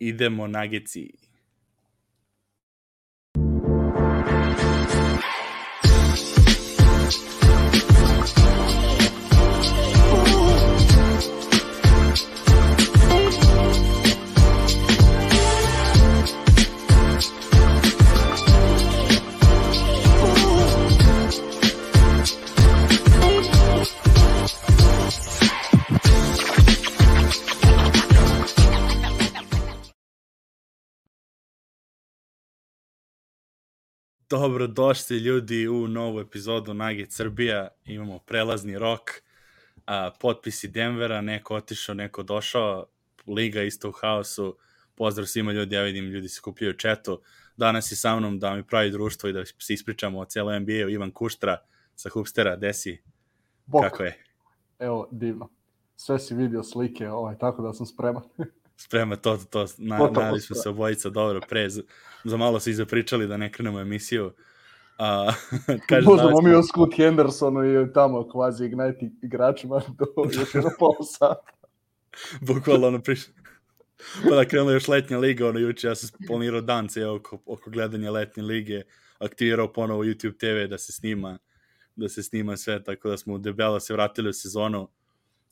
idemo Nagici. Dobro došli ljudi u novu epizodu Nage Srbija. Imamo prelazni rok, a, potpisi Denvera, neko otišao, neko došao, liga isto u haosu. Pozdrav svima ljudi, ja vidim ljudi se kupljaju četu. Danas je sa mnom da mi pravi društvo i da se ispričamo o cijelom NBA-u. Ivan Kuštra sa Hupstera, desi, Bok. kako je? Evo, divno. Sve si vidio slike, ovaj, tako da sam spreman. Sprema to, to, to. Na, nali smo se obojica dobro pre. Za, za malo se i zapričali da ne krenemo emisiju. A, kaže, Možemo danas mi o Scoot Hendersonu i tamo kvazi Ignite igračima do još jedno pol sata. bukvalno ono prišlo. Pa da krenula još letnja liga, ono juče ja sam planirao dan cijel oko, oko gledanja letnje lige, aktivirao ponovo YouTube TV da se snima, da se snima sve, tako da smo debelo se vratili u sezonu.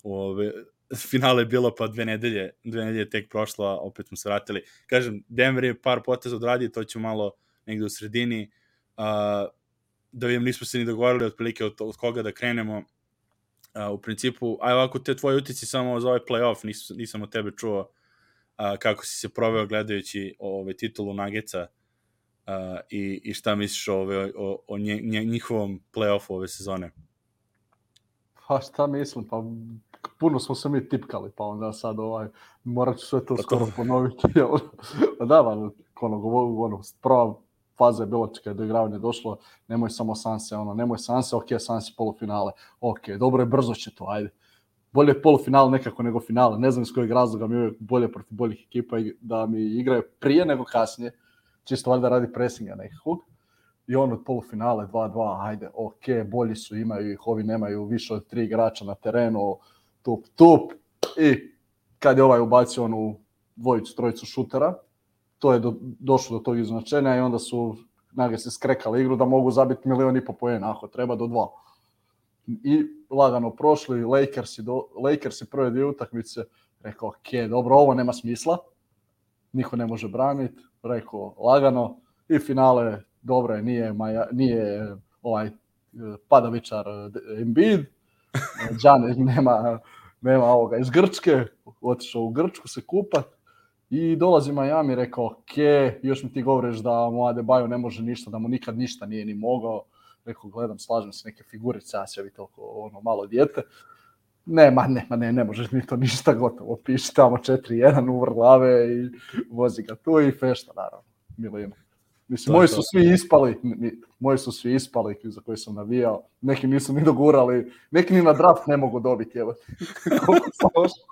Ove, finale je bilo pa dve nedelje, dve nedelje tek prošlo, a opet smo se vratili. Kažem, Denver je par poteza odradio, to ću malo negde u sredini. A, da vidim, nismo se ni dogovorili otprilike od, od koga da krenemo. A, u principu, aj ovako te tvoje utici samo za ovaj playoff, nis, nisam od tebe čuo a, kako si se proveo gledajući ove titulu Nageca a, i, i šta misliš o, o, o nje, nje, njihovom playoffu ove sezone. Pa šta mislim, pa puno smo se mi tipkali, pa onda sad ovaj, morat ću sve to Pa to- skoro ponoviti. jel? Pa da, ba, ono, ono, prva faza je bila kad je do igravanja došlo, nemoj samo Sanse, ono, nemoj Sanse, ok, Sanse polufinale, ok, dobro je, brzo će to, ajde. Bolje je polufinale nekako nego finale, ne znam iz kojeg razloga mi je uvijek bolje protiv boljih ekipa da mi igraju prije nego kasnije, čisto valjda radi presinga nekakvog. I on od polufinale 2-2, ajde, ok, bolji su, imaju ih, ovi nemaju više od tri igrača na terenu, tup, tup. I kad je ovaj ubacio onu dvojicu, trojicu šutera, to je do, došlo do tog iznačenja i onda su Nuggets se skrekali igru da mogu zabiti milion i po poena, ako treba do dva. I lagano prošli, Lakersi, do, Lakersi prve dvije utakmice, rekao, ok, dobro, ovo nema smisla, niko ne može braniti, rekao, lagano, i finale, dobro je, nije, Maja, nije ovaj eh, padavičar eh, Embiid, Đane nema, nema ovoga iz Grčke, otišao u Grčku se kupat i dolazi Miami, rekao, ok, još mi ti govoriš da mu Adebayo ne može ništa, da mu nikad ništa nije ni mogao, rekao, gledam, slažem se, neke figurice, ja se vi toliko ono malo dijete, nema, nema, ne, ne možeš mi to ništa gotovo, piši tamo 4-1 uvr glave i vozi ga tu i fešta, naravno, milina. Mislim, je moji su svi ispali, moji su svi ispali za koje sam navijao, neki nisu ni dogurali, neki ni na draft ne mogu dobiti, evo. Koliko sam loš.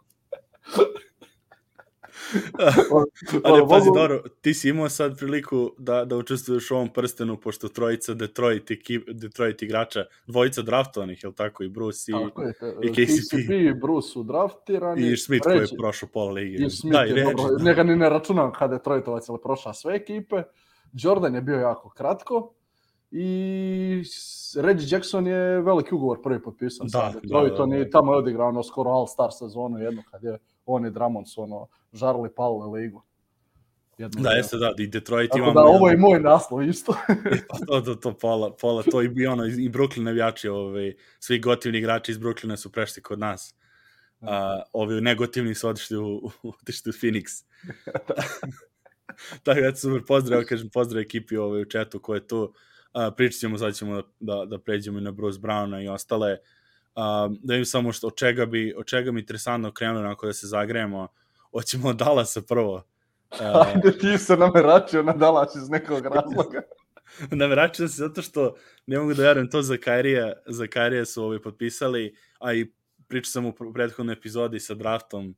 Ali pazi, dobro, ti si imao sad priliku da, da učestvuješ u ovom prstenu, pošto trojica Detroit, ekip, Detroit igrača, dvojica draftovanih, je li tako, i Bruce i, Tako je, i KCP. KCP i Bruce su draftirani. i Schmidt koji je prošao pola lige. I Smith da, je i Reggie, dobro, da. njega ni ne računam kada je Trojtovac, ali prošla sve ekipe. Jordan je bio jako kratko i Reggie Jackson je veliki ugovor prvi potpisan Da, da, Detroitom da, da. i tamo je odigrao ono skoro All-Star sezonu jednu kad je on i Drummond su ono žarli palile ligu. Jednu Da, jeste da, i Detroit Tako imamo... da ovo je moj naslov isto. Pa to, to, to, pola, pola, to i, ono, i Brooklyn navijači, ovaj, svi gotivni igrači iz Brooklyna su prešli kod nas. A, ovi negotivni su otišli u, u, otišli u Phoenix. Tako da, super, pozdrav, kažem, pozdrav ekipi ovaj, u četu ko je tu. A, pričat ćemo, sad ćemo da, da, pređemo i na Bruce Browna i ostale. A, da vidim samo što, od čega bi, od čega mi interesantno krenuo, onako da se zagrejemo. Hoćemo od Dallasa prvo. A, Ajde ti se nameračio na Dallas iz nekog razloga. Naveračujem se zato što ne mogu da verujem to za Kairija, za Kairija su ovaj potpisali, a i pričao sam u pr- prethodnoj epizodi sa draftom,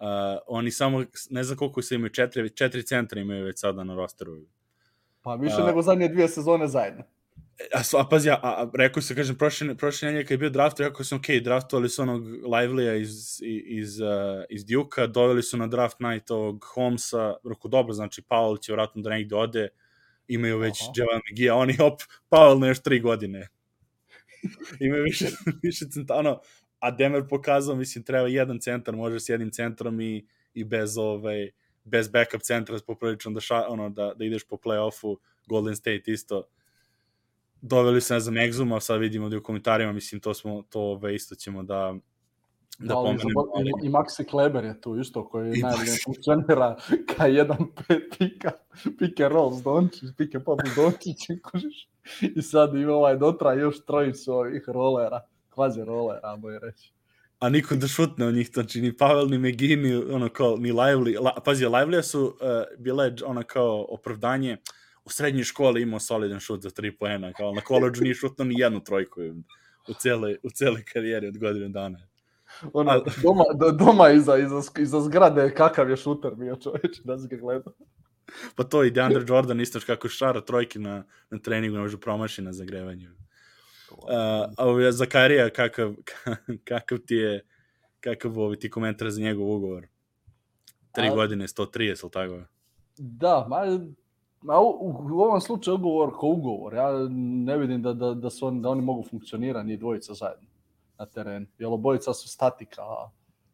uh, oni samo, ne znam koliko se imaju, četiri, četiri centra imaju već sada na rosteru. Pa više A- nego zadnje dvije sezone zajedno. A, a pazi, a, a rekao se, kažem, prošle, prošle nedelje kad je bio draft, rekao sam, ok, draftovali su onog Livelya iz, iz, uh, iz Duke-a, doveli su na draft night ovog Holmesa, rekao, dobro, znači, Powell će vratno da negde ode, imaju već Javan McGee, oni, op, Powell na još tri godine. imaju više, više centana, a Denver pokazao, mislim, treba jedan centar, može s jednim centrom i, i bez, ovaj, bez backup centra, poprilično da, ša, ono, da, da ideš po play-offu, Golden State isto, doveli se, ne znam, Exuma, sad vidimo da u komentarima, mislim, to smo, to ove, isto ćemo da, da, da pomenemo. Ali... I, I Maxi Kleber je tu isto, koji I najbolje funkcionira ka jedan pet pika, and roll s Dončić, and pop s Dončić, I sad ima ovaj dotra još trojicu ovih rolera, kvazi rolera, boj reći a niko da šutne od njih, znači ni Pavel, ni Megi, ni, ono kao, ni Lively. La, pazi, Lively su uh, bile ona kao opravdanje, u srednjoj školi imao solidan šut za tri poena, kao na koleđu nije šutno ni jednu trojku u celoj, u celoj karijeri od godine dana. Ono, A, doma, doma iza, iza, iza zgrade kakav je šuter bio čovječ, da se ga gleda. Pa to i DeAndre Jordan isto kako šara trojke na, na treningu, ne može promaši na zagrevanju. Uh, a Zakarija, kakav, kakav ti je, kakav ovi ti komentar za njegov ugovor? Tri a, godine, 130, ili tako? Da, ma, ma u, u, ovom slučaju ugovor ko ugovor. Ja ne vidim da, da, da, su on, da oni mogu funkcionirati ni dvojica zajedno na terenu. Jer obojica su statika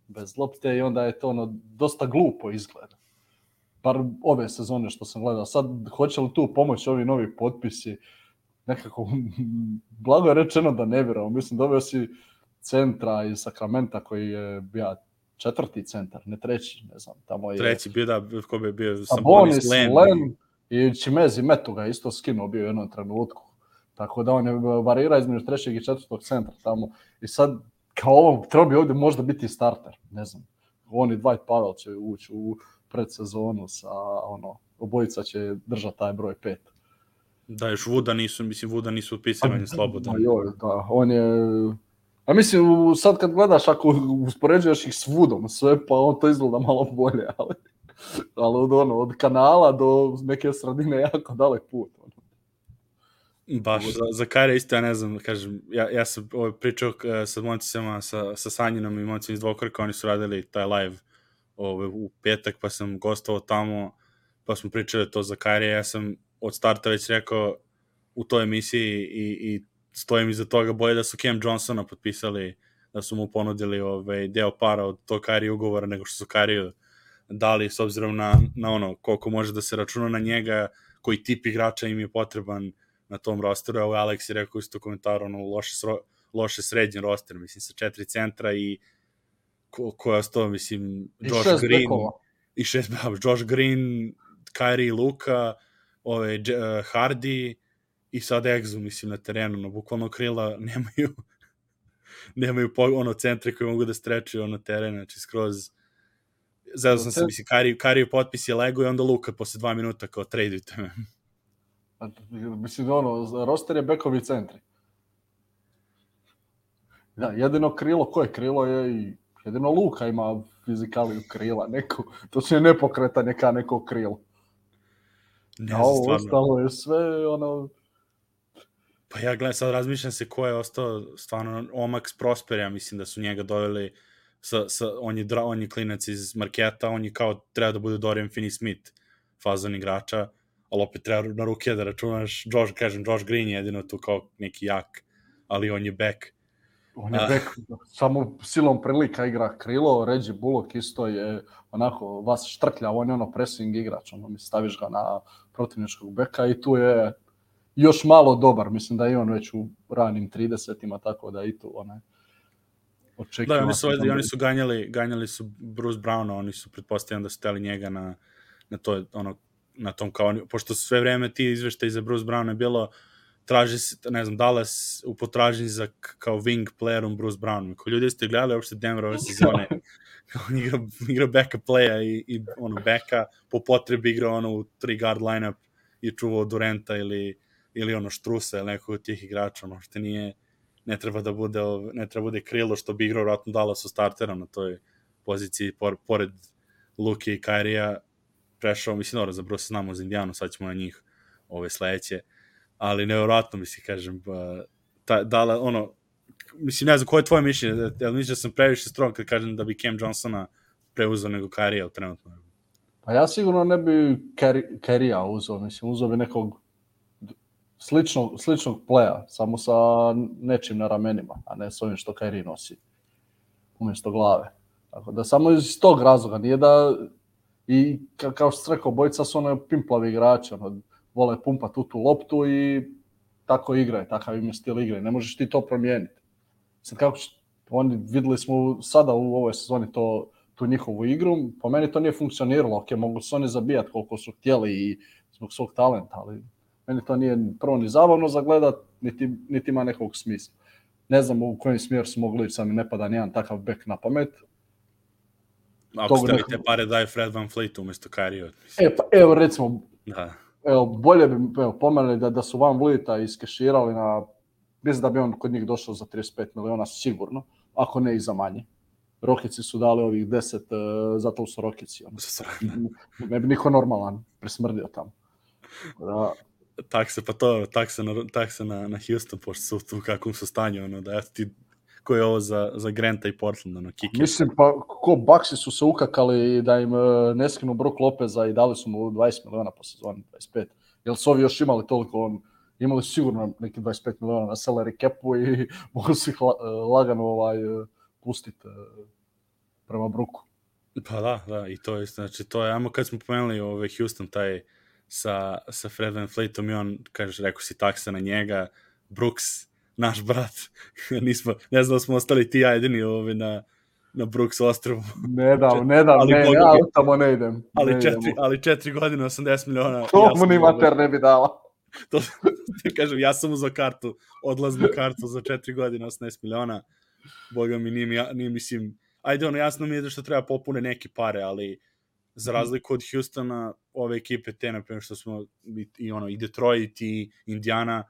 bez lopte i onda je to ono dosta glupo izgleda. Bar ove sezone što sam gledao. Sad, hoće li tu pomoći ovi novi potpisi? Uh, nekako, blago je rečeno da ne vjerovao. Mislim, dobio si centra iz Sakramenta koji je bio četvrti centar, ne treći, ne znam, tamo je... Treći bio, da, ko bi bio Sabonis, Len. Len i Čimezi Metu ga isto skinuo bio u jednom trenutku. Tako da on je varira između trećeg i četvrtog centra tamo. I sad, kao ovo, treba bi ovdje možda biti starter, ne znam. On i Dwight Pavel će ući u predsezonu sa, ono, obojica će držati taj broj pet. Da, još Vuda nisu, mislim, Vuda nisu otpisivanje slobodno. Da, joj, da, on je... A mislim, sad kad gledaš, ako uspoređuješ ih s Vudom, sve, pa on to izgleda malo bolje, ali, ali od, ono, od kanala do neke sredine jako dalek put. Ono. Baš, za, za Kajra isto, ja ne znam, kažem, ja, ja sam ovaj, pričao uh, sa momcima, sa, sa Sanjinom i momcima iz Dvokorka, oni su radili taj live ovaj, u petak, pa sam gostovao tamo, pa smo pričali to za Kajra, ja sam od starta već rekao u toj emisiji i, i stojim iza toga, boje da su Cam Johnsona potpisali, da su mu ponudili ovaj, deo para od tog Kari ugovora nego što su Kariju dali s obzirom na, na ono koliko može da se računa na njega, koji tip igrača im je potreban na tom rosteru. Evo Alex je rekao isto komentar, ono, loše, sro, loše srednji roster, mislim, sa četiri centra i ko, ko je ostao, mislim, Josh I Green. Bekova. I šest, Josh Green, Kyrie Luka, ove, uh, Hardy i sad Exu, mislim, na terenu, no, bukvalno krila nemaju nemaju ono centre koji mogu da strečuju ono teren, znači skroz Zado sam se, mislim, Kari, Kari potpis je lego i onda Luka posle dva minuta kao tradujte me. Mislim, ono, roster je bekovi centri. Da, jedino krilo, koje krilo je i jedino Luka ima fizikaliju krila, neko, to se ne pokreta neka neko krilo. Ne A ovo ostalo je sve, ono... Pa ja gledam, sad razmišljam se ko je ostao stvarno Omax Prosper, ja mislim da su njega doveli sa, sa, on, je, dra, on je klinac iz marketa, on je kao treba da bude Dorian Finney-Smith fazon igrača, ali opet treba na ruke da računaš, Josh, kažem, Josh Green je jedino tu kao neki jak, ali on je back. On je back, samo silom prilika igra krilo, Reggie Bullock isto je onako vas štrklja, on je ono pressing igrač, ono mi staviš ga na protivničkog beka i tu je još malo dobar, mislim da je on već u ranim 30-ima, tako da i tu onaj očekivano. Da, oni su, oni su ganjali, ganjali su Bruce Browna, oni su pretpostavljam da su teli njega na, na to, ono, na tom kao, pošto sve vreme ti izveštaj za Bruce Browna je bilo traži se, ne znam, Dallas u potražnji za kao wing playerom Bruce Brown. Ko ljudi ste gledali uopšte Denver ove sezone, on igra, igra backup playa i, i ono, backa, po potrebi igra ono u tri guard lineup i čuvao Durenta ili, ili ono Štrusa ili nekog od tih igrača, ono što nije, ne treba da bude, ne treba da bude krilo što bi igrao vratno Dallas u startera na toj poziciji, por, pored Luke i Kairija, prešao, mislim, dobro, za Bruce znamo za Indijanu, sad ćemo na njih ove sledeće. Ali nevjerojatno mi se kažem, ta, da li, ono, mislim, ne znam, koje je tvoje mišljenje, jel misliš da sam previše strong kad kažem da bi Cam Johnsona preuzeo nego Karija trenutno? Pa ja sigurno ne bi Karija uzeo, mislim, uzeo bi nekog sličnog, sličnog pleja, samo sa nečim na ramenima, a ne s ovim što Kairi nosi umjesto glave. Tako da samo iz tog razloga, nije da i ka, kao što se rekao, bojica su ono pimplavi igrači, ono, vole pumpa tu tu loptu i tako igraju, takav im je stil igre. Ne možeš ti to promijeniti. Sad kako će, oni videli smo sada u ovoj sezoni to, tu njihovu igru, po meni to nije funkcioniralo, ok, mogu se oni zabijati koliko su htjeli i zbog svog talenta, ali meni to nije prvo ni zabavno za gledat, niti, niti ima nekog smisla. Ne znam u kojem smjeru su mogli ići, sad mi ne pada nijedan takav bek na pamet. Ako ste nekog... pare daje Fred Van Fleet umjesto Kyrie. E, pa evo recimo, da. Evo, bolje bi evo, pomenuli da, da su Van Vlieta iskeširali na, mislim da bi on kod njih došao za 35 miliona sigurno, ako ne i za manje. Rokici su dali ovih 10, uh, zato su Rokici. Ono. ne bi niko normalan presmrdio tamo. Da, takse, pa to, takse na, takse na, na Houston, pošto su tu u kakvom su stanju, ono, da eto ti ko je ovo za, za Granta i Portland, ono, kike. Mislim, pa ko Baxi su se ukakali da im uh, ne skinu Brook Lopeza i dali su mu 20 miliona po sezoni, 25. Jel su ovi još imali toliko, on, imali su sigurno neki 25 miliona na salary capu i mogu su ih la, uh, lagano ovaj, uh, pustiti uh, prema Brooku. Pa da, da, i to je, znači, to je, ajmo kad smo pomenuli ovaj Houston, taj, sa, sa Fred Van Fleetom i on, kažeš, rekao si taksa na njega, Brooks, naš brat, nismo, ne znam da smo ostali ti ja jedini ovaj, na, na Brooks ostrovu. Ne da, ne da, ali ne, ja tamo ne idem. Ali, ne četiri, idem. ali četiri godine, 80 miliona. To mu ni mater ne bi dala. to, kažem, ja sam uzao kartu, odlaznu kartu za četiri godine, 18 miliona. Boga mi, nije, nije, nije mislim, ajde, ono, jasno mi je da što treba popune neke pare, ali za mhm. razliku od Houstona, ove ekipe te, na primjer, što smo i, i, ono, i Detroit i Indiana,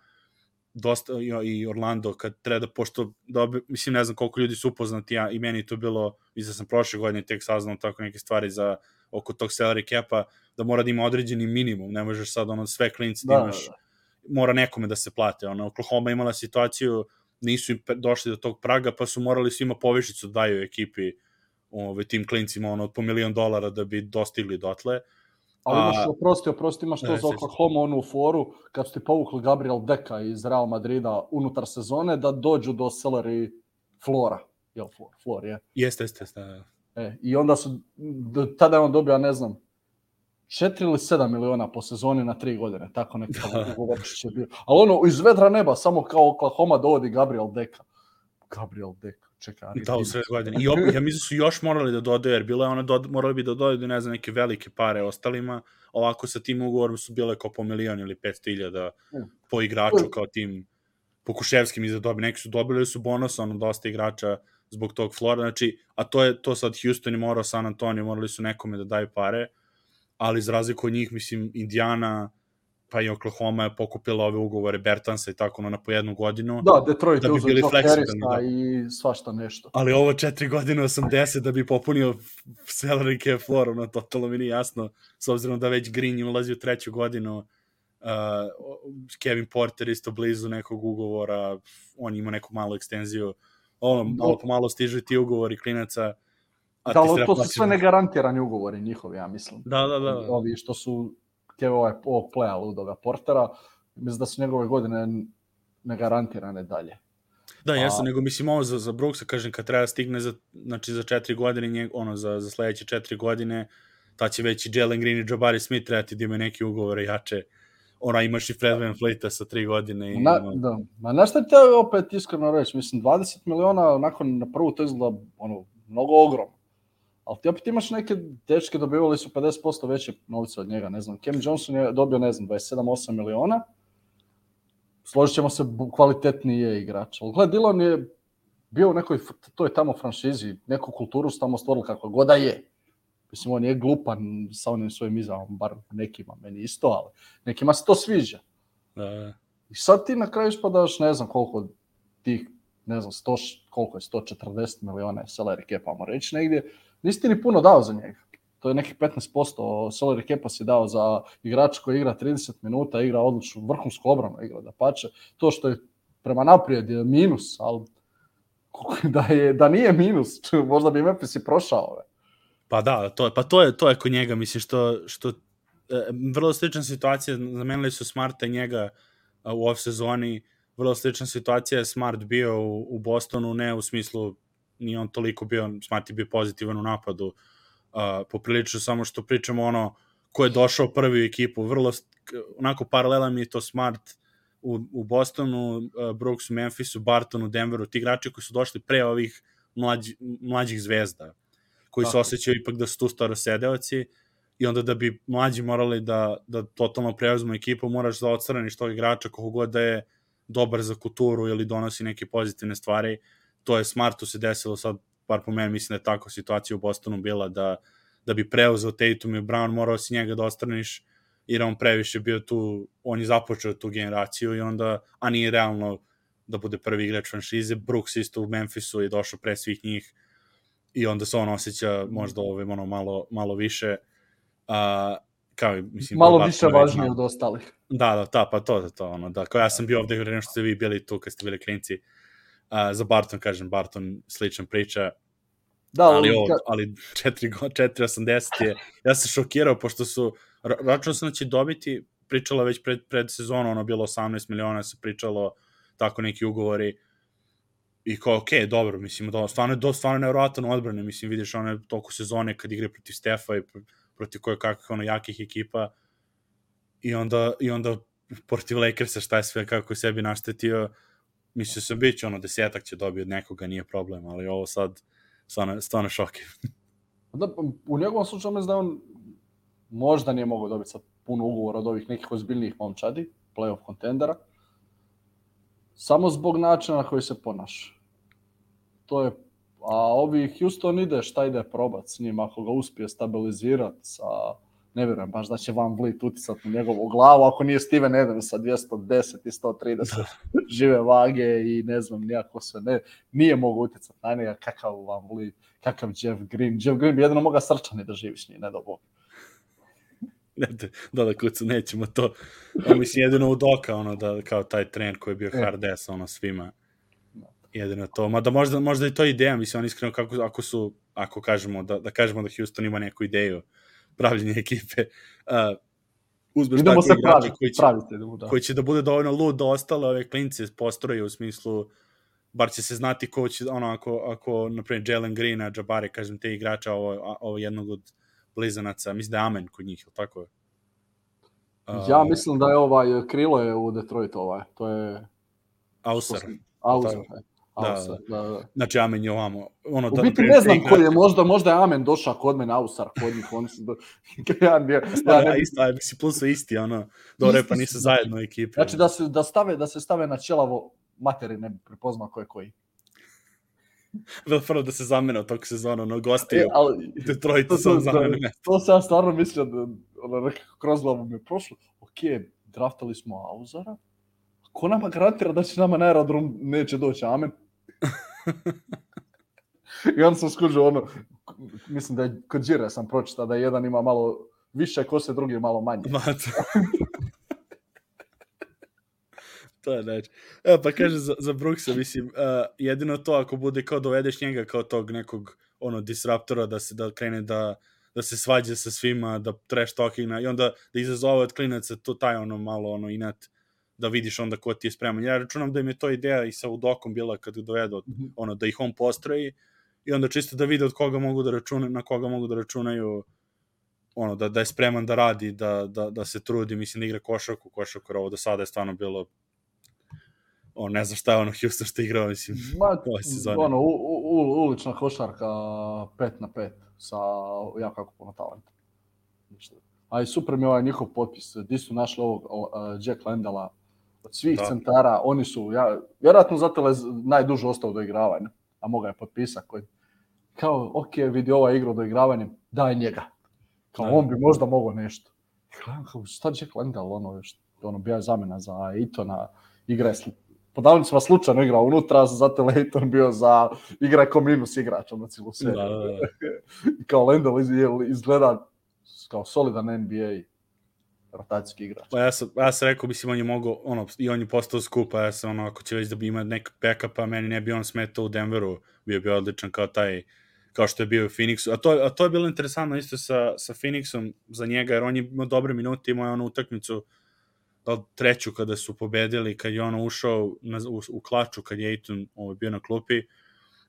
dosta, i, i Orlando, kad treba da, pošto, dobi, mislim, ne znam koliko ljudi su upoznati, ja, i meni to bilo, mislim da sam prošle godine tek saznao tako neke stvari za, oko tog salary capa, da mora da ima određeni minimum, ne možeš sad ono sve klinci da, da imaš, da, da. mora nekome da se plate, ono, Oklahoma imala situaciju, nisu im došli do tog praga, pa su morali svima povišicu da daju ekipi, ove, tim klincima ono, po milion dolara da bi dostigli dotle. Ali imaš, oprosti, oprosti, imaš to ne, za Oklahoma onu foru, kad su ti povukli Gabriel Deka iz Real Madrida unutar sezone, da dođu do salary flora. Jel, flor, flor je? Jeste, jeste, jeste. Da. E, I onda su, tada je on dobio, ne znam, 4 ili 7 miliona po sezoni na 3 godine, tako nekako da. ugovorčić je bio. Ali ono, iz vedra neba, samo kao Oklahoma dovodi Gabriel Deka. Gabriel Deka čeka. Da, u sred godine. I op, ja mislim da su još morali da dodaju, jer bilo je ono, do, morali bi da dodaju, ne znam, neke velike pare ostalima, ovako sa tim ugovorom su bile kao po milion ili 500 iljada po igraču, kao tim Pokuševskim iza dobi. Neki su dobili su bonus, ono, dosta igrača zbog tog Flora, znači, a to je to sad Houston i morao San Antonio, morali su nekome da daju pare, ali iz razliku od njih, mislim, Indiana, pa i Oklahoma je pokupila ove ugovore Bertansa i tako ono na po jednu godinu. Da, Detroit da bi bili fleksibilni. Da. i svašta nešto. Ali ovo četiri godine 80 da bi popunio salary cap floor, ono totalno mi nije jasno, s obzirom da već Green ulazi u treću godinu, uh, Kevin Porter isto blizu nekog ugovora, on ima neku malu ekstenziju, ono, malo po malo stižu ti ugovori klinaca, A da, ali to su sve negarantirani ugovori njihovi, ja mislim. Da, da, da. Ovi što su Keva ovaj, ovog playa Ludoga Portera, mislim da su njegove godine ne garantirane dalje. Da, jesam, nego mislim ovo za, za Brooksa, kažem, kad treba stigne za, znači, za četiri godine, njeg, ono, za, za sledeće četiri godine, ta će već i Jalen Green i Jabari Smith trebati da imaju neke ugovore jače. Ona imaš i Fred Van Fleeta sa tri godine. I, na, ono... da. Ma na šta te opet iskreno reći, mislim, 20 miliona nakon na prvu to izgleda ono, mnogo ogromno ali ti opet imaš neke dečke dobivali su 50% veće novce od njega, ne znam, Cam Johnson je dobio, ne znam, 27-8 miliona, složit ćemo se, kvalitetniji je igrač. Ali gled, Dylan je bio u nekoj, to je tamo franšizi, neku kulturu su tamo stvorili kako god da je. Mislim, on je glupan sa onim svojim izjavom, bar nekima, meni isto, ali nekima se to sviđa. Da. I sad ti na kraju ispadaš, ne znam koliko tih, ne znam, 100, koliko je, 140 miliona salary cap, reći negdje, nisi ni puno dao za njega. to je nekih 15% salary capa si dao za igrača koji igra 30 minuta, igra odličnu vrhunsku obranu, igra da pače. To što je prema naprijed je minus, ali da, je, da nije minus, možda bi Memphis i prošao. Ve. Pa da, to, pa to je, to je kod njega, mislim, što, što e, vrlo slična situacija, zamenili su Smarta njega u off sezoni, vrlo slična situacija je Smart bio u, u Bostonu, ne u smislu ni on toliko bio, Smart je bio pozitivan u napadu, uh, poprilično samo što pričamo ono ko je došao prvi u ekipu, vrlo onako paralela mi je to Smart u, u Bostonu, uh, Brooks u Memphisu, Barton u Denveru, ti igrači koji su došli pre ovih mlađi, mlađih zvezda, koji Tako. se osjećaju ipak da su tu starosedeoci i onda da bi mlađi morali da, da totalno preuzmu ekipu, moraš da odstraniš tog igrača kogo god da je dobar za kulturu ili donosi neke pozitivne stvari. To je Smartu se desilo sad, par po meni, mislim da je tako situacija u Bostonu bila da, da bi preuzeo Tatum i Brown, morao si njega da ostraniš jer on previše bio tu, on je započeo tu generaciju i onda, a nije realno da bude prvi igrač franšize. Brooks isto u Memphisu je došao pre svih njih i onda se on osjeća možda ove, ono, malo, malo više a, kao, mislim, malo više važnije od ostalih. Da, da, ta, pa to, to, to, ono, da, kao ja sam bio ovde vreme što ste vi bili tu kad ste bili klinci, uh, za Barton, kažem, Barton, slična priča, da, ali, ovo, ali 4, 4.80 je, ja sam šokirao, pošto su, računao sam da će dobiti, pričala već pred, pred sezonom, ono bilo 18 miliona, se pričalo tako neki ugovori, i kao, okej, okay, dobro, mislim, da, stvarno je, do, stvarno nevjerojatan odbrane, mislim, vidiš one toku sezone kad igre protiv Stefa i protiv koje kakvih ono jakih ekipa. I onda, i onda protiv Lakersa šta je sve kako je sebi naštetio mislio sam bit će ono desetak će dobiti od nekoga, nije problem, ali ovo sad stvarno, stvarno šoke. da, u njegovom slučaju mislim da on možda nije mogao dobiti sad puno ugovora od ovih nekih ozbiljnijih momčadi, playoff kontendera, samo zbog načina na koji se ponaša. To je a ovi Houston ide, šta ide probat s njim, ako ga uspije stabilizirati sa, ne vjerujem baš da će Van Vliet uticati na njegovu glavu, ako nije Steven Adams sa 210 i 130 žive vage i ne znam nijako se ne, nije mogu uticati na njega, kakav Van Vliet, kakav Jeff Green, Jeff Green bi jedino moga srčani da živi s njim, ne da bog. Ne, da, da, kucu, nećemo to. A mislim, jedino u doka, ono, da, kao taj tren koji je bio e. hard ass, ono, svima jedino to. Mada možda, možda i to ideja, mislim, on iskreno kako, ako su, ako kažemo da, da kažemo da Houston ima neku ideju pravljenja ekipe, uh, uzmeš Idemo se pravi, koji će, pravite, da. koji će da bude dovoljno lud da ostale ove klince postroje u smislu bar će se znati ko će, ono, ako, ako naprimjer, Jalen Green, a Jabari, kažem, te igrača, ovo, ovo jednog od blizanaca, mislim da je Amen kod njih, ili tako je? Uh, ja mislim da je ovaj, krilo je u Detroit ovaj, to je... Ausar. Ausar, Da, da, da. Znači Amen je ovamo. Ono, da, U biti ne znam koji je, možda, možda je Amen došao kod mene, Ausar kod njih, oni su... Do... ja, ja, ja, ne... isto, aj, si plus isti, ono, dobro, pa nisu zajedno ekipe. Znači da se, da, stave, da se stave na čelavo materi, ne bi prepoznao ko je koji. Prvo da se zamene od tog sezona, ono, gosti e, ali, Detroit to, sam zamene mesto. To se ja stvarno mislio da, ono, kroz glavu mi je prošlo. Ok, draftali smo Auzara, ko nama garantira da će nama na aerodrom neće doći, amen. I onda sam skužio ono, mislim da je kod Đire sam pročita da jedan ima malo više kose, drugi malo manje. to je znači. Evo, pa kaže za, za Brooksa, mislim, uh, jedino to ako bude kao dovedeš njega kao tog nekog ono disruptora da se da krene da da se svađa sa svima, da trash talking i onda da izazove od klinaca to taj ono malo ono inat da vidiš onda ko ti je spreman. Ja računam da im je to ideja i sa Udokom bila kad dovedu, mm -hmm. ono, da ih on postroji i onda čisto da vide od koga mogu da računaju, na koga mogu da računaju ono, da, da je spreman da radi, da, da, da se trudi, mislim da igra košarku, košarku, ovo do sada je stvarno bilo on ne znam šta je ono Houston što igrao, mislim, Ma, ove sezone. Ono, u, u, ulična košarka 5 na 5 sa jako jako puno talenta. A i super mi je ovaj njihov potpis, di su našli ovog uh, Jack Landela, od svih da. centara, oni su, ja, vjerojatno zato je najduže ostao do igravanja, a moga je potpisak koji, kao, ok, vidi ova igra do igravanja, daj njega. Kao, da. on bi možda mogao nešto. Kao, šta Jack Landell, ono, što, ono, bija zamena za Itona, igra je po davnicima slučajno igrao unutra, zato je Leighton bio za igra kao minus igrač na cijelu seriju. Da, da, da. I kao Lendl izgleda kao solidan NBA rotacijski igrač. Pa ja sam, ja sam rekao, mislim, on je mogao, ono, i on je postao skupa, ja sam, ono, ako će već da ima nek backupa, meni ne bi on smetao u Denveru, bio bi odličan kao taj, kao što je bio u Phoenixu. A to, a to je bilo interesantno isto sa, sa Phoenixom za njega, jer on je imao dobre minute, imao je onu utakmicu, da treću kada su pobedili, kad je ono ušao na, u, u klaču, kad je Aiton ovaj, bio na klupi,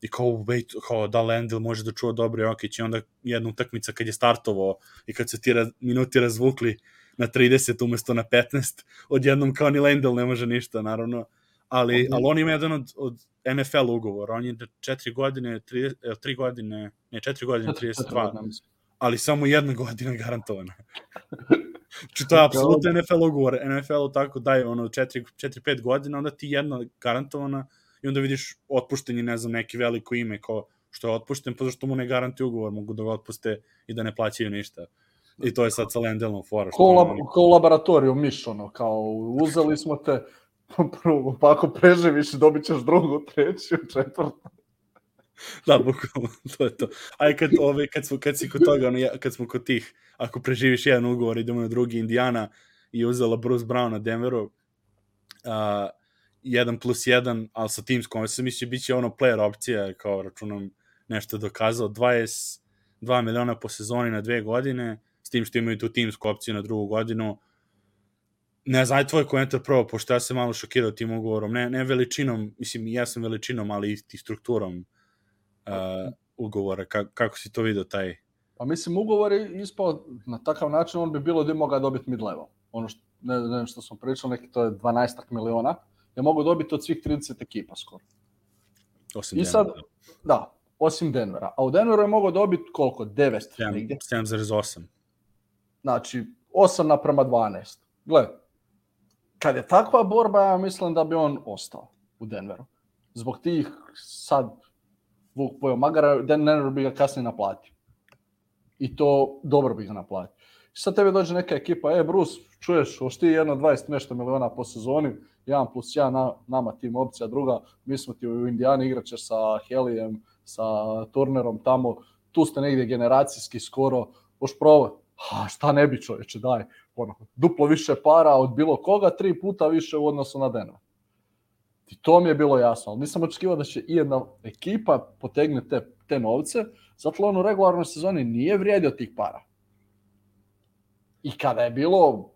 i kao, wait, kao da Landil može da čuva dobro Jokić i onda jedna utakmica kad je startovao i kad se ti raz, minuti razvukli na 30 umesto na 15, odjednom kao ni Landil ne može ništa, naravno, ali, ali on ima jedan od, od NFL ugovora, on je da četiri godine, tri, tri godine, ne, četiri godine, 32, ali samo jedna godina garantovana. Znači, to je apsolutno NFL ugovor. NFL tako daje ono 4-5 godina, onda ti jedna garantovana i onda vidiš otpuštenje, ne znam, neki veliko ime ko što je otpušten, pa zašto mu ne garanti ugovor, mogu da ga otpuste i da ne plaćaju ništa. I to je sad sa Lendelom fora. Ko, lab, ko u laboratoriju miš, ono, kao uzeli smo te, prvo, pa ako preživiš, dobit ćeš drugu, treću, četvrtu. da, bukvalno, to je to. Aj kad, ove, kad, smo, kad si kod toga, ono, kad smo kod tih, ako preživiš jedan ugovor, idemo na drugi, Indiana i uzela Bruce Brown na Denveru, uh, 1 plus 1, ali sa timskom, se misli, bit će ono player opcija, kao računam nešto dokazao, 22 miliona po sezoni na dve godine, s tim što imaju tu timsku opciju na drugu godinu, ne znam, tvoj komentar prvo, pošto ja sam malo šokirao tim ugovorom, ne, ne veličinom, mislim, ja sam veličinom, ali i strukturom uh, ugovora, Ka, kako si to vidio taj? Pa mislim, ugovor je ispao na takav način, on bi bilo da mogao dobiti mid-level. Ono što, ne, ne što smo pričali, neki to je 12 miliona, je mogu dobiti od svih 30 ekipa skoro. Osim I sad, da, osim Denvera. A u Denveru je mogao dobiti koliko? 9 negdje? 7,8. Znači, 8 naprema 12. Gle, kad je takva borba, ja mislim da bi on ostao u Denveru. Zbog tih sad Vuk pojao magara, Denver bi ga kasnije naplatio. I to dobro bi ga naplatio. Sad tebe dođe neka ekipa, e Bruce, čuješ, hoš ti jedno 20 nešto miliona po sezoni, 1 plus 1 na, nama tim opcija, druga, mi smo ti u Indijani igraćeš sa Helijem, sa Turnerom tamo, tu ste negdje generacijski skoro, hoš probaj. Ha, šta ne bi čovječe, daj, ono, duplo više para od bilo koga, tri puta više u odnosu na Denver. I to mi je bilo jasno, ali nisam očekivao da će i jedna ekipa potegne te, te novce, zato on u regularnoj sezoni nije vrijedio tih para. I kada je bilo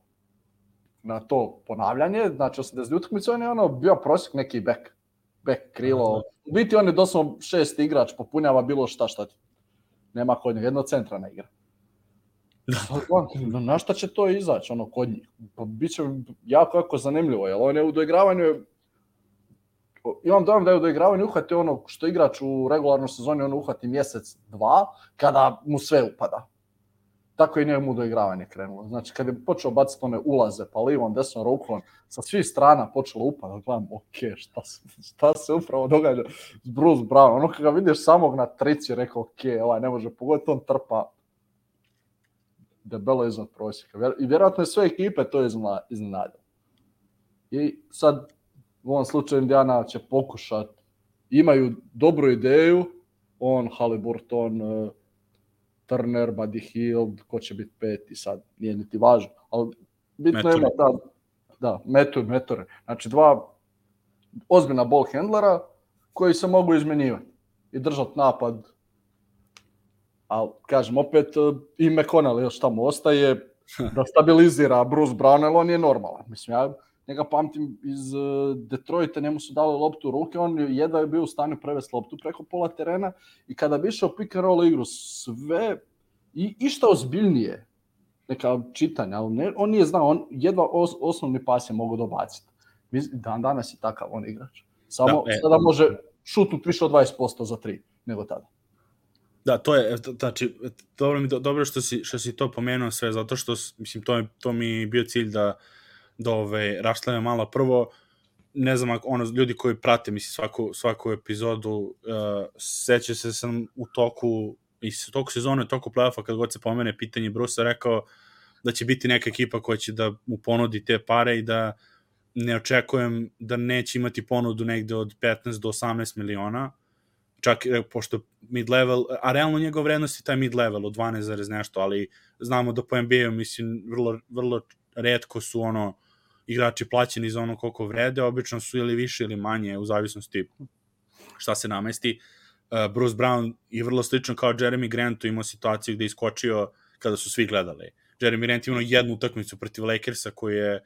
na to ponavljanje, znači 80 utakmica, on je ono bio prosjek neki back, back krilo. U biti on je doslovno šest igrač, popunjava bilo šta šta ti. Nema kod njega, jedno centra ne igra. Na šta će to izaći ono kod njih? Pa biće jako jako zanimljivo, jer on je u doigravanju imam dojam da je u doigravanju uhvati ono što igrač u regularnoj sezoni on uhvati mjesec, dva, kada mu sve upada. Tako je njemu doigravanje krenulo. Znači, kad je počeo baciti one ulaze, pa livom, desnom rukom, sa svih strana počelo upada, gledam, ok, šta se, šta se upravo događa s Bruce Brown. Ono kada vidiš samog na trici, rekao, ok, ovaj ne može pogoditi, on trpa debelo iznad prosjeka. I vjerojatno je sve ekipe to iznenadilo. I sad u ovom slučaju Indiana će pokušati, imaju dobru ideju, on, Halliburton, uh, Turner, Buddy Hield, ko će biti peti sad, nije niti važno, ali bitno je da, da, metu, metore. Znači dva ozbiljna ball handlera koji se mogu izmenjivati i držati napad. Ali, kažem, opet i McConnell još tamo ostaje da stabilizira Bruce Brown, ali on je normalan. Mislim, ja njega pamtim iz uh, Detroita, njemu su dali loptu u ruke, on jedva je bio u stanju prevesti loptu preko pola terena i kada bi išao pick and roll igru, sve i išta ozbiljnije, neka čitanja, ali ne, on nije znao, on jedva os, osnovni pas je mogu dobaciti. Dan danas je takav on igrač. Samo da, e, sada može šutnuti više od 20% za tri nego tada. Da, to je, znači, dobro, mi, dobro što, si, što si to pomenuo sve, zato što, mislim, to, je, to mi bio cilj da, da ove, raštlame malo. Prvo, ne znam, ono, ljudi koji prate, mislim, svaku, svaku epizodu, uh, seća se sam u toku, i u toku sezone, u toku playoffa, kad god se pomene pitanje Brusa, rekao da će biti neka ekipa koja će da mu ponudi te pare i da ne očekujem da neće imati ponudu negde od 15 do 18 miliona, čak e, pošto mid-level, a realno njegov vrednost je taj mid-level od 12, nešto, ali znamo da po NBA-u, mislim, vrlo, vrlo redko su ono igrači plaćeni za ono koliko vrede, obično su ili više ili manje u zavisnosti šta se namesti. Uh, Bruce Brown je vrlo slično kao Jeremy Grant imao situaciju gde je iskočio kada su svi gledali. Jeremy Grant imao jednu utakmicu protiv Lakersa koji je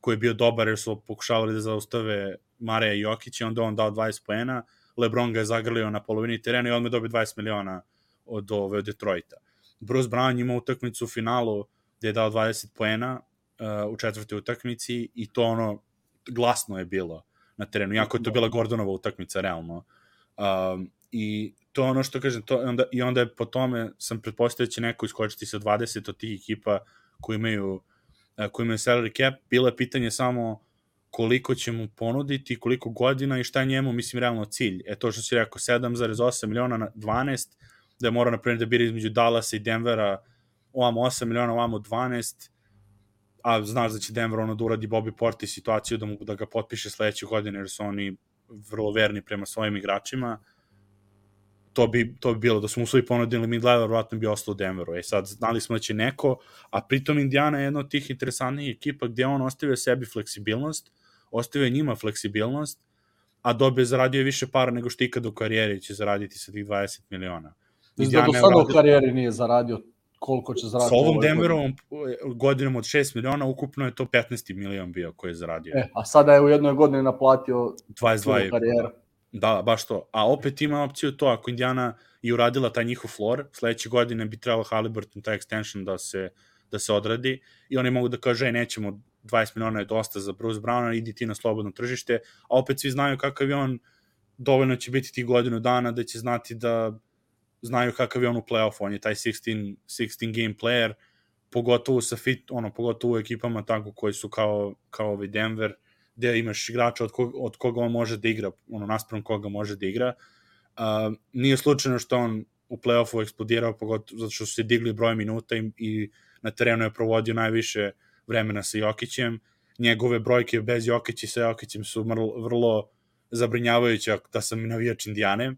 koji je bio dobar jer su pokušavali da zaustave Mareja Jokića, onda on dao 20 poena, LeBron ga je zagrlio na polovini terena i on me dobio 20 miliona od, ove, od Detroita. Bruce Brown imao utakmicu u finalu gde je dao 20 poena uh, u četvrtoj utakmici i to ono glasno je bilo na terenu, jako je to bila Gordonova utakmica realno. Um, I to ono što kažem, to, onda, i onda je po tome sam pretpostavio da će neko iskočiti sa 20 od tih ekipa koji imaju, uh, koji imaju salary cap. Bilo je pitanje samo koliko će mu ponuditi, koliko godina i šta je njemu, mislim, realno cilj. E to što si rekao, 7,8 miliona na 12, da je mora, na primjer, da bira između Dallasa i Denvera, ovamo 8 miliona, ovamo 12, a znaš da će Denver ono da uradi Bobby Porti situaciju da, mu, da ga potpiše sledeće godine, jer su oni vrlo verni prema svojim igračima, to bi, to bi bilo, da smo mu svoji ponudili mid-level, vratno bi ostao u Denveru. E sad, znali smo da će neko, a pritom Indiana je jedna od tih interesantnijih ekipa gde on ostavio sebi fleksibilnost, ostavio njima fleksibilnost, a dobije zaradio više para nego što ikad u karijeri će zaraditi sa tih 20 miliona. Mislim da do sada u karijeri nije zaradio koliko će zaraditi. Sa ovom Denverovom godinom od 6 miliona, ukupno je to 15 milion bio koji je zaradio. E, a sada je u jednoj godini naplatio 22 karijera. Da, baš to. A opet ima opciju to, ako Indiana i uradila taj njihov floor, sledeće godine bi trebalo Halliburton taj extension da se, da se odradi i oni mogu da kaže, nećemo 20 miliona je dosta za Bruce Browna, idi ti na slobodno tržište, a opet svi znaju kakav je on, dovoljno će biti ti godinu dana da će znati da znaju kakav je on u play-offu, on je taj 16, 16 game player, pogotovo sa fit, ono, pogotovo u ekipama tako koji su kao, kao ovaj Denver, gde imaš igrača od, kog, od koga on može da igra, ono, naspram koga može da igra. Uh, nije slučajno što on u play-offu eksplodirao, pogotovo zato što su se digli broj minuta i, i na terenu je provodio najviše vremena sa Jokićem. Njegove brojke bez Jokića i sa Jokićem su vrlo, vrlo zabrinjavajuće da sam navijač Indijane, uh,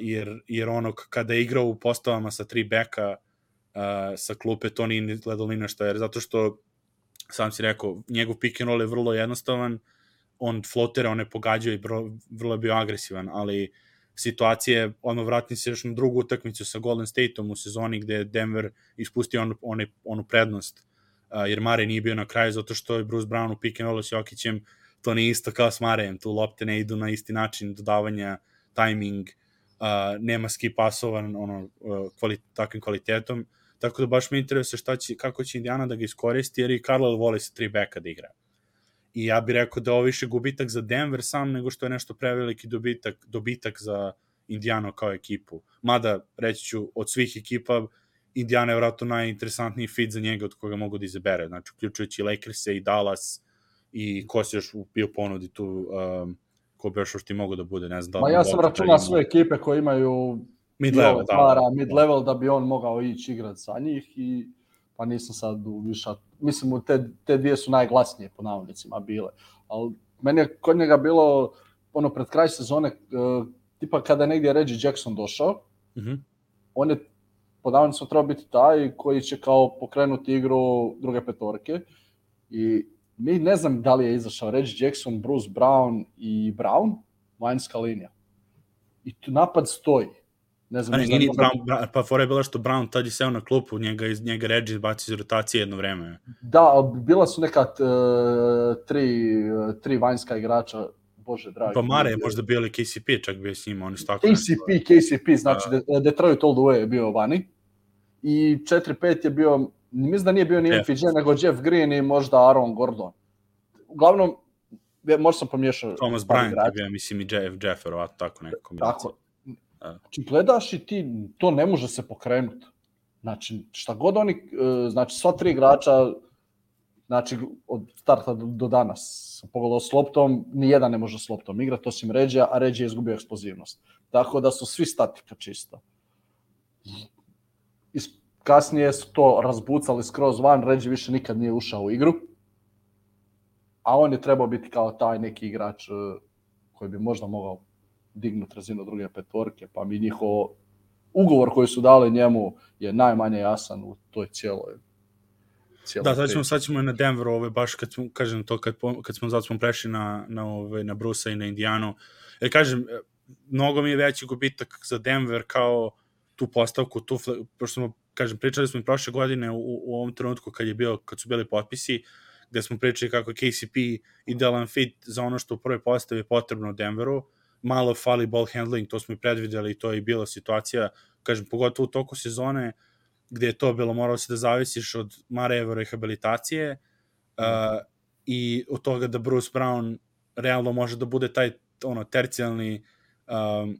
jer, jer ono kada je igrao u postavama sa tri beka uh, sa klupe, to nije gledalo ni na što, jer zato što sam si rekao, njegov pick and roll je vrlo jednostavan, on flotera, on je pogađao i bro, vrlo je bio agresivan, ali situacije, ono vratni se još na drugu utakmicu sa Golden Stateom u sezoni gde je Denver ispustio on, on, onu prednost jer Mare nije bio na kraju zato što je Bruce Brown u pick and rollu s Jokićem to nije isto kao s Marejem, tu lopte ne idu na isti način dodavanja, timing, uh, nema ski pasova ono, uh, kvali, takvim kvalitetom, tako da baš me interesuje šta će, kako će Indiana da ga iskoristi, jer i Carlisle voli sa tri beka da igra. I ja bih rekao da ovo više gubitak za Denver sam nego što je nešto preveliki dobitak, dobitak za Indiana kao ekipu. Mada, reći ću, od svih ekipa Indiana je vratno najinteresantniji fit za njega od koga mogu da izabere, znači uključujući Lakers i Dallas i ko se još bio ponudi tu, um, ko bi još još ti mogu da bude, ne znam da... Ma ja sam računao sve ekipe koje imaju mid-level, da, da, mid-level da bi on mogao ići igrati sa njih i pa nisam sad u viša, mislim te, te dvije su najglasnije po navodnicima bile, ali meni je kod njega bilo ono pred kraj sezone, uh, tipa kada je negdje Reggie Jackson došao, mhm. -huh. on je po navodnicima treba biti taj koji će kao pokrenuti igru druge petorke i mi ne znam da li je izašao Reggie Jackson, Bruce Brown i Brown, vanjska linija. I tu napad stoji. Ne znam, ne, nije ni Brown, pa fora je bila što Brown tad je seo na klupu, njega, iz njega Reggie baci iz rotacije jedno vreme. Da, bila su neka uh, tri, tri vanjska igrača, bože dragi. Pa Mare je možda bio ili KCP, čak bio s njima, oni su tako. KCP, KCP, znači uh, Detroit all the way je bio vani. I 4-5 je bio, mislim da nije bio ni MPJ, nego Jeff Green i možda Aaron Gordon. Uglavnom, možda sam pomiješao. Thomas Bryant je bio, mislim, i Jeff, Jeff, verovatno tako neko. Tako, Znači, gledaš i ti, to ne može se pokrenuti. Znači, šta god oni, e, znači, sva tri igrača, znači, od starta do danas, pogledao s loptom, ni jedan ne može s loptom igrati, osim Ređa, a Ređa je izgubio eksplozivnost. Tako da su svi statika čista. Kasnije su to razbucali skroz van, Ređi više nikad nije ušao u igru. a on je trebao biti kao taj neki igrač uh, koji bi možda mogao dignuti razinu druge petvorke, pa mi njihovo ugovor koji su dali njemu je najmanje jasan u toj cijeloj Da, sad ćemo, sad ćemo na Denver, ove, baš kad kažem to, kad, kad smo, zato smo prešli na, na, ove, na Brusa i na Indijanu. Jer kažem, mnogo mi je veći gubitak za Denver kao tu postavku, tu, pošto smo, kažem, pričali smo i prošle godine u, u ovom trenutku kad je bio, kad su bili potpisi, gde smo pričali kako KCP idealan fit za ono što u prvoj postavi je potrebno u Denveru, malo fali ball handling, to smo i predvideli i to je i bila situacija, kažem, pogotovo u toku sezone, gde je to bilo, moralo se da zavisiš od Marejeva rehabilitacije uh, i od toga da Bruce Brown realno može da bude taj ono tercijalni um,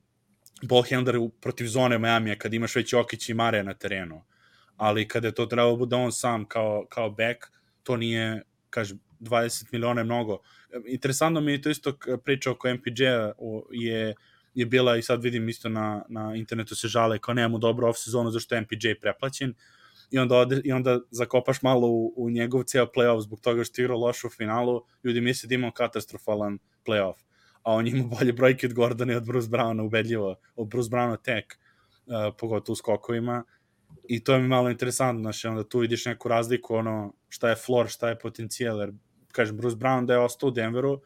ball handler protiv zone Miami kad imaš već Jokić i Mare na terenu. Ali kada je to trebalo da bude on sam kao, kao back, to nije, kažem, 20 miliona je mnogo. Interesantno mi je to isto priča oko MPJ-a je je bila i sad vidim isto na, na internetu se žale kao nemamo dobro off sezonu zašto je MPJ preplaćen. I onda, ode, i onda zakopaš malo u, u njegov ceo playoff zbog toga što je igrao loš u finalu, ljudi misle da imao katastrofalan playoff, a on ima bolje brojke od Gordona i od Bruce Browna, ubedljivo, od Bruce Browna tek, uh, pogotovo u skokovima, i to je mi malo interesantno, znači onda tu vidiš neku razliku, ono, šta je floor, šta je potencijal, jer, kažem, Bruce Brown da je ostao u Denveru,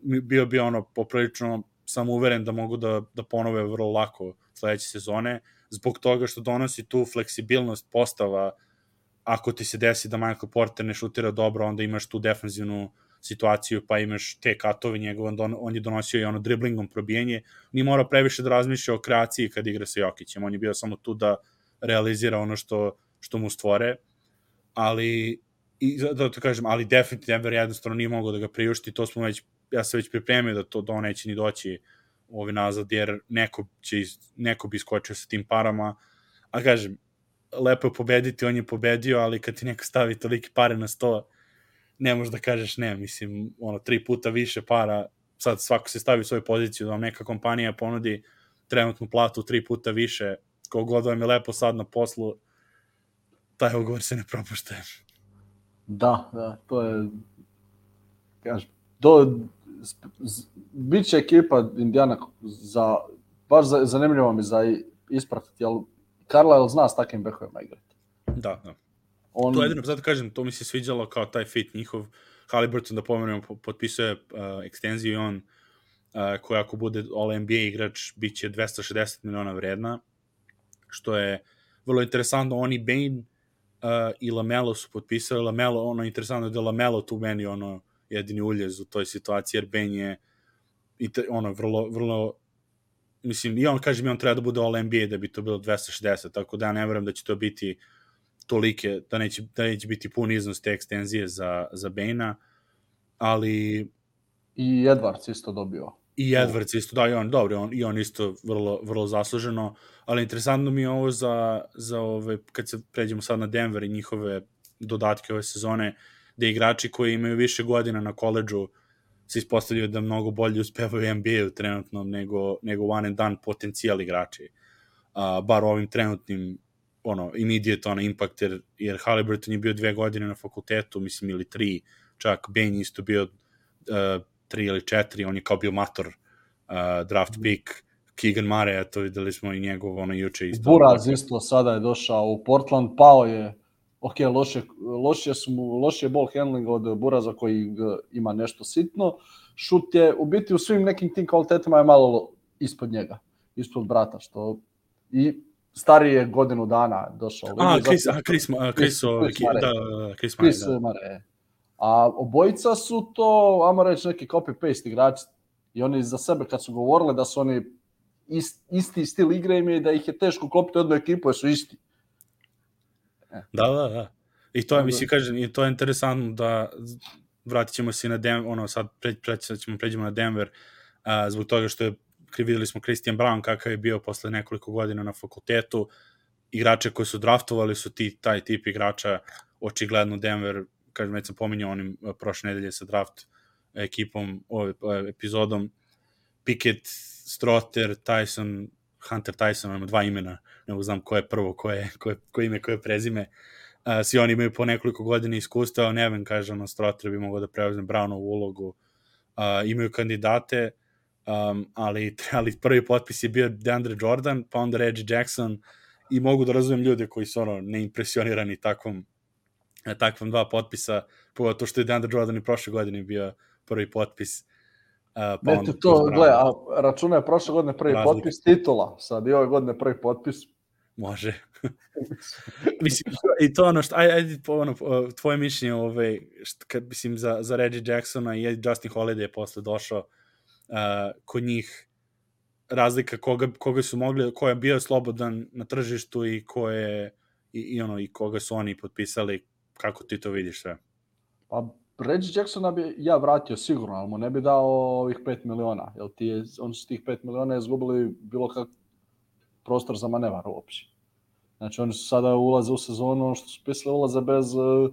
bio bi ono poprilično sam uveren da mogu da, da ponove vrlo lako sledeće sezone, zbog toga što donosi tu fleksibilnost postava, ako ti se desi da Michael Porter ne šutira dobro, onda imaš tu defensivnu situaciju, pa imaš te katove njegove, on, on je donosio i ono driblingom probijenje, ni mora previše da razmišlja o kreaciji kad igra sa Jokićem, on je bio samo tu da realizira ono što, što mu stvore, ali i da to kažem, ali definitivno Denver jednostavno nije mogao da ga priušti, to smo već ja se već pripremio da to da on neće ni doći ovi nazad, jer neko, će, neko bi iskočio sa tim parama, a kažem, lepo je pobediti, on je pobedio, ali kad ti neko stavi tolike pare na sto, ne možeš da kažeš ne, mislim, ono, tri puta više para, sad svako se stavi u svoju poziciju, da vam neka kompanija ponudi trenutnu platu tri puta više, kogod vam je lepo sad na poslu, taj ugovor se ne propušta. Da, da, to je, kažem, do, bit će ekipa Indiana za, baš za, zanimljivo mi za ispratiti, jel Carlisle zna s takvim bekovima igrati. Da, da. On... To jedino, zato kažem, to mi se sviđalo kao taj fit njihov. Halliburton, da pomenemo, potpisuje uh, ekstenziju i on, uh, koji ako bude All-NBA igrač, bit će 260 miliona vredna, što je vrlo interesantno. Oni Bane uh, i Lamelo su potpisali. Lamelo, ono, interesantno je da Lamelo tu meni, ono, jedini uljez u toj situaciji, jer Ben je ono, vrlo, vrlo mislim, i on kaže mi on treba da bude All NBA da bi to bilo 260, tako da ja ne verujem da će to biti tolike, da neće, da neće biti pun iznos te ekstenzije za, za Bane-a, ali... I Edwards isto dobio. I Edwards isto, da, i on, dobro, on, i on isto vrlo, vrlo zasluženo, ali interesantno mi je ovo za, za ove, kad se pređemo sad na Denver i njihove dodatke ove sezone, da igrači koji imaju više godina na koleđu se ispostavljaju da mnogo bolje uspevaju u NBA-u trenutno nego, nego one and done potencijal igrači. Uh, bar ovim trenutnim ono, immediate ono, impact, jer, jer Halliburton je bio dve godine na fakultetu, mislim, ili tri, čak Bane isto bio uh, tri ili četiri, on je kao bio mator uh, draft mm. pick, Keegan Mare, eto videli smo i njegov ono juče isto. Buraz isto sada je došao u Portland, pao je ok, loše, loše, su mu, loše je ball handling od Buraza koji ima nešto sitno. Šut je u biti u svim nekim tim kvalitetama je malo ispod njega, ispod brata, što i stariji je godinu dana došao. A, Chris, a, Chris, Chris, Chris, Chris, Mare. Da, Chris, Chris da. Mare. A obojica su to, ajmo reći, neki copy-paste igrači. I oni za sebe kad su govorili da su oni ist, isti stil igre im je da ih je teško klopiti jednu ekipu jer su isti. Da, da, da. I to je, mislim, kažem, i to je interesantno da vratit ćemo se na Denver, ono, sad pre, pre, ćemo pređemo na Denver, a, zbog toga što je, videli smo Christian Brown kakav je bio posle nekoliko godina na fakultetu, igrače koji su draftovali su ti, taj tip igrača, očigledno Denver, kažem, već sam pominjao onim prošle nedelje sa draft ekipom, ove, epizodom, Pickett, Strotter, Tyson, Hunter Tyson, ima dva imena, ne znam ko je prvo, ko je, ko je, ko ime, ko je prezime. Uh, svi oni imaju po nekoliko godina iskustva, on Evan kaže, ono, Strotter bi mogao da preuzme Brownovu ulogu. Uh, imaju kandidate, um, ali, ali prvi potpis je bio DeAndre Jordan, pa onda Reggie Jackson i mogu da razumem ljude koji su ono neimpresionirani takvom takvom dva potpisa, to što je DeAndre Jordan i prošle godine bio prvi potpis. Uh, pa Eto to, gle, a računa je prošle godine prvi razlika. potpis titula, sad i ove godine prvi potpis. Može. mislim, i to ono što, ajde, ajde ono, tvoje mišljenje, ovaj, što, kad, mislim, za, za Reggie Jacksona i Justin Holiday je posle došao uh, kod njih razlika koga, koga su mogli, ko je bio slobodan na tržištu i ko je, i, i ono, i koga su oni potpisali, kako ti to vidiš sve? Pa Reggie Jacksona bi ja vratio sigurno, ali mu ne bi dao ovih 5 miliona, jer ti je, on su tih 5 miliona izgubili bilo kak prostor za manevar uopće. Znači oni su sada ulaze u sezonu, što su pisali, ulaze bez uh,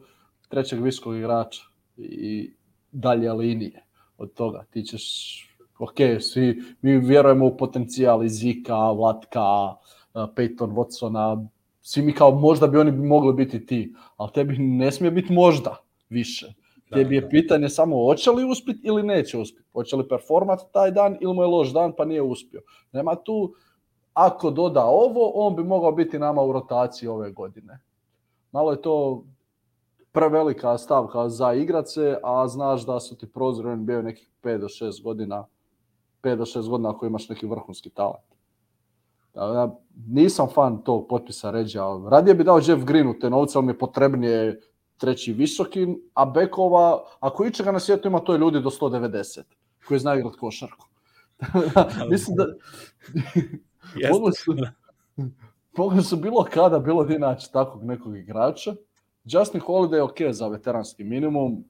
trećeg viskog igrača i dalje linije od toga. Ti ćeš, ok, svi, mi vjerujemo u potencijal i Zika, Vlatka, uh, Peyton Watsona, svi mi kao možda bi oni mogli biti ti, ali tebi ne smije biti možda više. Da, Tebi je da. pitanje samo hoće li uspjeti ili neće uspjeti. Hoće li performat taj dan ili mu je loš dan pa nije uspio. Nema tu, ako doda ovo, on bi mogao biti nama u rotaciji ove godine. Malo je to prevelika stavka za igrace, a znaš da su ti prozori bio nekih 5 do 6 godina, 5 do 6 godina ako imaš neki vrhunski talent. Ja, nisam fan tog potpisa Ređa, radije bi dao Jeff Greenu te novce, ali mi je potrebnije treći visoki, a bekova, ako ičega na svijetu ima, to je ljudi do 190, koji znaju igrati košarku. Mislim da... mogli, su, mogli su bilo kada, bilo di naći takvog nekog igrača. Justin Holiday je ok za veteranski minimum.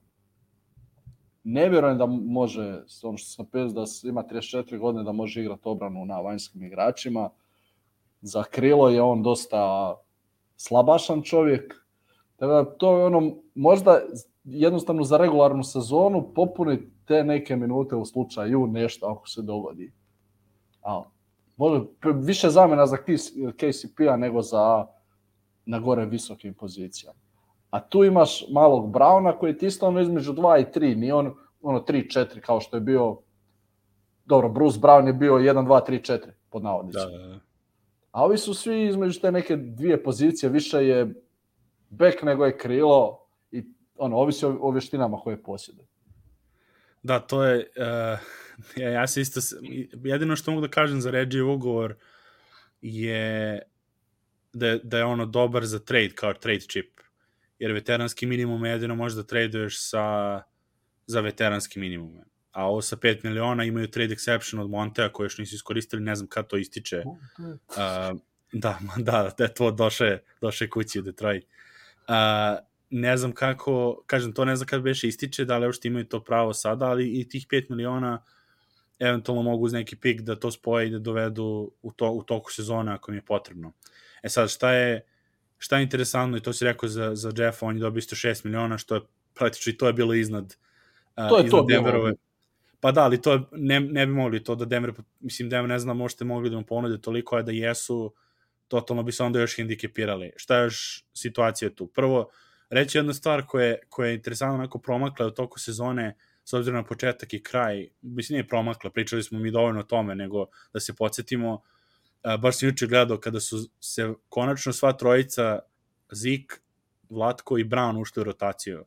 Ne vjerujem da može, ono što sam pes, da ima 34 godine, da može igrati obranu na vanjskim igračima. Za krilo je on dosta slabašan čovjek, Tako da to je ono, možda jednostavno za regularnu sezonu popuni te neke minute u slučaju nešto ako se dogodi. A, možda više zamena za KCP-a nego za na gore visokim pozicijama. A tu imaš malog Brauna koji ti isto ono između 2 i 3, nije on ono 3-4 kao što je bio dobro, Bruce Brown je bio 1, 2, 3, 4 pod navodnicima. Da, da, da. A ovi su svi između te neke dvije pozicije, više je bek nego je krilo i ono, ovisi o, o vještinama koje posjeduje. Da, to je, uh, ja, ja se isto, jedino što mogu da kažem za Reggie ugovor je da, da je ono dobar za trade, kao trade chip. Jer veteranski minimum jedino možeš da traduješ sa, za veteranski minimum. A ovo sa 5 miliona imaju trade exception od Montea koje još nisu iskoristili, ne znam kad to ističe. Uh, da, da, da, to doše, doše kući u Detroit. Uh, ne znam kako, kažem, to ne znam kad beše ističe, da li uopšte imaju to pravo sada, ali i tih 5 miliona eventualno mogu uz neki pik da to spoje i da dovedu u, to, u toku sezona ako mi je potrebno. E sad, šta je, šta je interesantno, i to si rekao za, za Jeffa, on je dobio isto 6 miliona, što je praktično i to je bilo iznad, uh, to je iznad to Denverove. Bilo. Pa da, ali to ne, ne bi mogli to da Denver, mislim Denver ne znam, možete mogli da mu ponude toliko, a da jesu, totalno bi se onda još hendikepirali. Šta je još situacija tu? Prvo, reći jedna stvar koja je, koja je interesantno onako promakla u toku sezone, s obzirom na početak i kraj, mislim nije promakla, pričali smo mi dovoljno o tome, nego da se podsjetimo, baš sam juče gledao kada su se konačno sva trojica Zik, Vlatko i Brown ušli u rotaciju.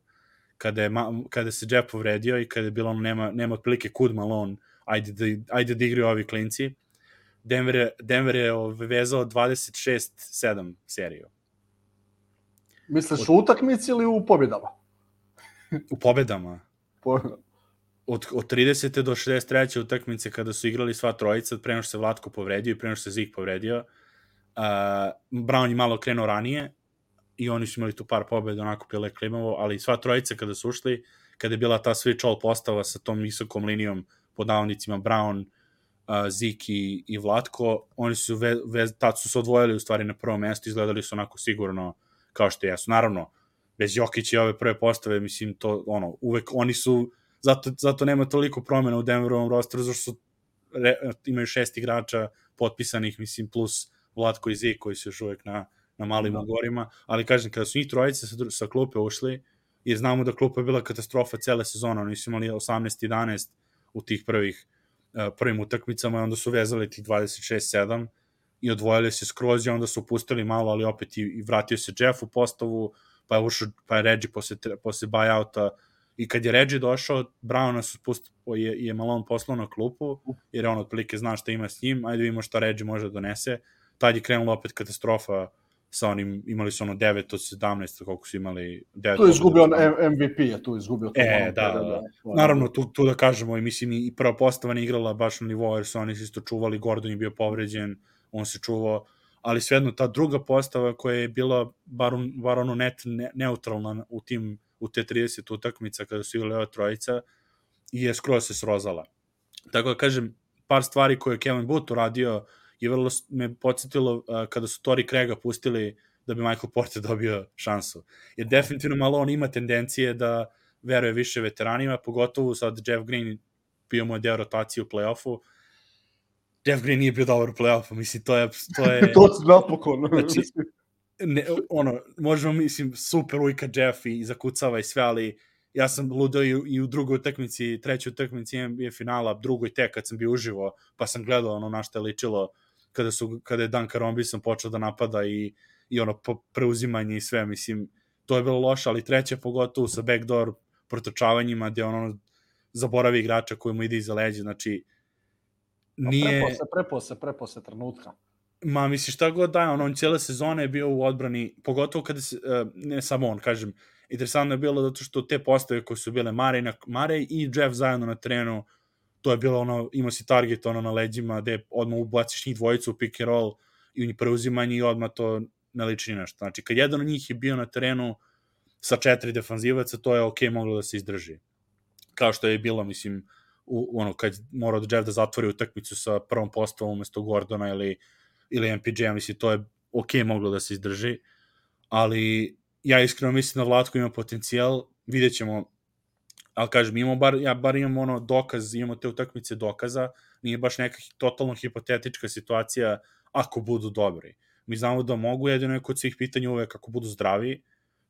Kada, je, kada se Jeff povredio i kada je bilo ono, nema, nema otprilike kud Malone, ajde da, ajde da igraju ovi klinci, Denver je, Denver je vezao 26-7 seriju. Misliš u utakmici ili u pobjedama? u pobjedama. Od, od 30. do 63. utakmice kada su igrali sva trojica, pre nego što se Vlatko povredio i pre nego što se Zik povredio, uh, Brown je malo krenuo ranije i oni su imali tu par pobjeda onako pile klimavo, ali sva trojica kada su ušli, kada je bila ta switch all postava sa tom visokom linijom pod navodnicima Brown, uh, Zik i, Vlatko, oni su, ve, ve, tad su se odvojili u stvari na prvo mesto, izgledali su onako sigurno kao što jesu. Naravno, bez Jokića i ove prve postave, mislim, to, ono, uvek oni su, zato, zato nema toliko promena u Denverovom rosteru, zašto su, re, imaju šest igrača potpisanih, mislim, plus Vlatko i Zik koji su još uvek na, na malim da. ugorima, ali kažem, kada su njih trojice sa, sa klupe ušli, jer znamo da klupa je bila katastrofa cele sezone, oni su imali 18-11 u tih prvih uh, prvim utakmicama i onda su vezali tih 26-7 i odvojili se skroz i onda su pustili malo, ali opet i, i vratio se Jeff u postavu, pa je ušao, pa je Reggie posle, posle buyouta i kad je Reggie došao, Brown su pust, je, je Malone poslao na klupu, jer on otprilike zna šta ima s njim, ajde vidimo šta Reggie može da donese. Tad je krenula opet katastrofa sa onim, imali su ono 9 od 17, koliko su imali. 9 tu je izgubio on MVP, je tu izgubio. E, da, da, da. Naravno, tu, tu da kažemo, i mislim, i prva postava ne igrala baš na nivou, jer su oni se isto čuvali, Gordon je bio povređen, on se čuvao, ali svejedno ta druga postava koja je bila bar, bar ono net, ne, neutralna u tim u te 30 utakmica kada su igrali ova trojica i je skroz se srozala. Tako da kažem, par stvari koje je Kevin Booth uradio je vrlo me podsjetilo uh, kada su Tori Craiga pustili da bi Michael Porter dobio šansu. Jer definitivno malo on ima tendencije da veruje više veteranima, pogotovo sad Jeff Green bio mu deo rotacije u play-offu, Jeff Green nije bio dobar u play-offu, mislim, to je... To je to se napokon. Znači, ne, ono, možemo, mislim, super ujka Jeff i zakucava i sve, ali ja sam ludao i, i u drugoj utakmici, trećoj utakmici NBA finala, drugoj tek kad sam bio uživo, pa sam gledao ono na što je ličilo kada, su, kada je Duncan Robinson počeo da napada i, i ono preuzimanje i sve, mislim, to je bilo loše, ali treće pogotovo sa backdoor protočavanjima gde on ono zaboravi igrača koji mu ide iza leđa, znači nije... Prepo se, prepo se, prepo se trenutka. Ma, misliš, šta god da je, on, on cijele sezone je bio u odbrani, pogotovo kada se, uh, ne samo on, kažem, interesantno je bilo zato što te postave koje su bile Mare, na, Mare i Jeff zajedno na terenu, to je bilo ono, imao si target ono na leđima gde odmah ubaciš njih dvojicu u pick and roll i u preuzimanje i odmah to ne liči nešto. Znači, kad jedan od njih je bio na terenu sa četiri defanzivaca, to je ok, moglo da se izdrži. Kao što je bilo, mislim, u, ono, kad mora da Jeff da zatvori utakmicu sa prvom postavom umesto Gordona ili, ili MPJ, mislim, to je ok moglo da se izdrži, ali ja iskreno mislim da Vlatko ima potencijal, vidjet ćemo, ali kažem, imamo bar, ja bar imam ono dokaz, imamo te utakmice dokaza, nije baš neka totalno hipotetička situacija ako budu dobri. Mi znamo da mogu, jedino je kod svih pitanja uvek kako budu zdravi,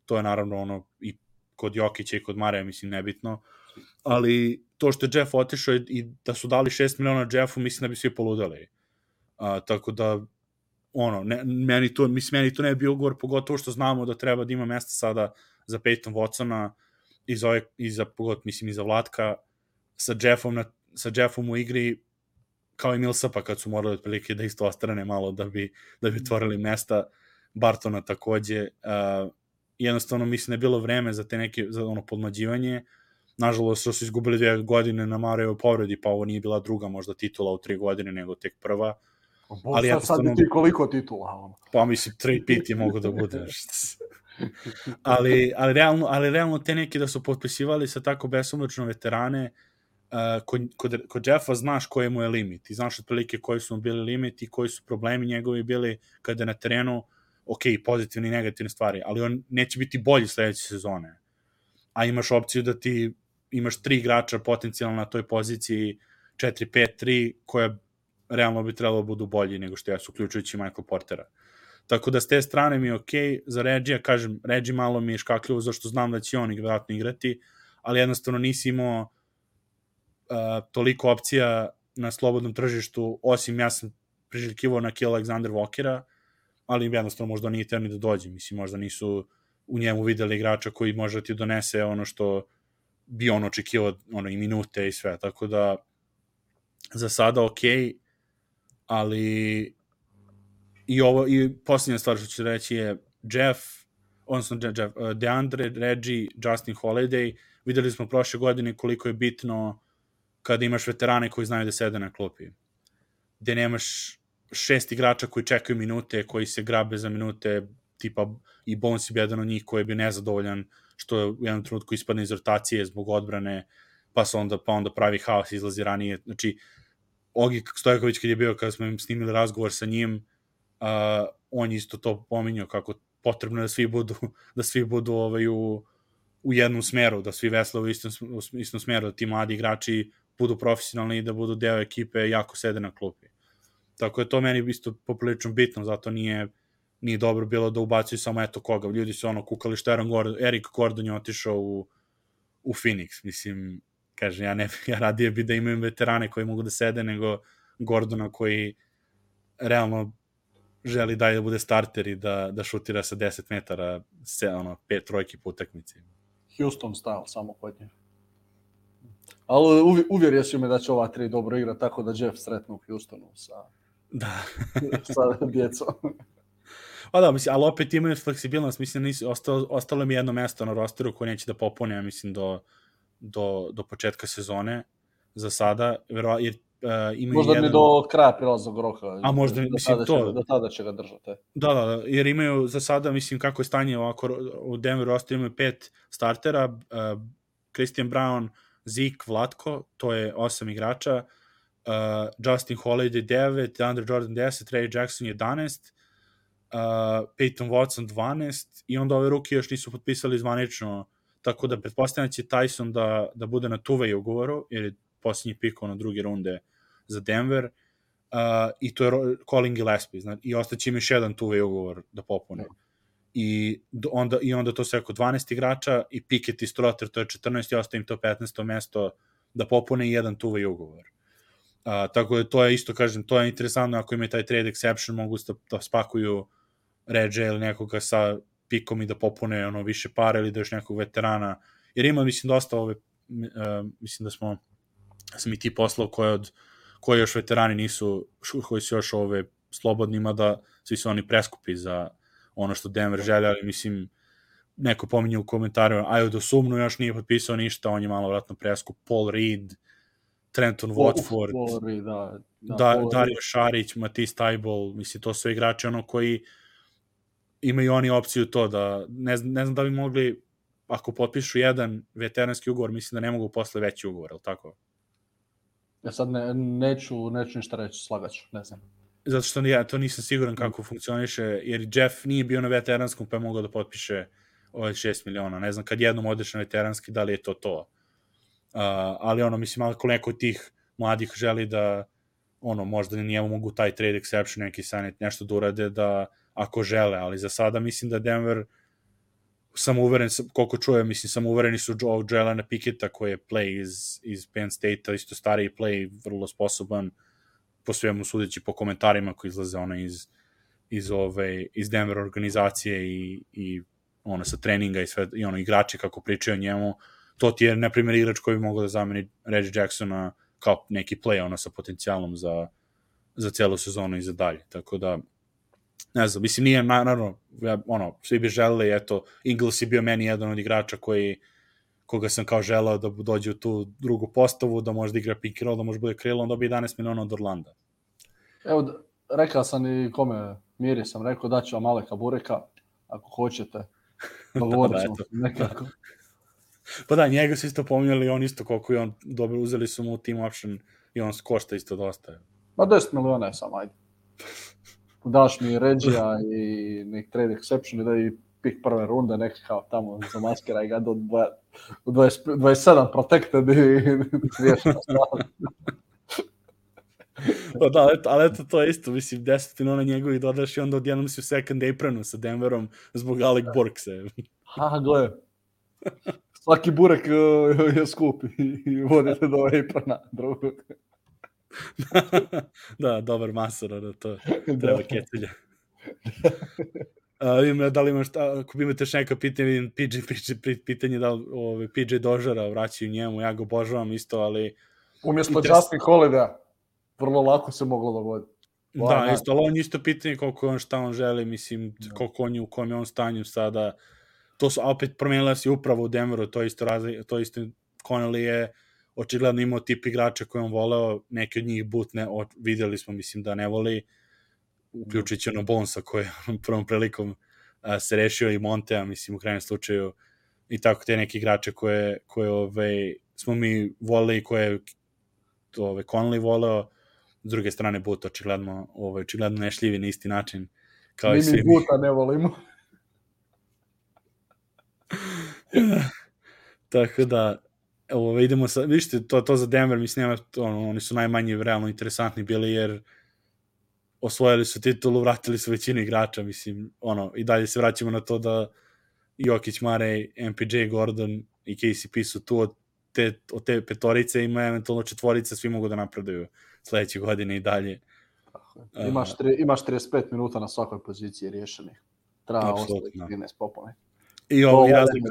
to je naravno ono i kod Jokića i kod Mareja, mislim, nebitno, ali to što je Jeff otišao i da su dali 6 miliona Jeffu, mislim da bi svi poludali. A, tako da, ono, ne, meni, to, mislim, meni to ne bi bio ugovor, pogotovo što znamo da treba da ima mesta sada za Peyton Watsona i za, ove, i za mislim, i za Vlatka sa Jeffom, na, sa Jeffom u igri kao i Millsapa kad su morali otprilike da isto ostrane malo da bi, da bi otvorili mesta Bartona takođe uh, jednostavno mislim da je bilo vreme za te neke za ono podmađivanje nažalost su izgubili dve godine na Mareo povredi, pa ovo nije bila druga možda titula u tri godine, nego tek prva. Bo, ali sad, sad ti koliko titula? Ono? Pa mislim, tri piti mogu da bude. ali, ali, realno, ali realno te neke da su potpisivali sa tako besomučno veterane, uh, kod, kod, kod Jeffa znaš koji mu je limit i znaš otprilike koji su mu bili limiti, koji su problemi njegovi bili kada na terenu, ok, pozitivne i negativne stvari, ali on neće biti bolji sledeće sezone. A imaš opciju da ti imaš tri igrača potencijalno na toj poziciji 4-5-3 koja realno bi trebalo da budu bolji nego što jesu, uključujući Michael Portera. Tako da s te strane mi je okej, okay. za Regija, kažem, Regi malo mi je škakljivo zašto znam da će on vratno igrati, ali jednostavno nisi imao uh, toliko opcija na slobodnom tržištu, osim ja sam priželjkivo na kill Alexander Walkera, ali jednostavno možda nije teo ni da dođe, mislim, možda nisu u njemu videli igrača koji može da ti donese ono što bi on očekivao ono, i minute i sve, tako da za sada ok, ali i ovo, i posljednja stvar što ću reći je Jeff, odnosno Jeff, uh, DeAndre, Reggie, Justin Holiday, videli smo prošle godine koliko je bitno kada imaš veterane koji znaju da sede na klupi. Gde nemaš šest igrača koji čekaju minute, koji se grabe za minute, tipa i Bones je jedan od njih koji je bio nezadovoljan što je u jednom trenutku ispadne iz rotacije zbog odbrane, pa se onda, pa onda pravi haos, izlazi ranije. Znači, Ogi Stojković kad je bio, kada smo im snimili razgovor sa njim, uh, on isto to pominjao kako potrebno je da svi budu, da svi budu ovaj, u, u jednom smeru, da svi vesle u istom, u istom smeru, da ti mladi igrači budu profesionalni i da budu deo ekipe jako sede na klupi. Tako je to meni isto poprilično bitno, zato nije nije dobro bilo da ubacuju samo eto koga. Ljudi su ono kukali što Aaron Gordon, Eric Gordon je otišao u, u Phoenix. Mislim, kažem, ja, ne, ja radije bi da imaju veterane koji mogu da sede nego Gordona koji realno želi da da bude starter i da, da šutira sa 10 metara se, ono, pet trojki po utakmici. Houston style samo kod nje. Ali uvi, uvjerio si me da će ova tri dobro igra, tako da Jeff sretnu u Houstonu sa, Da. sa djecom. Pa da, mislim, ali opet imaju fleksibilnost, mislim, nisu, ostalo, ostalo mi jedno mesto na rosteru koje neće da popune, ja mislim, do, do, do početka sezone za sada, vero, jer uh, imaju Možda jedan... ni do kraja prilaznog roka. A možda, do mislim, to- Će, do tada će ga držati. Da, da, da, jer imaju za sada, mislim, kako je stanje ovako, u Denveru ostaju imaju pet startera, uh, Christian Brown, Zeke, Vlatko, to je osam igrača, uh, Justin Holiday 9, Andre Jordan 10, Ray Jackson 11, uh, Peyton Watson 12 i onda ove ruke još nisu potpisali zvanično, tako da pretpostavljam da će Tyson da, da bude na tuve ugovoru, jer je posljednji pik ono druge runde za Denver, uh, i to je Colin Gillespie, znači, i ostaće im još jedan tuve ugovor da popune. I do- onda, i onda to sve oko 12 igrača i Pickett i Strotter, to je 14 i ostaje im to 15. mesto da popune i jedan tuve ugovor. Uh, tako da to je isto, kažem, to je interesantno ako imaju taj trade exception, mogu da, da spakuju Ređe ili nekoga sa pikom i da popune ono više para ili da još nekog veterana. Jer ima, mislim, dosta ove, uh, mislim da smo sam i ti poslao koje od koji još veterani nisu, koji su još ove slobodnima da svi su oni preskupi za ono što Denver želja, ali mislim neko pominje u komentaru, Ajo do Sumnu još nije potpisao ništa, on je malo vratno preskup, Paul Reed, Trenton Watford, Paul, da, da, da, Paul Dario Šarić, Matis Tajbol, mislim, to su igrači ono koji imaju oni opciju to da, ne, ne znam da bi mogli, ako potpišu jedan veteranski ugovor, mislim da ne mogu posle veći ugovor, ali tako? Ja sad ne, neću, neću ništa reći, slagaću, ne znam. Zato što ja to nisam siguran kako funkcioniše, jer Jeff nije bio na veteranskom pa je mogao da potpiše ove 6 miliona. Ne znam, kad jednom odeš na veteranski, da li je to to. Uh, ali ono, mislim, ako neko od tih mladih želi da ono, možda njemu mogu taj trade exception, neki sanet, nešto da urade da ako žele, ali za sada mislim da Denver sam uveren, koliko čujem, mislim, sam uvereni su Joe Jelena Picketa koji je play iz, iz Penn State-a, isto stariji play, vrlo sposoban, po svemu sudeći po komentarima koji izlaze ono iz, iz, ove, iz Denver organizacije i, i ono sa treninga i sve, i ono igrači kako pričaju o njemu, to ti je, na primjer, igrač koji bi mogao da zameni Reggie Jacksona kao neki play ono sa potencijalom za, za celu sezonu i za dalje. Tako da, ne znam, mislim, nije, na- naravno, ja, ono, svi bi želeli, eto, Ingles je bio meni jedan od igrača koji koga sam kao želeo da dođe u tu drugu postavu, da može da igra pick and roll, da može da bude krilo, on dobije 11 miliona od Orlanda. Evo, rekao sam i kome, Miri sam rekao da ću vam Aleka Bureka, ako hoćete. Dogovorit Da, ćemo eto. nekako. Pa da, njega su isto pominjali, on isto koliko je on dobro, uzeli su mu team option i on košta isto dosta. Ma 10 miliona je sam, ajde. Daš mi Regija i nek trade exception i da i pik prve runde, nek kao tamo zamaskiraj ga do dva- u 20 27 protected i riješeno stvar. Pa da, ali ali eto to je isto, mislim, 10 miliona njegovih dodaš i onda odjednom si u second apronu sa Denverom zbog Alec Burkse. Ha, gle. Svaki burek uh, je skup i i vodite do aprona drugog. da, dobar masor, ono, to treba kecelja. Uh, ima, da li imaš, a, ako imate još neka pitanja, vidim PJ, PJ, pitanje da li ove, PJ Dožara vraćaju njemu, ja ga obožavam isto, ali Umjesto Interes- Justin Holiday, vrlo lako se moglo dogoditi. Da, Lagano. isto, ali on isto pitanje koliko on šta on želi, mislim, Da. koliko on je, u kom je on stanju sada. To su, a opet promenila se upravo u Denveru, to isto razli, to isto, Connelly je očigledno imao tip igrača koje on voleo, neki od njih butne, o, videli smo, mislim, da ne voli, uključujući ono Bonsa koji je prvom prilikom a, se rešio i Montea, mislim, u krajnjem slučaju, i tako te neke igrače koje, koje ove, smo mi voleli i koje to, ove, Connelly voleo, s druge strane But očigledno, ovaj, očigledno nešljivi na isti način kao Mi i svi mi. Buta ne volimo. Tako da, ovo, idemo sa, vidite, to, to za Denver, mislim, nema, to, ono, oni su najmanje realno interesantni bili, jer osvojili su titulu, vratili su većinu igrača, mislim, ono, i dalje se vraćamo na to da Jokić, Mare, MPJ, Gordon i KCP su tu od te, od te petorice ima eventualno četvorica, svi mogu da napreduju sledeće godine i dalje. Imaš, tri, imaš 35 minuta na svakoj poziciji riješenih. Treba ostaviti 13 popone. I, ovo, i, razlika,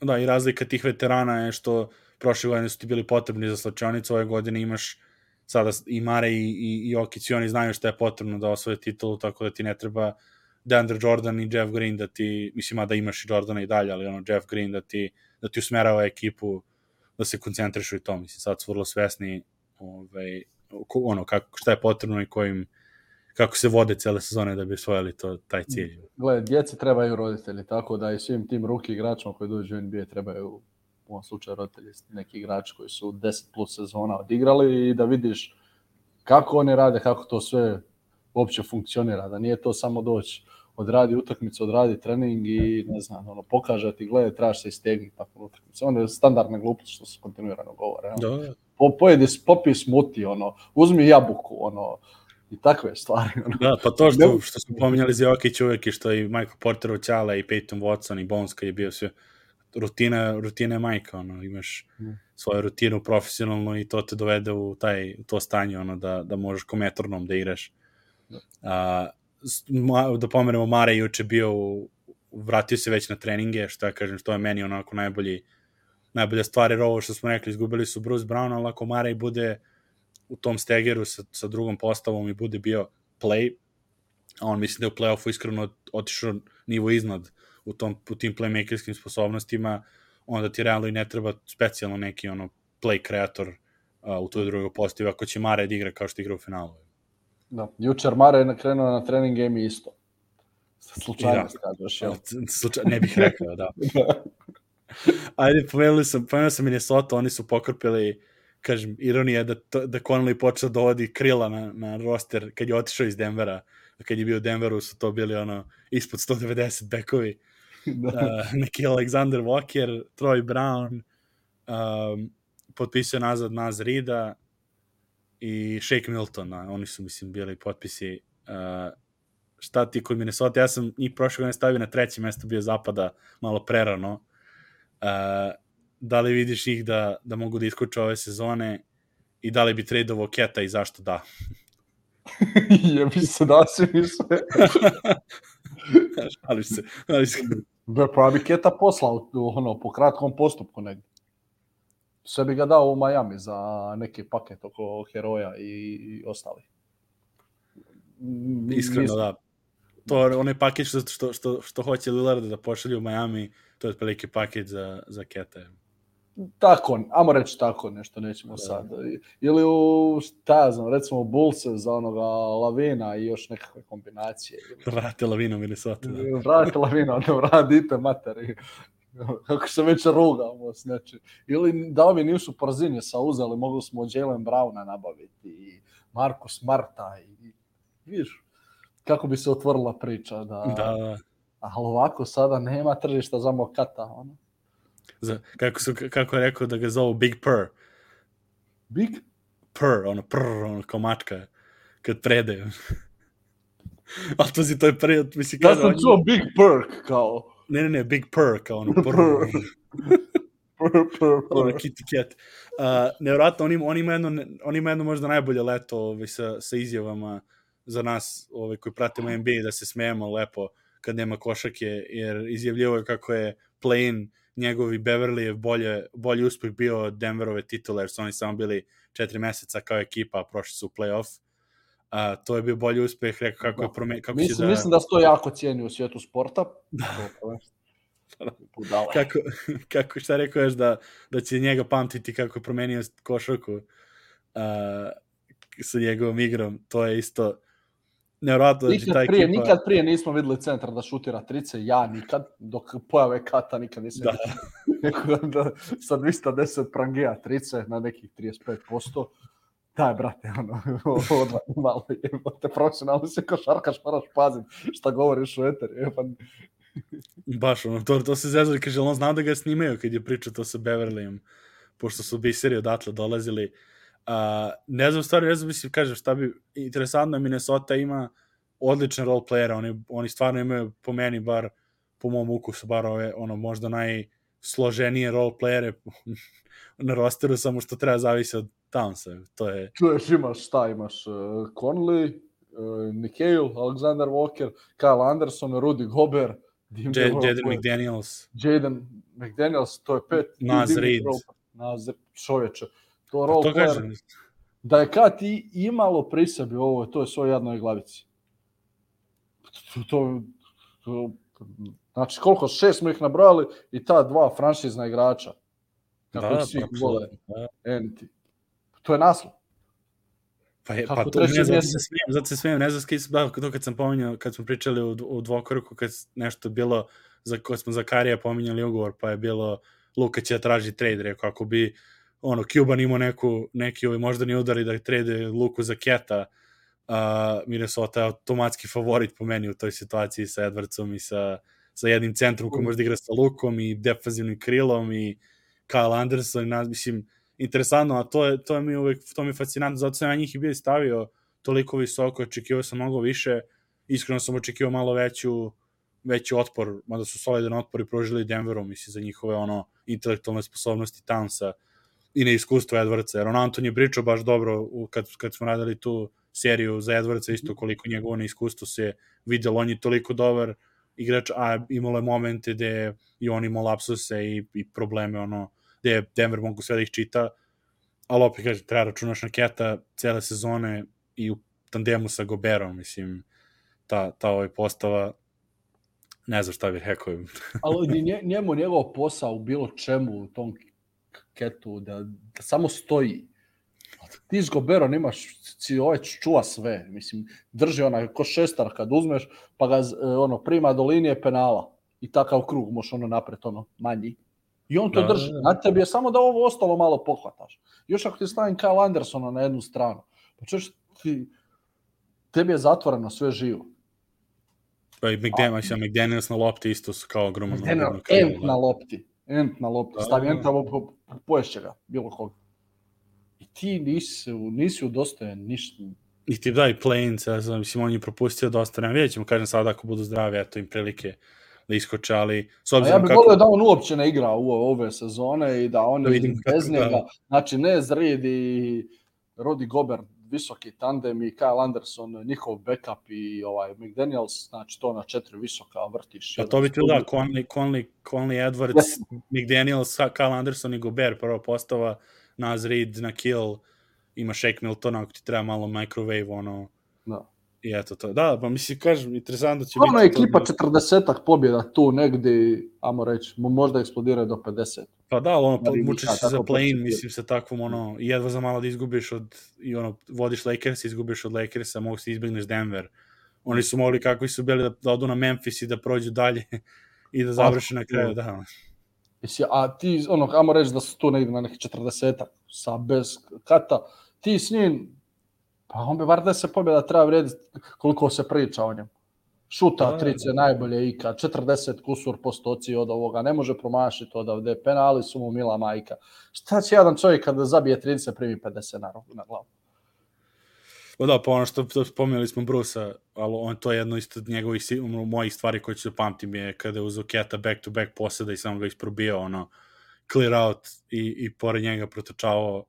da, i razlika tih veterana je što prošle godine su ti bili potrebni za slačionicu, ove godine imaš sada i Mare i, i, i Jokić i oni znaju šta je potrebno da osvoje titulu, tako da ti ne treba DeAndre Jordan i Jeff Green da ti, mislim, da imaš i Jordana i dalje, ali ono, Jeff Green da ti, da ti usmerava ekipu da se koncentrišu i to, mislim, sad su vrlo svesni ovaj, ono, kako, šta je potrebno i kojim, kako se vode cele sezone da bi osvojili to, taj cilj. Gle, djeci trebaju roditelji, tako da i svim tim ruki igračima koji dođu u NBA trebaju u ovom slučaju roditelji neki igrači koji su 10 plus sezona odigrali i da vidiš kako oni rade, kako to sve uopće funkcionira, da nije to samo doći odradi utakmicu, odradi trening i ne znam, ono, pokaže ti, gledaj, trebaš se istegnuti nakon utakmice. Onda je standardna glupost što se kontinuirano govore. Ono. Da. Po, pojedi, popi smuti, ono, uzmi jabuku, ono, i takve stvari. Ono. Da, pa to što, što smo pominjali za Jokić uvek i što i Michael Porter Oćala i Peyton Watson i Bones kad je bio sve rutina, rutina je majka, ono, imaš mm. svoju rutinu profesionalno i to te dovede u taj, u to stanje, ono, da, da možeš kometornom da igraš. Da. A, da pomenemo, Mare juče bio, vratio se već na treninge, što ja kažem, što je meni onako najbolji, najbolja stvar, jer ovo što smo rekli, izgubili su Bruce Brown, ali ako Mare bude u tom stegeru sa, sa drugom postavom i bude bio play, a on mislim da je u play-offu iskreno otišao nivo iznad u, tom, u tim playmakerskim sposobnostima, onda ti realno i ne treba specijalno neki ono play kreator uh, u toj drugoj postavi, ako će Mare da igra kao što igra u finalu. Da, jučer Mare je krenuo na trening game isto. Slučajno da. kažeš, jel? Slučaj, ne bih rekao, da. da. Ajde, pomenuli sam, sam Minnesota, oni su pokrpili, kažem, ironija da, to, da Connelly počeo da dovodi krila na, na roster kad je otišao iz Denvera. Kad je bio u Denveru su to bili ono ispod 190 bekovi. Da. Uh, neki Alexander Walker, Troy Brown, um, potpisao nazad Naz Rida, i Shake Milton, a, oni su, mislim, bili potpisi. Uh, šta ti kod Minnesota? Ja sam njih prošle godine stavio na treće mesto, bio zapada malo prerano. Uh, da li vidiš ih da, da mogu da iskuču ove sezone i da li bi tradeovo Keta i zašto da? Jebi se da se misle. šališ se. Šališ se. Be, pa bi Keta poslao ono, po kratkom postupku negdje sve bi ga dao u Miami za neki paket oko heroja i, i ostali. Iskreno, Mislim... da. To onaj paket što, što, što, što hoće Lillard da pošalju u Miami, to je otprilike paket za, za Keta. Tako, amo reći tako nešto, nećemo da. sad. Ili u, šta ja znam, recimo Bulls za onoga Lavina i još nekakve kombinacije. Vrate Lavina u Minnesota. Da. Vrate Lavina, da vratite materi. kako se već rugamo s nečim. Ili da ovi nisu sa uzeli, mogli smo Jalen Browna nabaviti i Markus Marta i, viš, kako bi se otvorila priča da, da. ali ovako sada nema tržišta za Mokata ono. Za, kako, su, kako je rekao da ga zovu Big Purr Big? Purr, ono prr, ono kao mačka kad predaju Ali to si, to je prvi, mislim, ja sam čuo Big Perk, kao. Ne, ne, ne, Big Purr, kao ono, purr, purr. Kitty Cat. Uh, nevjerojatno, on ima, on, ima jedno, on ima jedno možda najbolje leto ovaj, sa, sa izjavama za nas ovaj, koji pratimo NBA da se smejemo lepo kad nema košake, jer izjavljivo je kako je njegovi Beverly je bolje, bolji uspeh bio od Denverove titule, jer su oni samo bili četiri meseca kao ekipa, a prošli su u play-off. A, to je bio bolji uspeh, rekao kako je promen, kako mislim, će da... Mislim da se to jako cijeni u svijetu sporta. Da. kako, kako, šta rekao ješ da, da će njega pamtiti kako je promenio košarku uh, sa njegovom igrom, to je isto nevjerojatno. Nikad, znači, prije, ekipa... nikad prije nismo videli centar da šutira trice, ja nikad, dok pojave Kata nikad nisam da. vidio. da, sa 210 prangija trice na nekih 35%, daj brate, ono, odvaj malo, jebote, profesionalno si košarkaš, moraš paziti šta govoriš u eteri, jebote. Baš, ono, to, to se zezali, kaže, on znao da ga snimaju kad je pričao to sa Beverlyem, pošto su biseri odatle dolazili, Uh, ne znam, stvarno, ne znam, mislim, kažem, šta bi, interesantno Minnesota ima odlične role playere, oni, oni stvarno imaju, po meni, bar, po mom ukusu, bar ove, ono, možda najsloženije role playere na rosteru, samo što treba zavisi od Townsa, to je... Tu još imaš, šta imaš, uh, Conley, uh, Nikhil, Alexander Walker, Kyle Anderson, Rudy Gobert, Jaden McDaniels. Jaden McDaniels, to je pet. Naz Reid. Naz čoveče. To role To kažem. Da je kad i imalo pri sebi ovo, to je svoj jednoj glavici. To, to, to, znači koliko, šest smo ih nabrojali i ta dva franšizna igrača. Kako Da, svi vole. da. Enti. To je naslov. Pa, je, Kako pa to, ne, mjesec? se smijem, zato se smijem, ne znam skis, da, to kad sam pominjao, kad smo pričali u, u dvokoruku, kad nešto bilo, za koje smo za Karija pominjali ugovor, pa je bilo Luka će da traži trade, rekao, ako bi ono, Cuban imao neku, neki ovaj moždani udar i da trade Luku za Keta, uh, Minnesota je automatski favorit po meni u toj situaciji sa Edwardsom i sa, sa jednim centrom koji može da igra sa Lukom i defanzivnim krilom i Kyle Anderson, na, mislim, interesantno, a to je, to je mi uvek, to mi je fascinantno, zato sam ja njih i bio stavio toliko visoko, očekivao sam mnogo više, iskreno sam očekivao malo veću, veći otpor, mada su solidan otpor i prožili Denveru, mislim, za njihove ono intelektualne sposobnosti Townsa i neiskustvo Edwardsa, jer on Anton je pričao baš dobro u, kad, kad smo radili tu seriju za Edwardsa, isto koliko njegovo neiskustvo se videlo, on je toliko dobar igrač, a imalo je momente gde i on imao lapsuse i, i probleme, ono, gde Denver mogu sve da ih čita, ali opet kažem, treba računaš na Keta cele sezone i u tandemu sa Goberom, mislim, ta, ta ovaj postava, ne znam šta bih rekao. Ali nje, njemu njegov posao u bilo čemu u tom ketu, da, da samo stoji. Ti s Goberom imaš, si ovaj čuva sve, mislim, drži onaj ko šestar kad uzmeš, pa ga e, ono, prima do linije penala i takav krug možeš ono napred, ono, manji. I on to Da, drži. da, da. Na tebi je samo da ovo ostalo malo pohvataš. Još ako ti stavim Kyle Andersona na jednu stranu, pa češ ti, tebi je zatvoreno sve živo. Pa i McDaniels, ja, McDaniels na lopti isto su kao ogroman. Krilo, ent na lopti. Ent na lopti. Da, Stavi da. ent, po, po, poješće ga, bilo koga. I ti nisi, nisi udostojen ništa. I ti daj play-in, ja znam, mislim, on je propustio dosta vremena. Vidjet ćemo, kažem sad, ako budu zdravi, eto im prilike da iskoče, ali s A ja obzirom bih kako... volio da on uopće ne igra u ove sezone i da Da oni vidimo bez kako, da. njega, znači ne Zrid i Rodi Gober, visoki tandem i Kyle Anderson, njihov backup i ovaj McDaniels, znači to na četiri visoka vrtiš. Pa to bi ti da, Conley, Conley, Conley Edwards, Yes. McDaniels, Kyle Anderson i Gobert, prva postava, Naz Reid na kill, ima Shake Milton, ako ti treba malo microwave, ono, Da. I eto to. Da, pa mislim, kažem, interesantno će Ono je biti... to ekipa da- 40 pobjeda tu negdje, amo reći, mo- možda eksplodiraju do 50. Pa da, ali ono, Da li mučiš ništa, se za pročitio. mislim, sa takvom, ono, jedva za malo da izgubiš od, i ono, vodiš Lakers, izgubiš od Lakersa, mogu se izbigneš Denver. Oni su mogli, kakvi su bili, da, da odu na Memphis i da prođu dalje i da završe na kraju, da. Jesi, a ti, ono, amo reći da su tu negdje na nekih 40 sa bez kata, ti s njim, pa on bi bar 10 pobjeda treba vrijediti koliko se priča o njemu. Šuta, Da, trice, najbolje ikad, 40 kusur postoci od ovoga, ne može promašiti odavde, penali su mu mila majka. Šta će jedan čovjek kada zabije 30, primi 50 na, na glavu? Pa da, pa ono što, spomenuli smo Brusa, ali on to je jedno isto od njegovih mojih stvari koje ću da pamtim je kada je uzeo Keta back to back poseda i samo ga isprobio, ono, clear out i, i pored njega protočavao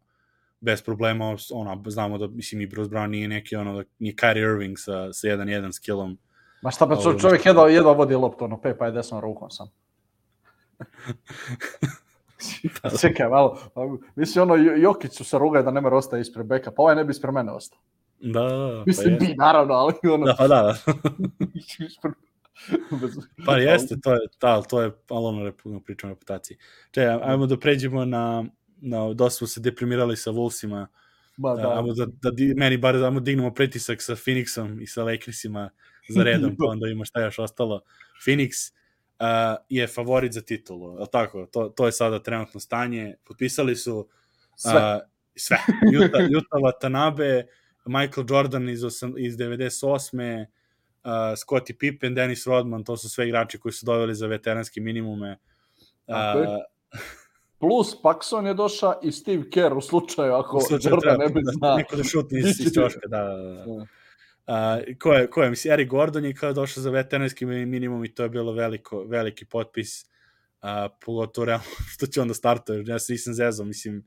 bez problema, ono, znamo da, mislim, i Bruce Brown nije neki, ono, da, nije Kyrie Irving sa, sa 1-1 skillom, Ma šta pa Ovo- čo- čovjek jedva, jedva vodi loptu, ono, pepa je desnom rukom sam. Čekaj, malo. Mislim, ono, Jo- Jokić su se rugaju da ne mora ostaje ispred beka, pa ovaj ne bi ispred mene ostao. Da, da, da, pa Mislim, je. bi, naravno, ali ono... Da, pa da, da. Pa jeste, to je, da, to je, ali ono pričamo o reputaciji. Čekaj, ajmo da pređemo na, na, dosta smo se deprimirali sa Wolvesima, Ma, da. da, ajmo da, da, di- meni bar ajmo dignemo pretisak sa Phoenixom i sa Lakersima za redom, pa onda ima šta još ostalo. Phoenix uh, je favorit za titulu, je tako? To, to je sada trenutno stanje. Potpisali su sve. Uh, sve. Utah, Utah Watanabe, Michael Jordan iz, osam, iz 98. Uh, Scottie Pippen, Dennis Rodman, to su sve igrači koji su doveli za veteranske minimume. Tako je. Plus Paxson je došao i Steve Kerr u slučaju ako Jordan ne bi da- znao. Neko da šutne iz, iz čoška, da, da, da. Da. A, ko je, ko je, mislim, Eric Gordon je kao došao za veteranski minimum i to je bilo veliko, veliki potpis, a, pogotovo realno što će onda startuje, ja se nisam zezao, mislim,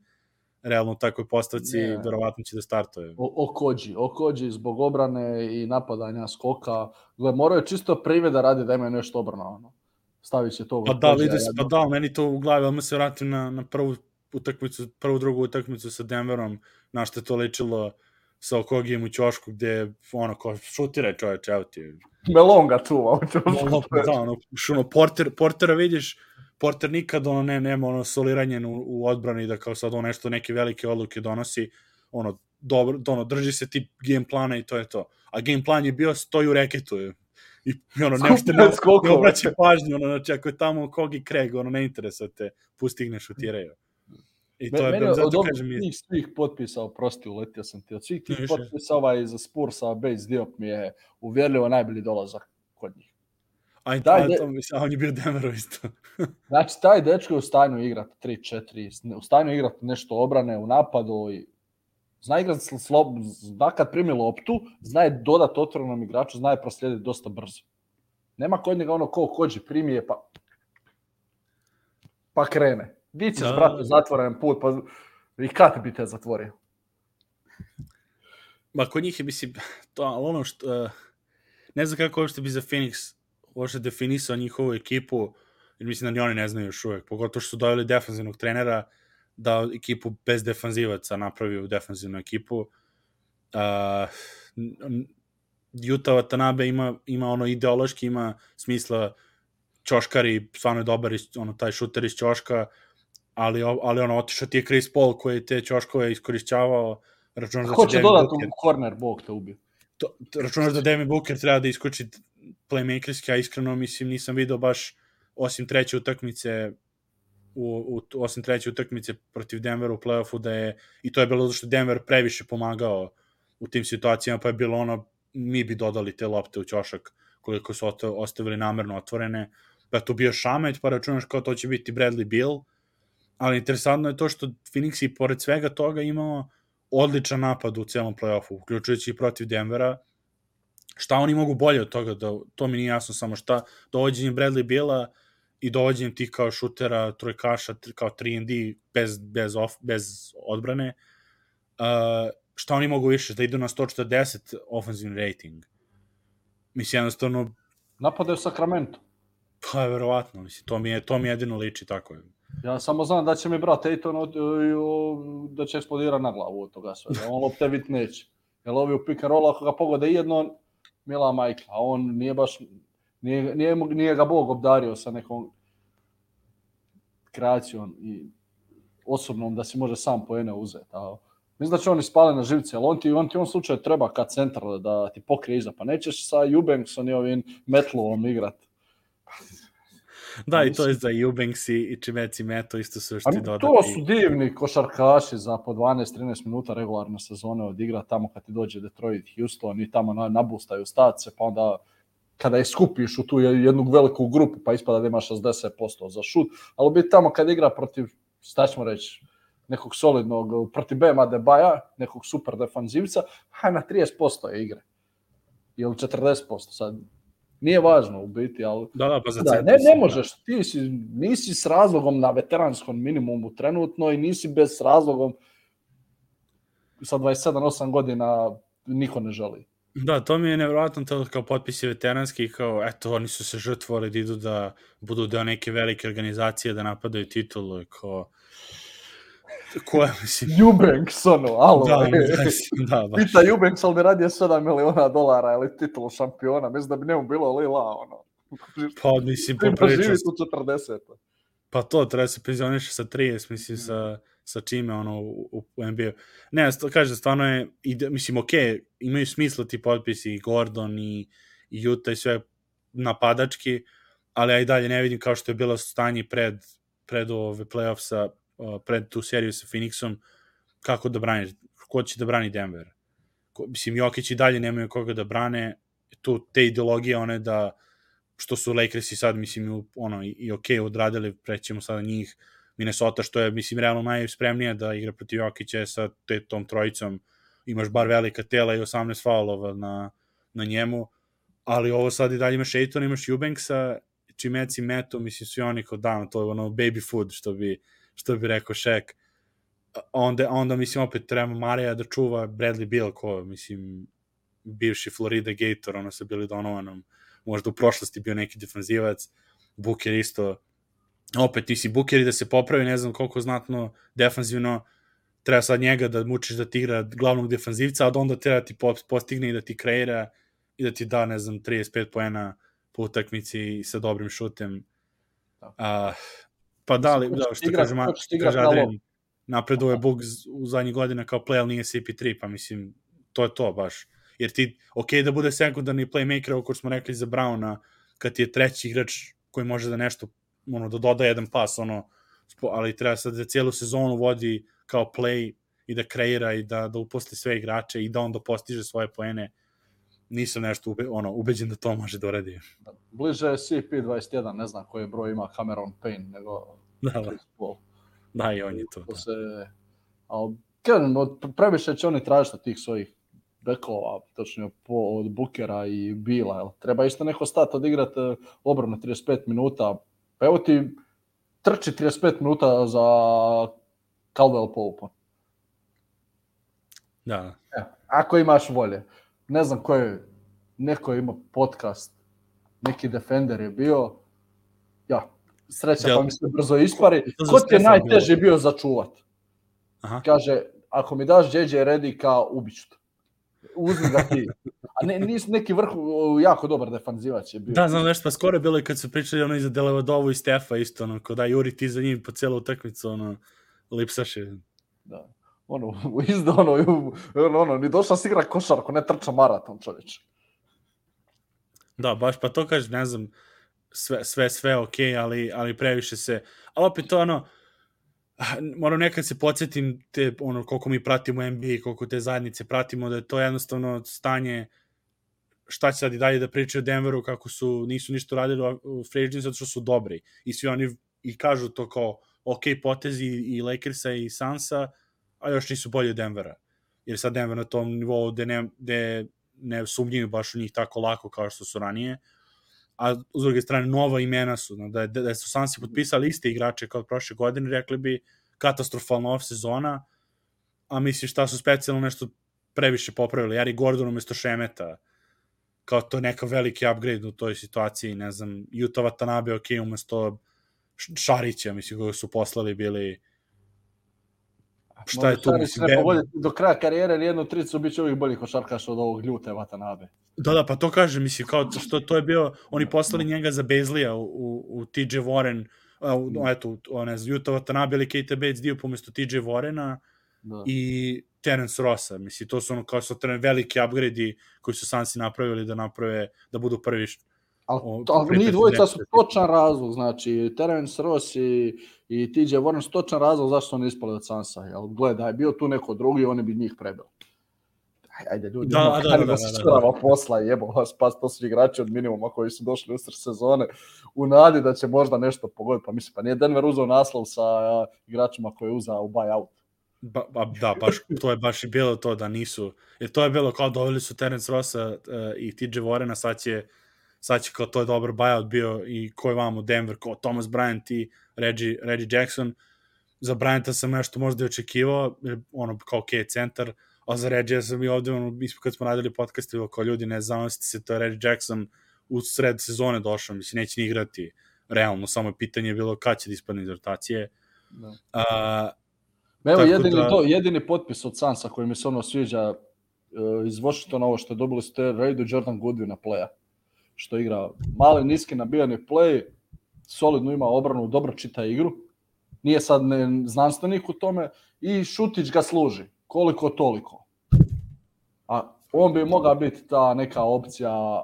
realno u takvoj postavci, Ne. verovatno će da startuje. O, Okođi, Okođi zbog obrane i napadanja skoka. Gle, morao je čisto prive da radi da imaju nešto obrana. Ono. Stavit će to. Pa da, vidi se, pa da, meni to u glavi, odmah se vratim na, na prvu utakmicu, prvu drugu utakmicu sa Denverom, na što je to ličilo sa Okogijem u ćošku, gde, ono, ko šutiraj čoveč, evo ti, Melon ga čuva. ono, što je. da, ono, što ono, Porter, Portera vidiš, Porter nikad ono, ne, nema ono soliranje u, u odbrani da kao sad on nešto neke velike odluke donosi, ono, dobro, ono, drži se tip game plana i to je to. A game plan je bio stoji u reketu i, ono, ne, Skupljaj ne, ne obraći pažnju, ono, znači ako je tamo Kogi Craig, ono, ne interesuje te, pusti ih ne šutiraju. I to je, Mene bilo, od zato ovih kažem, je, svih, potpisa, oprosti, uletio sam ti, od svih tih potpisa ovaj za Spursa, Bates Diop mi je uvjerljivo najbolji dolazak kod njih. a, daj, a, de- to, mislim, on je bio Denveru isto. Znači, taj dečko je u stanju igrati 3-4, u stanju igrati nešto obrane u napadu i zna igrati sl- slob, zna kad primi loptu, zna je dodat otvorenom igraču, zna je proslijediti dosta brzo. Nema kod njega ono ko kođi primi je pa pa krene. Di ćeš, Da. brate, zatvoren put, pa i kad bi te zatvorio? Ma kod njih je, mislim, to, ono što, uh, ne znam kako uopšte bi za Phoenix uopšte definisao njihovu ekipu, jer mislim da ni oni ne znaju još uvek, pogotovo što su doveli defanzivnog trenera da ekipu bez defanzivaca napravi u defanzivnu ekipu. Uh, Utah Watanabe ima, ima ono ideološki, ima smisla ćoškari, stvarno je dobar iz, ono, taj šuter iz ćoška, ali, ali ono, otišao ti je Chris Paul koji je te ćoškove iskorišćavao, računaš da Ko će će Devin dodati Booker- u korner, Bog te ubio. to, računaš da Devin Booker treba da iskuči playmakerski, a iskreno mislim nisam video baš osim treće utakmice u, u, osim treće utakmice protiv Denvera u play-offu da je, i to je bilo zato što Denver previše pomagao u tim situacijama, pa je bilo ono, mi bi dodali te lopte u ćošak koliko su osta- ostavili namerno otvorene, pa je tu bio Šamet, pa računaš kao to će biti Bradley Bill, ali interesantno je to što Phoenix i pored svega toga imao odličan napad u celom play-offu, uključujući i protiv Denvera. Šta oni mogu bolje od toga, da, to mi nije jasno samo šta, dovođenjem Bradley Billa i dovođenjem tih kao šutera, trojkaša, tr- kao 3&D bez, bez, off, bez odbrane, uh, šta oni mogu više, da idu na 140 ofenzivni rating. Mislim, jednostavno, Napadaju Sacramento. pa verovatno, mislim, to mi, je, to mi jedino liči tako. Ja samo znam da će mi brat Ejton o- da će eksplodirati na glavu od toga sve. Da on lopte vid neće. Jer ovi u pick and roll, ako ga pogode jedno, mila majka. A on nije baš, nije, nije, nije ga Bog obdario sa nekom kreacijom i osobnom da si može sam poene uzeti. A mislim da će oni spale na živce, ali on ti, on ti u ovom slučaju treba kad centar da ti pokrije iza. Pa nećeš sa Eubanksom i ovim Metlovom igrat. Da, i to je za Eubanks i, i Čimeci Meto, isto su još ti dodati. to su divni košarkaši za po 12-13 minuta regularne sezone odigra tamo kad ti dođe Detroit, Houston i tamo na- nabustaju stace, pa onda kada je skupiš u tu jednu veliku grupu, pa ispada da ima 60% za šut, ali biti tamo kad igra protiv, šta ćemo reći, nekog solidnog, protiv Bema Debaja, nekog super defanzivca, haj na 30% je igre. Ili 40%, sad nije važno u biti, ali Da, da, pa za da, ne, ne možeš, ti si, nisi s razlogom na veteranskom minimumu trenutno i nisi bez razlogom sa 27-8 godina niko ne želi. Da, to mi je nevjerojatno to kao potpisi veteranski, kao, eto, oni su se žrtvovali da idu da budu deo neke velike organizacije, da napadaju titulu, kao, ko je, mislim, Eubanks, ono, alo. da, da, da, baš. Pita Eubanks, ali bi radio 7 miliona dolara ili titulu šampiona, mislim da bi njemu bilo lila, ono. pa, mislim, Ti poprilično, preživi tu 40. pa to, treba se penzioniše sa 30, mislim, sa, sa čime, ono, u, u, NBA. Ne, sto, kažem, stvarno je, ide, mislim, okej, imaju smisla ti potpisi, i Gordon, i, Utah, i sve napadački, ali ja i dalje ne vidim kao što je bilo stanje pred, pred ove playoffsa, pred tu seriju sa Phoenixom, kako da braniš, ko će da brani Denver. Ko, mislim, Jokić i dalje nemaju koga da brane, tu te ideologije, one da, što su Lakersi sad, mislim, ono, i, i ok odradili, prećemo sada njih, Minnesota, što je, mislim, realno najspremnija da igra protiv Jokića sa te, tom trojicom. Imaš bar velika tela i 18 faulova na, na njemu, ali ovo sad i dalje imaš Aiton, imaš Eubanksa, Čimeci Meto, mislim, svi oni kod dan, to je ono baby food, što bi, što bi rekao Shaq. Onda, onda, mislim, opet treba Marija da čuva Bradley Bill, ko, mislim, bivši Florida Gator, ono sa Billy Donovanom, možda u prošlosti bio neki defanzivac, Booker isto, opet ti si Booker i da se popravi, ne znam koliko znatno defanzivno, treba sad njega da mučiš da ti igra glavnog defanzivca, a onda treba da ti postigne i da ti kreira i da ti da, ne znam, 35 poena po utakmici sa dobrim šutem. Da. A, pa da li, da, što kaže, kaže Adrian, napreduje Bug u zadnjih godina kao play, ali nije CP3, pa mislim, to je to baš. Jer ti, ok da bude sekundarni playmaker, ako smo rekli za Browna, kad ti je treći igrač koji može da nešto, ono, da doda jedan pas, ono, ali treba sad da cijelu sezonu vodi kao play i da kreira i da, da uposli sve igrače i da onda postiže svoje poene nisam nešto ube, ono, ubeđen da to može da uradi. Bliže je CP21, ne znam koji broj ima Cameron Payne, nego da, da. Da, i on je to. to da. se, ali, kažem, previše će oni tražiti tih svojih bekova, točno po, od Bukera i Bila. Jel? Treba isto neko stati odigrati e, obranu 35 minuta. Pa evo ti trči 35 minuta za Caldwell Pope. Da. E, ako imaš volje ne znam ko je, neko ima podcast, neki defender je bio, ja, sreća ja, pa mi se brzo ispari. Ko ti je najteže bio začuvat? Aha. Kaže, ako mi daš JJ Redi kao ubiću Uzmi ga ti. A ne, nis neki vrh, jako dobar defanzivac je bio. Da, znam nešto, pa skoro je bilo i kad su pričali ono iza Delevadovu i Stefa isto, ono, ko da Juri ti za njim po celu utakmicu, ono, lipsaše. Da ono, izda, ono, ono, ono, ni došla si igra košarku, ne trča maraton, čovječ. Da, baš, pa to kaže, ne znam, sve, sve, sve ok, ali, ali previše se, ali opet to ono, moram nekad se podsjetim te, ono, koliko mi pratimo NBA, koliko te zajednice pratimo, da je to jednostavno stanje šta će sad i dalje da pričaju o Denveru kako su, nisu ništa radili u free agency zato što su dobri. I svi oni i kažu to kao ok potezi i Lakersa i Sansa, a još nisu bolji od Denvera. Jer sad Denver na tom nivou gde ne, gde ne sumnjaju baš u njih tako lako kao što su ranije. A s druge strane, nova imena su, da, da, da su Sansi potpisali iste igrače kao prošle godine, rekli bi katastrofalna off sezona, a misli šta su specijalno nešto previše popravili. Jari Gordon umesto Šemeta, kao to neka veliki upgrade u toj situaciji, ne znam, Utah Watanabe, ok, umesto Šarića, mislim, koji su poslali bili Šta je tu? Mislim, ne pogoditi do kraja karijere jednu tricu bit će uvijek bolji košarkaš od ovog ljute Vatanabe. Da, da, pa to kaže, mislim, kao što to je bio, oni poslali njega za Bezlija u, u, u TJ Warren, uh, eto, one, Utah Watanabe ili Kate Bates dio pomesto TJ Warrena da. i Terence Rossa, mislim, to su ono kao su veliki upgrade koji su Sansi napravili da naprave, da budu prvi Ali, ali ni dvojica su točan razlog, znači Terence Ross i, i TJ Warren su točan razlog zašto oni ispali od Sansa. Jel, gledaj, je bio tu neko drugi, oni bi njih prebili. Ajde, ljudi, da, da, da, da, da, da, da. posla, jebo vas, pa to su igrači od minimuma koji su došli u srž sezone u nadi da će možda nešto pogoditi. Pa mislim, pa nije Denver uzao naslov sa uh, igračima koje je uzao u buyout. Ba, ba, da, baš, to je baš i bilo to da nisu, jer to je bilo kao doveli su Terence Rossa uh, i TJ Warrena, sad će sad će kao to je dobar buyout bio i ko je vamo Denver, kao Thomas Bryant i Reggie, Reggie Jackson. Za Bryanta sam nešto možda i očekivao, ono kao ok, centar, a za Reggie sam i ovde, ono, mi kad smo radili podcast, kao ljudi, ne zamislite se, to je Reggie Jackson u sred sezone došao, mislim, neće ni igrati realno, samo je pitanje bilo kad će da ispadne iz rotacije. Da. A, Evo, jedini, da... to, jedini potpis od Sansa koji mi se ono sviđa uh, iz Washingtona, ovo što je dobili ste Raidu Jordan Goodwin na playa što igra mali, niski nabijani play, solidno ima obranu, dobro čita igru, nije sad ne, znanstvenik u tome i Šutić ga služi, koliko toliko. A on bi mogao biti ta neka opcija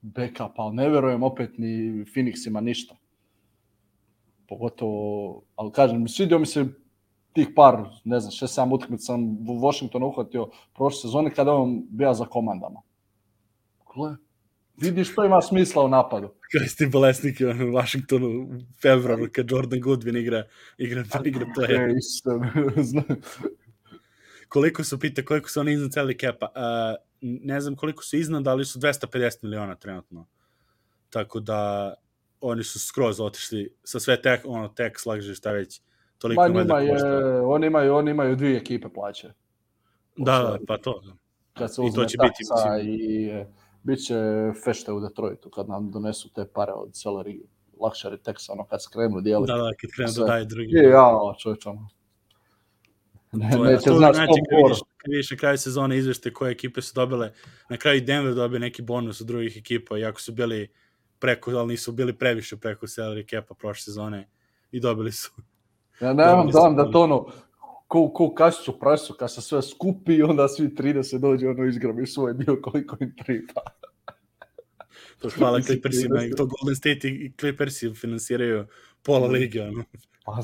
backup, ali ne verujem opet ni Phoenixima ništa. Pogotovo, ali kažem, svidio mi se tih par, ne znam, 6-7 utakmica sam u Washingtonu uhvatio prošle sezone kada on bio za komandama. Gle, Vidiš što ima smisla u napadu. Kao isti bolesnik u Washingtonu u februaru kad Jordan Goodwin igra, igra, igra player. koliko su, pita, koliko su oni iznad celi kepa? Uh, ne znam koliko su iznad, ali su 250 miliona trenutno. Tako da oni su skroz otišli sa sve tek, ono, tek slagže šta već. Toliko Ma, njima je, oni imaju, oni imaju dvije ekipe plaće. Da, da, pa to. Kad se uzme I to će biti, mislim... i e, bit će fešte u Detroitu kad nam donesu te pare od salary luxury tax, ono kad se krenu dijeliti. Da, da, kad krenu da daje drugi. I ja, čovječ, ono. Ne, to, neće to znači, kad vidiš, kad vidiš na kraju sezone izvešte koje ekipe su dobile, na kraju Denver dobije neki bonus od drugih ekipa, iako su bili preko, ali nisu bili previše preko salary capa prošle sezone i dobili su. Ja nemam dan da to ono, ko, ko kašicu presu, kad se sve skupi, onda svi 30 dođe, ono izgrabi svoj dio koliko im tripa. to hvala Clippersima, to Golden State i Clippersi finansiraju pola lige, ono. Pa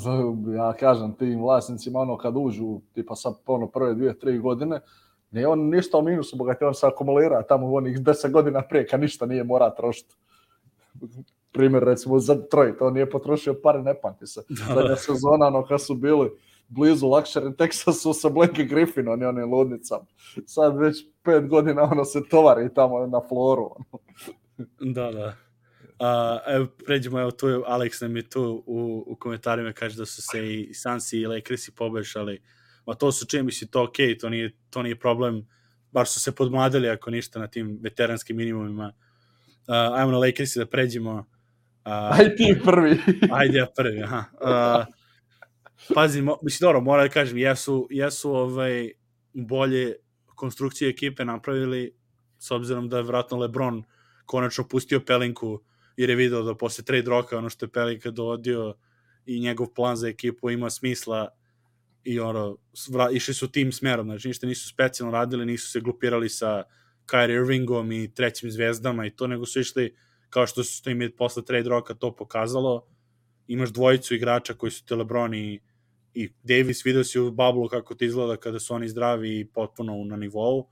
ja kažem tim vlasnicima, ono kad uđu, tipa sad ono prve dvije, tri godine, nije on ništa u minusu, bogati on se akumulira tamo u onih deset godina prije, kad ništa nije mora trošiti. Primjer, recimo, za Detroit, on nije potrošio pare, ne pamti se. Da. Zadnja sezona, ono, kad su bili blizu Luxury Texasu sa Blake Griffinom i onim ludnicama. Sad već pet godina ono se tovari tamo na floru. Ono. Da, da. Uh, evo, pređemo, evo tu je, Alex nam je tu u, u komentarima kaže da su se i Sansi i Lakersi pobešali. Ma to su čini mi si to okej, okay, to nije, to nije problem. Bar su se podmladili ako ništa na tim veteranskim minimumima. Uh, ajmo na Lakersi da pređemo. Uh, Ajde ti prvi. ajde ja prvi, aha. Uh, pazi, mo, mislim, dobro, moram da kažem, jesu, jesu ovaj, bolje konstrukcije ekipe napravili, s obzirom da je vratno Lebron konačno pustio Pelinku jer je video da posle trade roka ono što je Pelika dovodio i njegov plan za ekipu ima smisla i ono, vra, išli su tim smerom, znači ništa nisu specijalno radili, nisu se glupirali sa Kyrie Irvingom i trećim zvezdama i to, nego su išli kao što su im posle trade roka to pokazalo, imaš dvojicu igrača koji su te Lebron i, i Davis, video si u bablu kako to izgleda kada su oni zdravi i potpuno na nivou,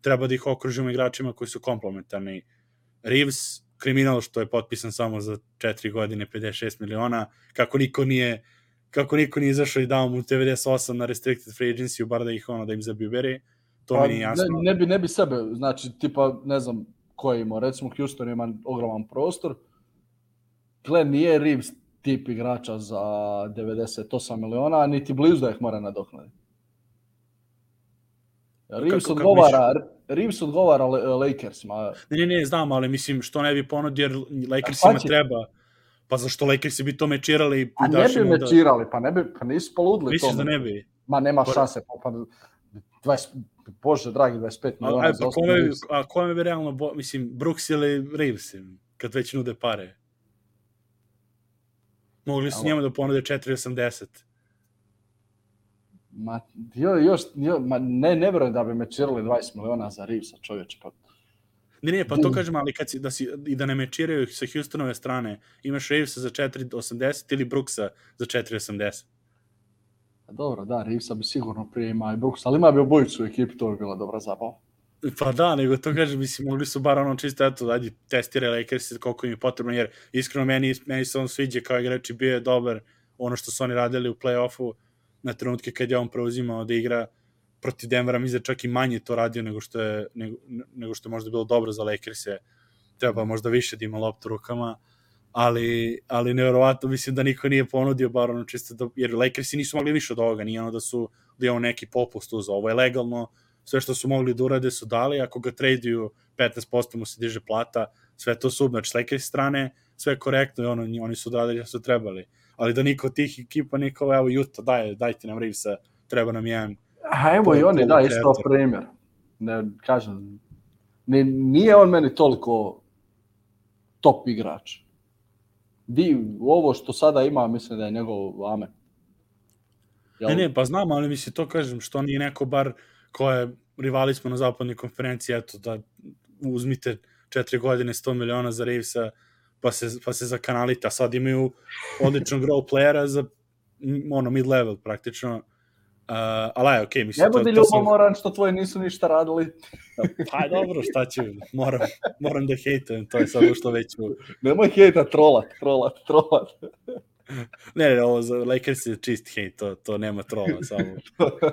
treba da ih okružimo igračima koji su komplementarni. Reeves, kriminal što je potpisan samo za 4 godine 56 miliona, kako niko nije kako niko nije izašao i dao mu 98 na restricted free agency, bar da ih ono da im zabiberi, to pa, mi nije jasno. Ne, ne, bi, ne bi sebe, znači, tipa, ne znam ko je imao, recimo Houston ima ogroman prostor, gle, nije Reeves tip igrača za 98 miliona, niti blizu da ih mora nadoknaditi. Reeves odgovara, Reeves odgovara Lakersima. Ne, ne, ne, znam, ali mislim što ne bi ponudio jer Lakersima pa treba. Pa zašto Lakersi bi to mečirali? A ne bi mečirali, da... pa ne bi, pa nisu poludili Misliš da ne bi? Ma nema pa... šanse, pa, pa 20, bože dragi, 25 miliona. A, pa kome, bi, a kome bi realno, bo, mislim, Brooks ili Reeves, kad već nude pare? Mogli su njemu da ponude 4,80. Ma, jo, još, jo, ma ne, ne verujem da bi me čirali 20 miliona za Reevesa, čovječe, pa... Ne, ne, pa to kažem, ali kad si, da si, i da ne me čiraju sa Houstonove strane, imaš Reevesa za 4.80 ili Brooksa za 4.80. Pa dobro, da, Reevesa bi sigurno prije imao i Brooks, ali ima bi obojicu u ekipi, to bi bila dobra zabava. Pa da, nego to kažem, mislim, mogli su bar ono čisto, eto, ajde, testire Lakers koliko im je potrebno, jer iskreno meni, meni se on sviđa kao igrač i bio je dobar ono što su oni radili u play-offu, na trenutke kad je on preuzimao da igra protiv Denvera, mi čak i manje to radio nego što je, nego, nego što je možda bilo dobro za Lakers-e. Treba možda više da ima loptu rukama, ali, ali nevjerovatno mislim da niko nije ponudio bar ono čisto da, jer Lakersi nisu mogli više od ovoga, nije ono da su da on neki popust uzao, ovo je legalno, sve što su mogli da urade su dali, ako ga traduju 15% mu se diže plata, sve to su, znači s Lakers strane, sve korektno i ono, oni su odradili što su trebali ali da niko od tih ekipa, niko, evo Juta, daj, dajte nam Reevesa, treba nam jedan... A evo i oni, da, isto primjer. Ne, kažem, ne, nije on meni toliko top igrač. Di, ovo što sada ima, mislim da je njegov amen. Jel? Ne, ne, pa znam, ali mislim, to kažem, što nije neko bar koje rivali smo na zapadnoj konferenciji, eto, da uzmite četiri godine 100 miliona za Reevesa, pa se, pa se zakanalite, a sad imaju odličnog role playera za ono mid-level praktično ali aj, okej, okay, mislim... Ne budi ljubomoran što tvoji nisu ništa radili. pa dobro, šta ću, moram, moram da hejtujem, to je sad ušlo već u... Nemoj hejta, trolat, trolat, trolat. Ne, ne, ovo za Lakers je čist hejt, to, to nema trola, samo...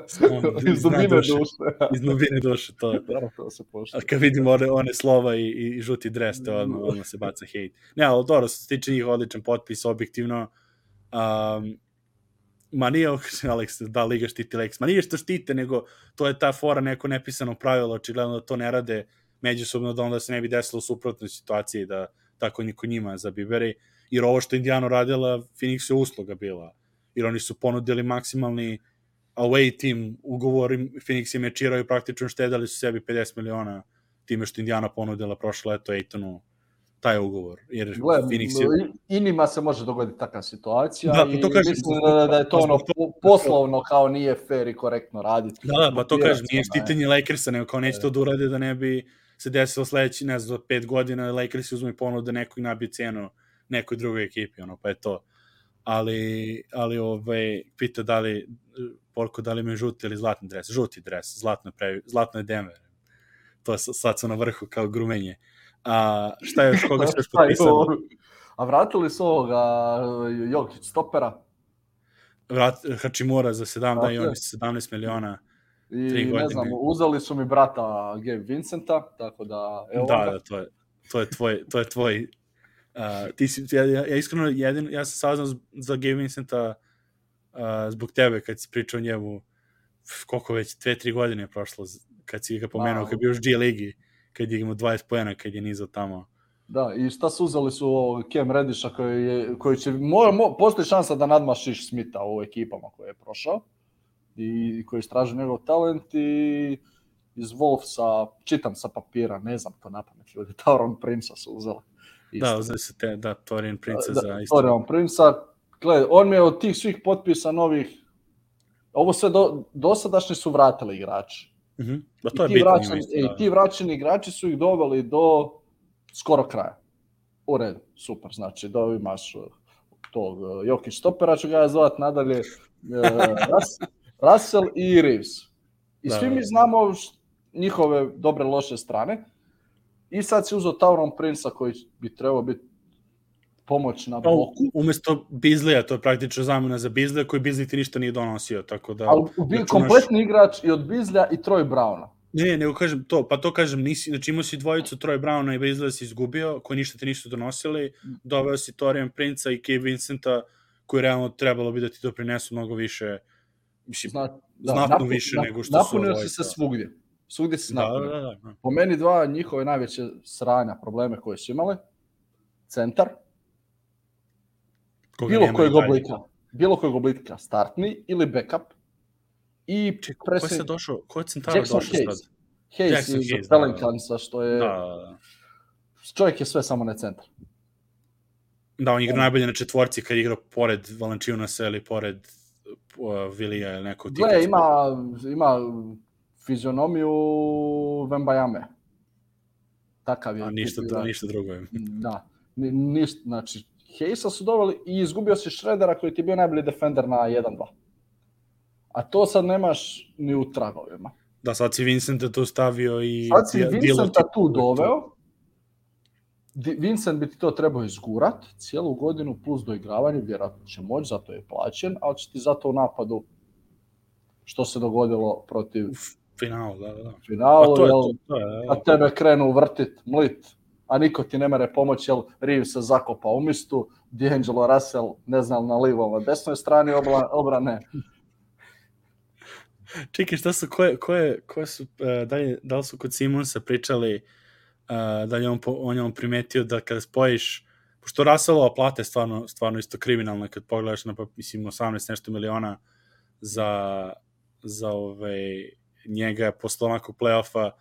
samo iz dubine duše. duše. iz dubine duše, to. Dobro, to se pošto. A kad vidimo one, one slova i, i žuti dres, to odmah, odmah se baca hejt. Ne, ali dobro, se tiče njih odličan potpis, objektivno, um, ma nije Alex, da Liga štiti Alex, ma nije što štite, nego to je ta fora neko nepisano pravilo, očigledno da to ne rade međusobno, da onda se ne bi desilo u suprotnoj situaciji, da tako niko njima zabiberi, jer ovo što Indiano radila, Phoenix je usluga bila, jer oni su ponudili maksimalni away team ugovor, Phoenix je mečirao i praktično štedali su sebi 50 miliona time što Indiana ponudila prošle leto Aitonu taj ugovor. Jer Gle, Phoenix je... I njima se može dogoditi takva situacija da, pa to kažem, mislim da, da je to ono poslovno kao nije fair i korektno raditi. Da, da, pa to kažem, nije štitenje Lakersa, nego kao neće to da urade da ne bi se desilo sledeći, ne znam, pet godina Lakers uzme ponudu da neko i nabije cenu nekoj drugoj ekipi, ono, pa je to. Ali, ali ovaj, pita da li, Porko, da li imaju žuti ili zlatni dres? Žuti dres, zlatno, previ, zlatno je Denver. To je sad su na vrhu kao grumenje. A šta je još, koga ste još potpisali? A vratili su ovoga Jokić stopera? Vrat, Hačimura za 7, da i oni 17 miliona. I ne znam, uzeli su mi brata Gabe Vincenta, tako da... Evo da, da, to je, to je tvoj, to je tvoj Uh, ti si, ja, ja iskreno jedin, ja sam saznao za Gabe Vincenta uh, zbog tebe kad si pričao njemu koliko već, dve, tri godine je prošlo kad si ga pomenuo, wow. kad je bio još G ligi kad je imao 20 pojena, kad je nizao tamo. Da, i šta su uzeli su Kem Rediša koji, je, koji će, mo, mo, postoji šansa da nadmašiš Smita u ekipama koje je prošao i koji istražuje njegov talent i iz Wolfsa, čitam sa papira, ne znam to na pamet ljudi, Tauron Prince su uzeli. Isto. Da, uzeli su te, da, Torian Prince da, za isto. Torian Prince, gled, on mi je od tih svih potpisa novih, ovo sve do, dosadašnji su vratili igrači. Mm -hmm. Da, to I, ti vraćani, isto, da. I ti vraćeni igrači su ih doveli do skoro kraja. U redu, super, znači da imaš uh, tog uh, Jokić Stopera, ću ga zvat nadalje, uh, Russell i Reeves. I da, svi mi da. znamo njihove dobre, loše strane. I sad si uzao Tauron Prince-a koji bi trebao biti pomoć na pa, bloku. Umesto Bizlija, to je praktično zamena za Bizlija, koji Bizlija ti ništa nije donosio, tako da... Ali znači, kompletni igrač i od Bizlija i Troy Browna. Ne, ne, nego kažem to, pa to kažem, nisi, znači imao si dvojicu Troy Browna i Bizlija si izgubio, koji ništa ti nisu donosili, doveo si Torian Princa i Kay Vincenta, koji realno trebalo bi da ti doprinesu mnogo više, mislim, Zna, da, znatno napun, više nego što su Napunio si se svugdje. Svugdje si da. Da, da, da. Po meni dva njihove najveće sranja, probleme koje su imale, centar, Koga bilo kojeg oblika, bilo kojeg oblika, startni ili backup. I Ček, presen... ko je se došao, ko je centara došao Hayes. sad? Hayes Jackson iz Hayes, Pelincansa, da, što je... Da. Čovjek je sve samo ne centar. Da, on igra najbolje na četvorci kad igra pored Valančiunasa ili pored uh, Vilija ili nekog tipa. Gle, ima, ima fizionomiju Vembajame. Takav je. A ništa, da, ništa drugo je. Da. Ni, ništa, znači, Hayesa su doveli i izgubio si Shreddera koji ti je bio najbolji defender na 1-2. A to sad nemaš ni u tragovima. Da, sad si Vincenta tu stavio i... Sad si Vincenta tu doveo. Vincent bi ti to trebao izgurat cijelu godinu plus doigravanje, vjerojatno će moći, zato je plaćen, ali će ti zato u napadu što se dogodilo protiv finalu, da, da. Finalu, a, to je, jel, to, to je, a tebe krenu vrtit, mlit, a niko ti ne mere pomoći, jer Reeves se zakopa u mistu, D'Angelo Russell, ne znam, na livom, na desnoj strani obla, obrane. Čekaj, šta su, koje, koje, koje su, uh, da, li, da li su kod Simonsa pričali, uh, da li on, on je on primetio da kada spojiš, pošto Russellova plata je stvarno, stvarno isto kriminalna kad pogledaš na, pa, mislim, 18 nešto miliona za, za ovaj, njega posle onakog play-offa,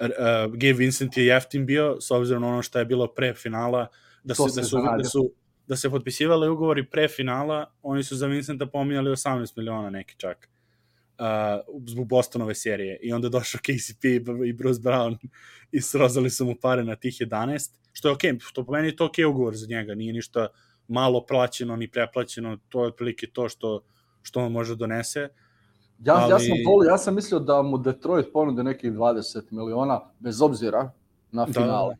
uh, Gabe Vincent je jeftin bio, s obzirom na ono što je bilo pre finala, da, se, da, su, da, su, da se potpisivali ugovori pre finala, oni su za Vincenta pominjali 18 miliona neki čak uh, zbog Bostonove serije i onda došao KCP i Bruce Brown i srozali su mu pare na tih 11, što je okej, okay, što po meni je to okej okay ugovor za njega, nije ništa malo plaćeno ni preplaćeno, to je otprilike to što, što on može da donese. Ja, ja, sam Ali- volio, ja sam mislio da mu Detroit ponude nekih 20 miliona, bez obzira na Da, finale.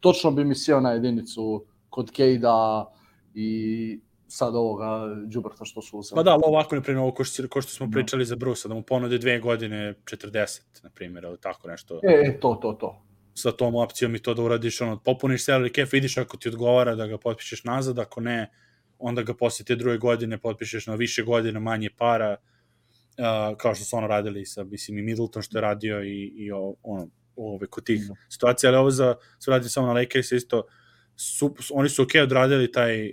Točno bi mi sjeo na jedinicu kod Kejda i sad ovoga Džubrta što su uzeli. Pa da, ali ovako, na primjer, ovo ko što, ko što smo Da. pričali za Brusa, da mu ponude dve godine 40, na primjer, ili tako nešto. E, e, to, to, to. sa tom opcijom i to da uradiš, ono, popuniš salary cap, vidiš ako ti odgovara da ga potpišeš nazad, ako ne, onda ga posle te druge godine potpišeš na više godina, manje para, uh, kao što su ono radili sa, mislim, i Middleton što je radio i, i o, ono, ove, kod tih Da. situacija, ali ovo za, su radili samo na Lakers isto, su, oni su ok odradili taj, uh,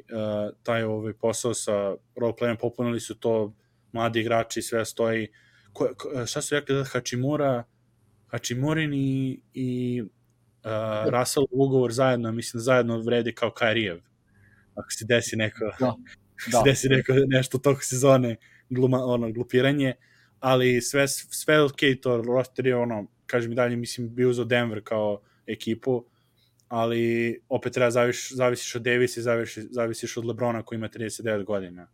taj ovaj posao sa roleplayem, popunili su to mladi igrači, sve stoji. Ko, ko, šta su rekli da Hachimura, Hachimurin i, i uh, Russell ugovor zajedno, mislim zajedno vredi kao Kairijev. Ako se desi neko, Da, da. da. se desi neko nešto tog sezone, gluma, ono, glupiranje, ali sve, sve ok, to roster je ono, kažem i dalje, mislim, bio za Denver kao ekipu, ali opet treba zaviš, zavisiš od Davisa i zavisiš, zavisiš od Lebrona koji ima 39 godina.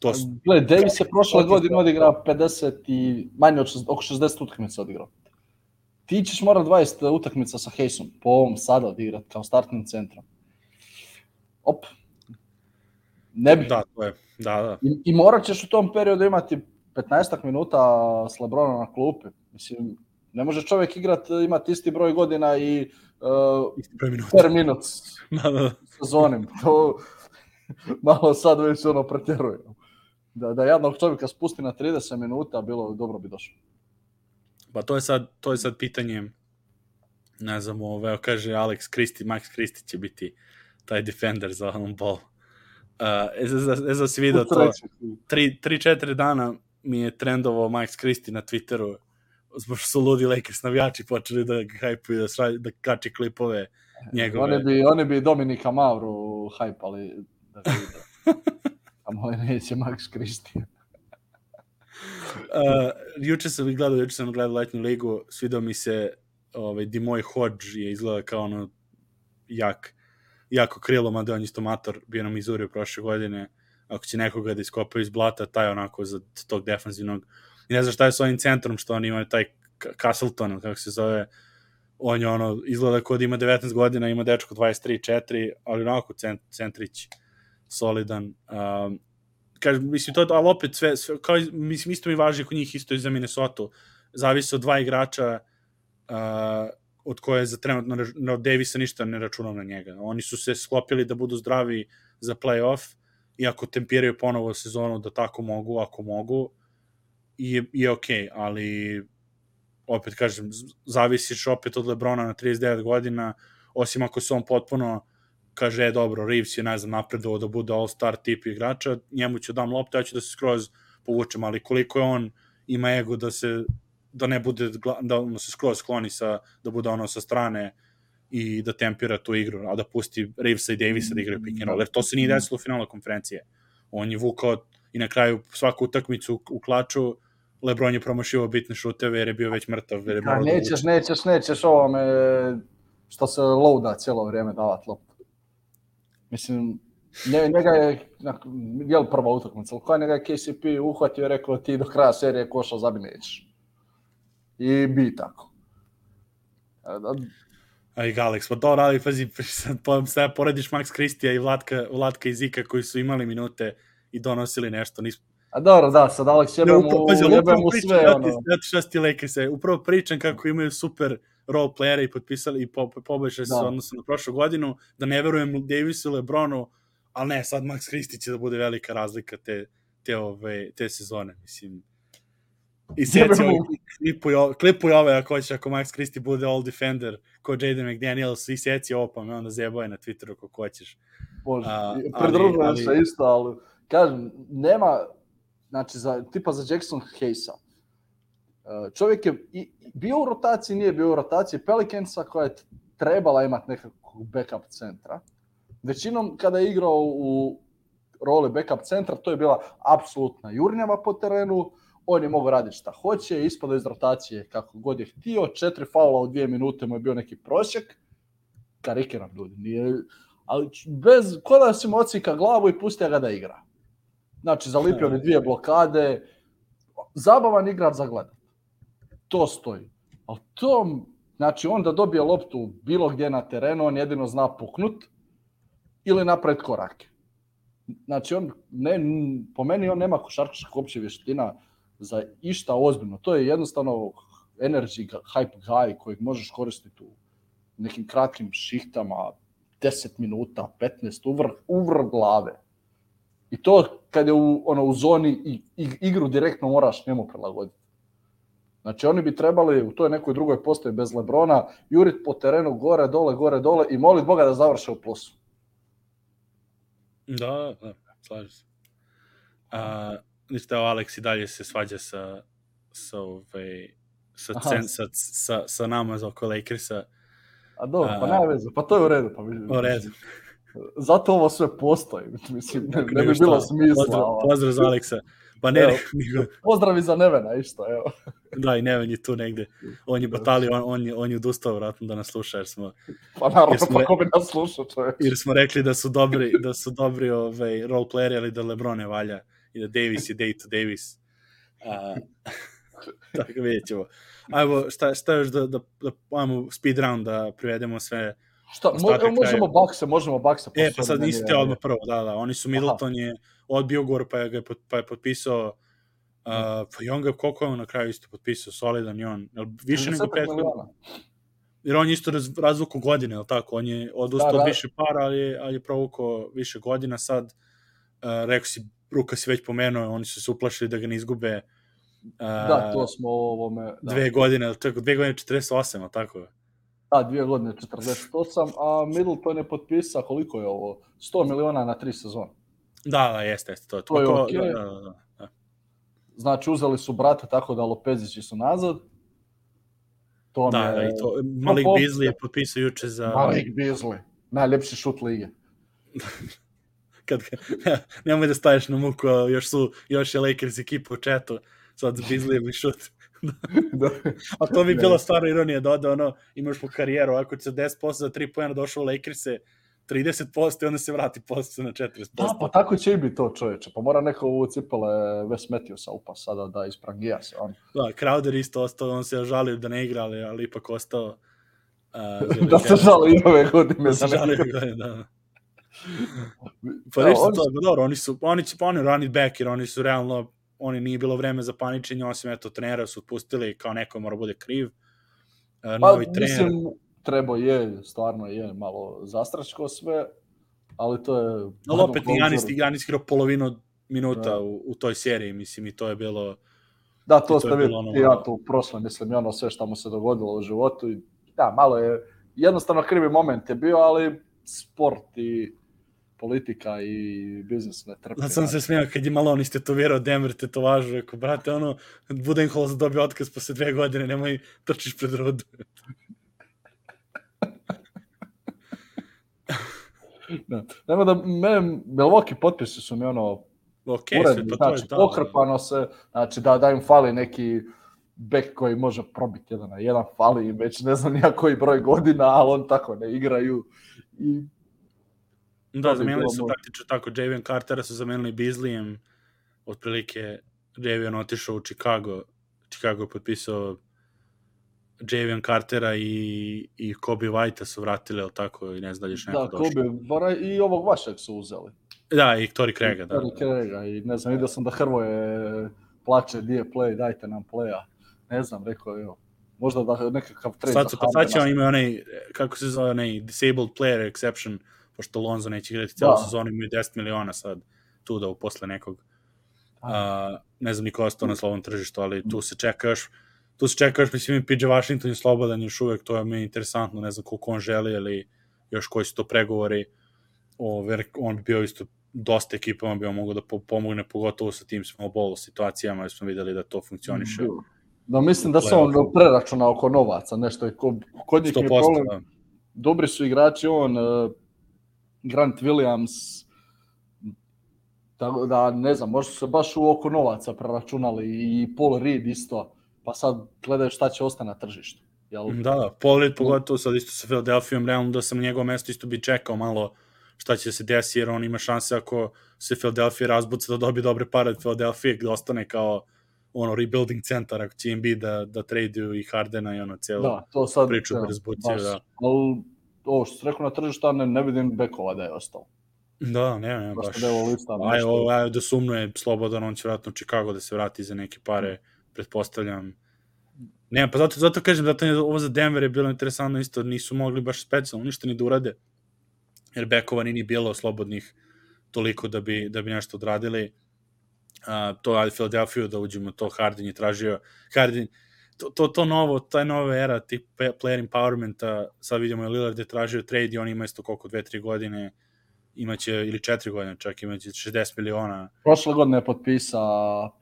To su, Gle, Davis je prošle godine odigrao 50 i manje od 60, oko 60 utakmica odigrao. Ti ćeš morat 20 utakmica sa Hejsom po ovom sada odigrat kao startnim centrom. Op. Ne bi. da, to je, da, da. I, I morat ćeš u tom periodu imati 15 minuta s Lebronom na klupi. Mislim, ne može čovjek igrat, imati isti broj godina i uh, Isti broj minuta. per minut Da, da, da. sezonim. To malo sad već ono pretjeruje. Da, da jednog čovjeka spusti na 30 minuta, bilo dobro bi došlo. Pa to je sad, to je sad pitanje, ne znam, ove, kaže Alex Kristi, Max Kristi će biti taj defender za on ball. Uh, za, za, za si vidio to, Sreće. 3-4 dana mi je trendovao Max Kristi na Twitteru, zbog što su ludi Lakers navijači počeli da hajpuju, da, da kači klipove njegove. Oni bi, oni bi Dominika Mavru hajpali da. A moj neće Max Kristi. Uh, juče sam gledao, juče sam gledao letnju ligu, svidao mi se ovaj, Dimoj Hodge je izgleda kao ono jak, jako krilo, mada on isto mator, bio na Mizuri prošle godine, ako će nekoga da iskopaju iz blata, taj onako za tog defanzivnog, i ne znam šta je s ovim centrom, što oni imaju taj Castleton, kako se zove, on je ono, izgleda kod ima 19 godina, ima dečko 23-4, ali onako cent, centrić, solidan. Um, kažem, mislim, to, ali opet sve, sve kao, mislim, isto mi važi kod njih isto i za Minnesota. Zavisi od dva igrača uh, od koje za trenutno no, Davisa ništa ne računam na njega. Oni su se sklopili da budu zdravi za playoff i ako tempiraju ponovo sezonu da tako mogu, ako mogu, je okej, okay, ali opet kažem, zavisiš opet od Lebrona na 39 godina, osim ako se on potpuno kaže, e, dobro, Reeves je, ne znam, napredovao da bude all-star tip igrača, njemu ću dam loptu, ja ću da se skroz povučem, ali koliko je on ima ego da se da ne bude, da ono se skroz skloni sa, da bude ono sa strane i da tempira tu igru, a da pusti Reevesa i Davisa da igraju pick and roll, jer to se nije desilo u finalu konferencije. On je vukao i na kraju svaku utakmicu u- klaču Lebron je promašivao bitne šuteve jer je bio već mrtav. Jer je da nećeš, nećeš, nećeš ovome što se loada cijelo vrijeme davat loptu. Mislim, nje, njega je, nak- je li prva utakmica, ali koja njega je KCP uhvatio i rekao ti do kraja serije koša zabi nećeš. I bi tako. A, da- A i Alex, pa dobro, ali pazi, sad, po- sad porediš Max Kristija i Vlatka, Vlatka i Zika koji su imali minute i donosili nešto. Nis... A dobro, da, sad Alex jebe Ne, mu, upravo, pazi, ali jebe upravo mu pričam, sve, ja ono. ti šta ti Lakers, e, upravo pričam kako imaju super role playere i potpisali i po, poboljšali se Da. odnosno na prošlu godinu, da ne verujem Davisu, Lebronu, ali ne, sad Max Kristi će da bude velika razlika te, te, ove, te sezone, mislim. I mu. ovaj klipuj, klipuj ove ako hoćeš, ako Max Kristi bude all defender, ko Jaden McDaniels, i seci ovo, pa me onda zjeboj na Twitteru kako hoćeš. Bože, ali- ali- se isto, ali kažem, nema, znači, za, tipa za Jackson Hayesa, e, čovjek je i, bio u rotaciji, nije bio u rotaciji Pelicansa koja je trebala imati nekakvog backup centra. Većinom kada je igrao u roli backup centra, to je bila apsolutna jurnjava po terenu, on je mogao raditi šta hoće, ispada iz rotacije kako god je htio, četiri faula u dvije minute mu je bio neki prosjek, karikiram ljudi, nije, ali bez, ko da si mu glavu i pustio ga da igra. Znači, zalipio bi dvije blokade, zabavan igrač za gledat. To stoji. Ali to, znači on da dobije loptu bilo gdje na terenu, on jedino zna puknut ili napred korake. Znači on, ne, po meni on nema košarkaških opće vještina za išta ozbiljno. To je jednostavno energy hype guy kojeg možeš koristiti u nekim kratkim šihtama, 10 minuta, 15, uvrh, uvrh glave. I to kad je u, ono, u zoni i, i igru direktno moraš njemu prilagoditi. Znači oni bi trebali u toj nekoj drugoj postoji bez Lebrona jurit po terenu gore, dole, gore, dole i molit Boga da završe u plusu. Da, da, slažem se. A, ništa, Alex i dalje se svađa sa, sa, ove, sa, cen, sa, sa, sa nama za oko Lakersa. A dobro, pa nema veze, pa to je u redu. Pa, u redu. Zato ovo sve postoji, mislim, ne, ne bi bilo smisla. Pozdrav, pozdrav za Aleksa. Pa ne, evo, nego... Pozdrav i za Nevena, isto, evo. Da, i Neven je tu negde. On je batali, on, on, je, on je odustao vratno da nas sluša, jer smo... Pa naravno, pa ko bi nas slušao, čovječ. Jer smo rekli da su dobri, da su dobri ovaj, role playeri, ali da Lebron ne valja i da Davis je day to Davis. A, tako vidjet ćemo. Ajmo, šta, šta još da, da, da ajmo speed round da privedemo sve Šta, mo, možemo bakse, možemo bakse. E, pa sad nisi te odmah prvo, da, da. Oni su, Middleton Aha. je odbio ugovor, pa je, ga, pa je potpisao Uh, pa i on ga, koliko je on na kraju isto potpisao, solidan i on, jel, više nego prethodno. Jer on je isto raz, razvuko godine, je tako? On je odustao da, da. više para, ali je, ali je provukao više godina. Sad, uh, rekao si, Ruka si već pomenuo, oni su se uplašili da ga ne izgube uh, da, to smo ovome... Da. Dve godine, tako, dve godine 48, ali tako? Da, dvije godine 48, a Middleton je potpisao, koliko je ovo? 100 miliona na tri sezone. Da, da, jeste, jeste. To, to je to, okay. da, da, da. Znači, uzeli su brata tako da Lopezići su nazad. To da, je... da, i to, Malik Beasley je potpisao juče za... Malik Beasley, najljepši šut lige. Kad, ne, nemoj da staješ na muku, još su, još je Lakers ekipa u četu, sad za Beasley šut. da. A to bi bila stvarno ironija da ono, imaš po karijeru, ako će 10% za 3 pojena došao u Lakers-e, 30% i onda se vrati posle na 40%. Da, pa tako će i biti to čoveče. Pa mora neko u cipele Wes Matthewsa upa sada da isprangija se on. Da, Crowder isto ostao, on se žalio da ne igra, ali, ali ipak ostao. Uh, da se žali i ove godine. Da se žali ove godine, da. Pa ništa on... to, dobro, oni su, oni će pa oni running back, jer oni su realno, oni nije bilo vreme za paničenje, osim eto trenera su otpustili, kao neko mora bude kriv. Uh, pa, novi trener. Mislim, trebao je, stvarno je malo zastraško sve, ali to je... No, opet ni Janis, Janis igrao polovinu minuta da. u, u toj seriji, mislim, i to je bilo... Da, to ste vidjeli ono... ja to u prošlom, mislim, i ono sve što mu se dogodilo u životu. I, da, malo je, jednostavno krivi moment je bio, ali sport i politika i biznis ne trpi. Znači sam se smijao kad je Malone istetovirao Denver tetovažu, rekao, brate, ono, Budenholz dobio otkaz posle dve godine, nemoj trčiš pred rodu. da. Nema da, me, Milwaukee potpisi su mi ono Ok, uredni, pa znači, to je, da, pokrpano se, znači da, da im fali neki bek koji može probiti jedan na jedan, fali im već ne znam nija koji broj godina, ali on tako ne igraju. I da, zamenili su praktično tako, Javion Cartera su zamenili Beasleyem, otprilike Javion otišao u Chicago, Chicago je potpisao Javion Cartera i, i Kobe White su vratili, ali tako, i ne znam da li još neko da, došao. Da, Kobe, bara i ovog vašeg su uzeli. Da, i Tori Krega, da. Tori Krega, i ne znam, vidio sam da Hrvoje plače, di je play, dajte nam playa. Ne znam, rekao je, možda da nekakav trade sad, za Pa sad će on ima onaj, kako se zove, onaj disabled player exception, pošto Lonzo neće igrati cijelu da. sezonu, imaju 10 miliona sad tu da posle nekog. Uh, ne znam niko ostao na slovnom tržištu, ali tu se čeka još tu se čeka još, mislim, PJ Washington je slobodan još uvek, to je mi interesantno, ne znam koliko on želi, ali još koji su to pregovori, o, on bi bio isto dosta ekipama bi on mogao da pomogne, pogotovo sa tim small ball situacijama, jer smo videli da to funkcioniše. Da, mislim da se on preračuna oko novaca, nešto je kod, kod njih je problem. Da. Dobri su igrači, on, Grant Williams, tako da, ne znam, možda su se baš u oko novaca preračunali i Paul Reed isto pa sad gledaju šta će ostati na tržištu. Jel? Da, da, Pollard pogotovo sad isto sa Philadelphia, realno da sam njegovo mesto isto bi čekao malo šta će se desiti, jer on ima šanse ako se Philadelphia razbuca da dobije dobre pare od Philadelphia, gde ostane kao ono rebuilding centar ako će im biti da, da traduju i Hardena i ono cijelu Da, to sad... priču da razbuciju, baš, da. ali ovo što se rekao na tržištu, ne, ne vidim bekova da je ostao. Da, ne, ne, Baš da je ovo lista Aj, ovo, aj, da sumnuje slobodan, on će vratno u Chicago da se vrati za neke pare, pretpostavljam. Ne, pa zato, zato kažem, zato je ovo za Denver je bilo interesantno isto, nisu mogli baš specijalno ništa ni da urade, jer bekova ni ni bilo slobodnih toliko da bi, da bi nešto odradili. Uh, to ajde Philadelphia da uđemo, to Harden je tražio. Harden, to, to, to novo, taj nova era pe- player empowermenta, sad vidimo je Lillard je tražio trade i on ima isto koliko, dve, tri godine, imaće, ili četiri godine čak, imaće 60 miliona, Prošle godine je potpisa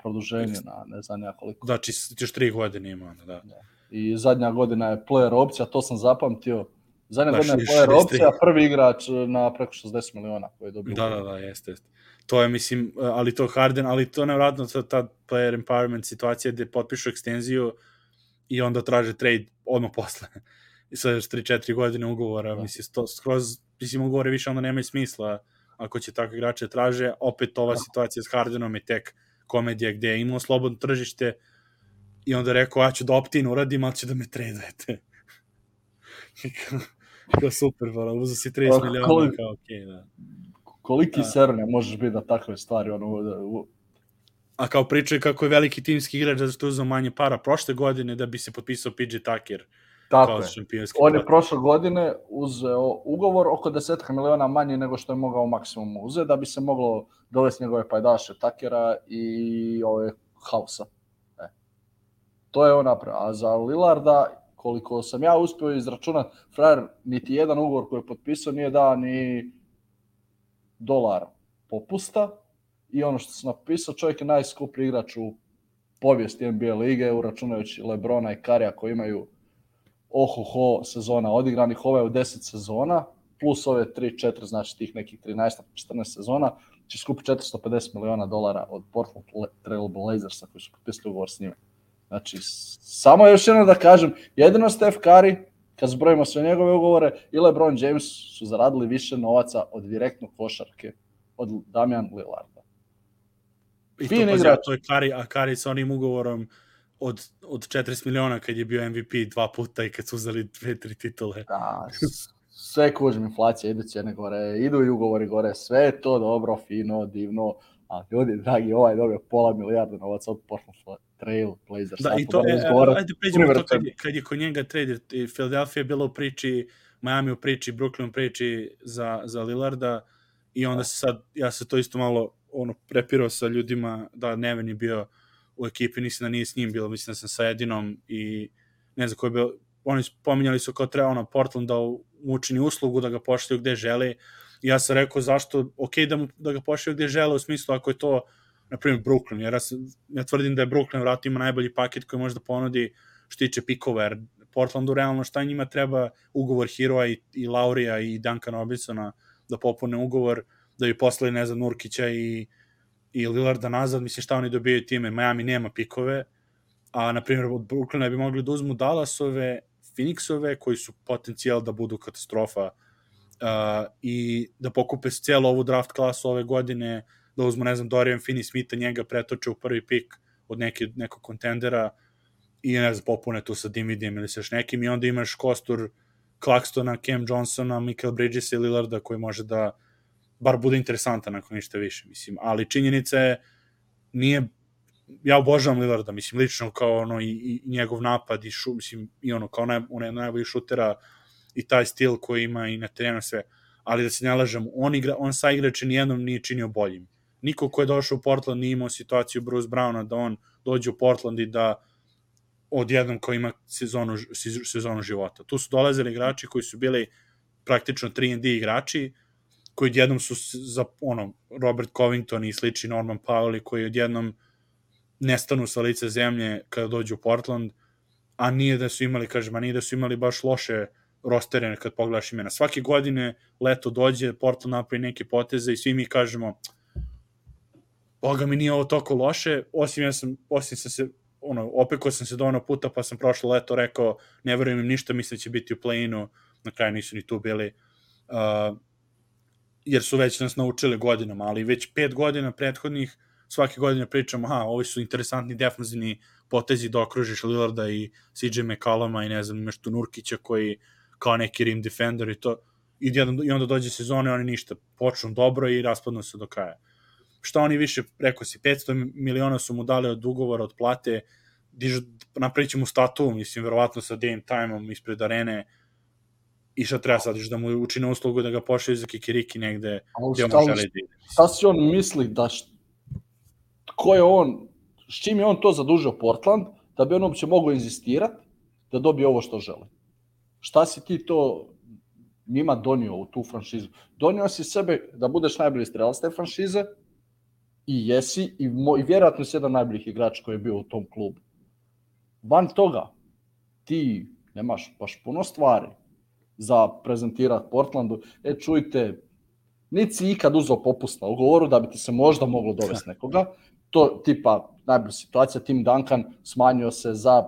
produženje na ne znam ja koliko. znači još tri godine ima, onda, da. I zadnja godina je player opcija, to sam zapamtio. Zadnja Baš godina je player 63. opcija, prvi igrač na preko 60 miliona koji je dobio. Da, da, da, jeste, jeste. To je, mislim, ali to Harden, ali to nevratno ta, ta player empowerment situacija gde potpišu ekstenziju i onda traže trade odmah posle. I sad još 3-4 godine ugovora, Da. mislim, to skroz, mislim, ugovore više onda nemaju smisla ako će takve igrače traže. Opet ova Da. situacija s Hardenom je tek komedija gde je imao slobodno tržište i onda rekao, ja ću da opt-in uradim, ali će da me tradujete. I kao, super, hvala, uzo si 30 Pa, miliona, kao okej, okay, da. Koliki Da. serne možeš biti da takve stvari ono, da, u- a kao pričaju kako je veliki timski igrač zato što je uzeo manje para prošle godine da bi se potpisao PJ Tucker Tako kao je. šampionski On je prošle godine uzeo ugovor oko desetka miliona manje nego što je mogao maksimum uzeti, da bi se moglo dovesti njegove pajdaše Takera i ove Hausa. E. To je on napravio. A za Lillarda, koliko sam ja uspio izračunati, frajer niti jedan ugovor koji je potpisao nije dao ni dolar popusta i ono što sam napisao, čovjek je najskuplji igrač u povijesti NBA lige, uračunajući Lebrona i Karija koji imaju ohoho sezona odigranih, ovo je u 10 sezona, plus ove 3-4, znači tih nekih 13-14 sezona, će skupiti 450 miliona dolara od Portland Trail Blazersa koji su potpisali ugovor s njime. Znači, samo još jedno da kažem, jedino Steph Curry, kad zbrojimo sve njegove ugovore, i LeBron James su zaradili više novaca od direktno košarke od Damian Lillarda. I fin to, pazi, igrač. to je Kari, a Kari sa onim ugovorom od, od 40 miliona kad je bio MVP dva puta i kad su uzeli dve, tri titule. Da, sve kužim, inflacija, idu cijene gore, idu i ugovori gore, sve je to dobro, fino, divno, a ljudi, dragi, ovaj je dobio pola milijarda novaca od Portland Trail Blazers. Da, i to, da e, razgovarati. ajde pređemo to kad, je- kad je kod njega trade, i Philadelphia je bila u priči, Miami u priči, Brooklyn u priči za, za Lillarda i onda se sad, ja se to isto malo ono, prepirao sa ljudima da Neven je bio u ekipi, nisam da nije s njim bilo, mislim da sam sa Edinom i ne znam ko je bio, oni pominjali su kao treba ono Portland da učini uslugu, da ga pošalju gde žele. I ja sam rekao zašto, ok da, mu, da ga pošalju gde žele u smislu ako je to na primjer Brooklyn, jer ja, sam, ja tvrdim da je Brooklyn vratno ima najbolji paket koji može da ponudi što tiče pikova, jer Portlandu realno šta njima treba? Ugovor Heroa i, i Laurija i Duncan Robinsona da popune ugovor, da bi poslali, ne znam, Nurkića i, i Lillarda nazad, mislim šta oni dobijaju time, Miami nema pikove, a na primjer od Brooklyna bi mogli da uzmu Dallasove, Phoenixove, koji su potencijal da budu katastrofa uh, i da pokupe cijelu ovu draft klasu ove godine, da uzmu, ne znam, Dorian Finney-Smitha, njega pretoče u prvi pik od neke, nekog kontendera i ne znam, popune tu sa Dimidijem ili sa još nekim i onda imaš kostur Claxtona, Cam Johnsona, Michael Bridges i Lillarda koji može da bar bude interesantan ako ništa više, mislim. Ali činjenica je, nije, ja obožavam Lillarda, mislim, lično kao ono i, i njegov napad i šu, mislim, i ono kao naj, on je najbolji šutera i taj stil koji ima i na terenu sve. Ali da se ne lažem, on, igra, on sa igrače nijednom nije činio boljim. Niko ko je došao u Portland nije imao situaciju Bruce Browna da on dođe u Portland i da odjednom ko ima sezonu, sezonu života. Tu su dolazili igrači koji su bili praktično 3&D igrači, koji odjednom su za ono Robert Covington i slični Norman Powell koji odjednom nestanu sa lice zemlje kada dođu u Portland, a nije da su imali, kažem, a nije da su imali baš loše rostere kad pogledaš imena. Svake godine leto dođe, Portland napravi neke poteze i svi mi kažemo Boga mi nije ovo toliko loše, osim ja sam, osim sam se ono, opekao sam se dovoljno puta, pa sam prošlo leto rekao, ne verujem im ništa, mislim da će biti u play-inu, na kraju nisu ni tu bili, uh, jer su već nas naučili godinama, ali već pet godina prethodnih svake godine pričamo, aha, ovi su interesantni defanzivni potezi da okružiš Lillarda i CJ McCalluma i ne znam, tu Nurkića koji kao neki rim defender i to, i, jedan, i onda dođe sezone, oni ništa, počnu dobro i raspadnu se do kraja. Šta oni više, rekao si, 500 miliona su mu dali od ugovora, od plate, dižu, napravit će mu statu, mislim, verovatno sa Dame Time-om ispred arene, i šta treba sad, da mu učine uslugu da ga pošalju za kikiriki negde gde on želi da ide. Šta si on misli da š... ko je on, s čim je on to zadužio Portland, da bi on uopće mogao inzistirati da dobije ovo što žele? Šta si ti to njima donio u tu franšizu? Donio si sebe da budeš najbolji strelac te franšize i jesi i, mo, i vjerojatno si jedan najboljih igrača koji je bio u tom klubu. Van toga, ti nemaš baš puno stvari za prezentirati Portlandu. E, čujte, niti si ikad uzao popust na ugovoru da bi ti se možda moglo dovesti nekoga. To tipa, najbolja situacija, Tim Duncan smanjio se za,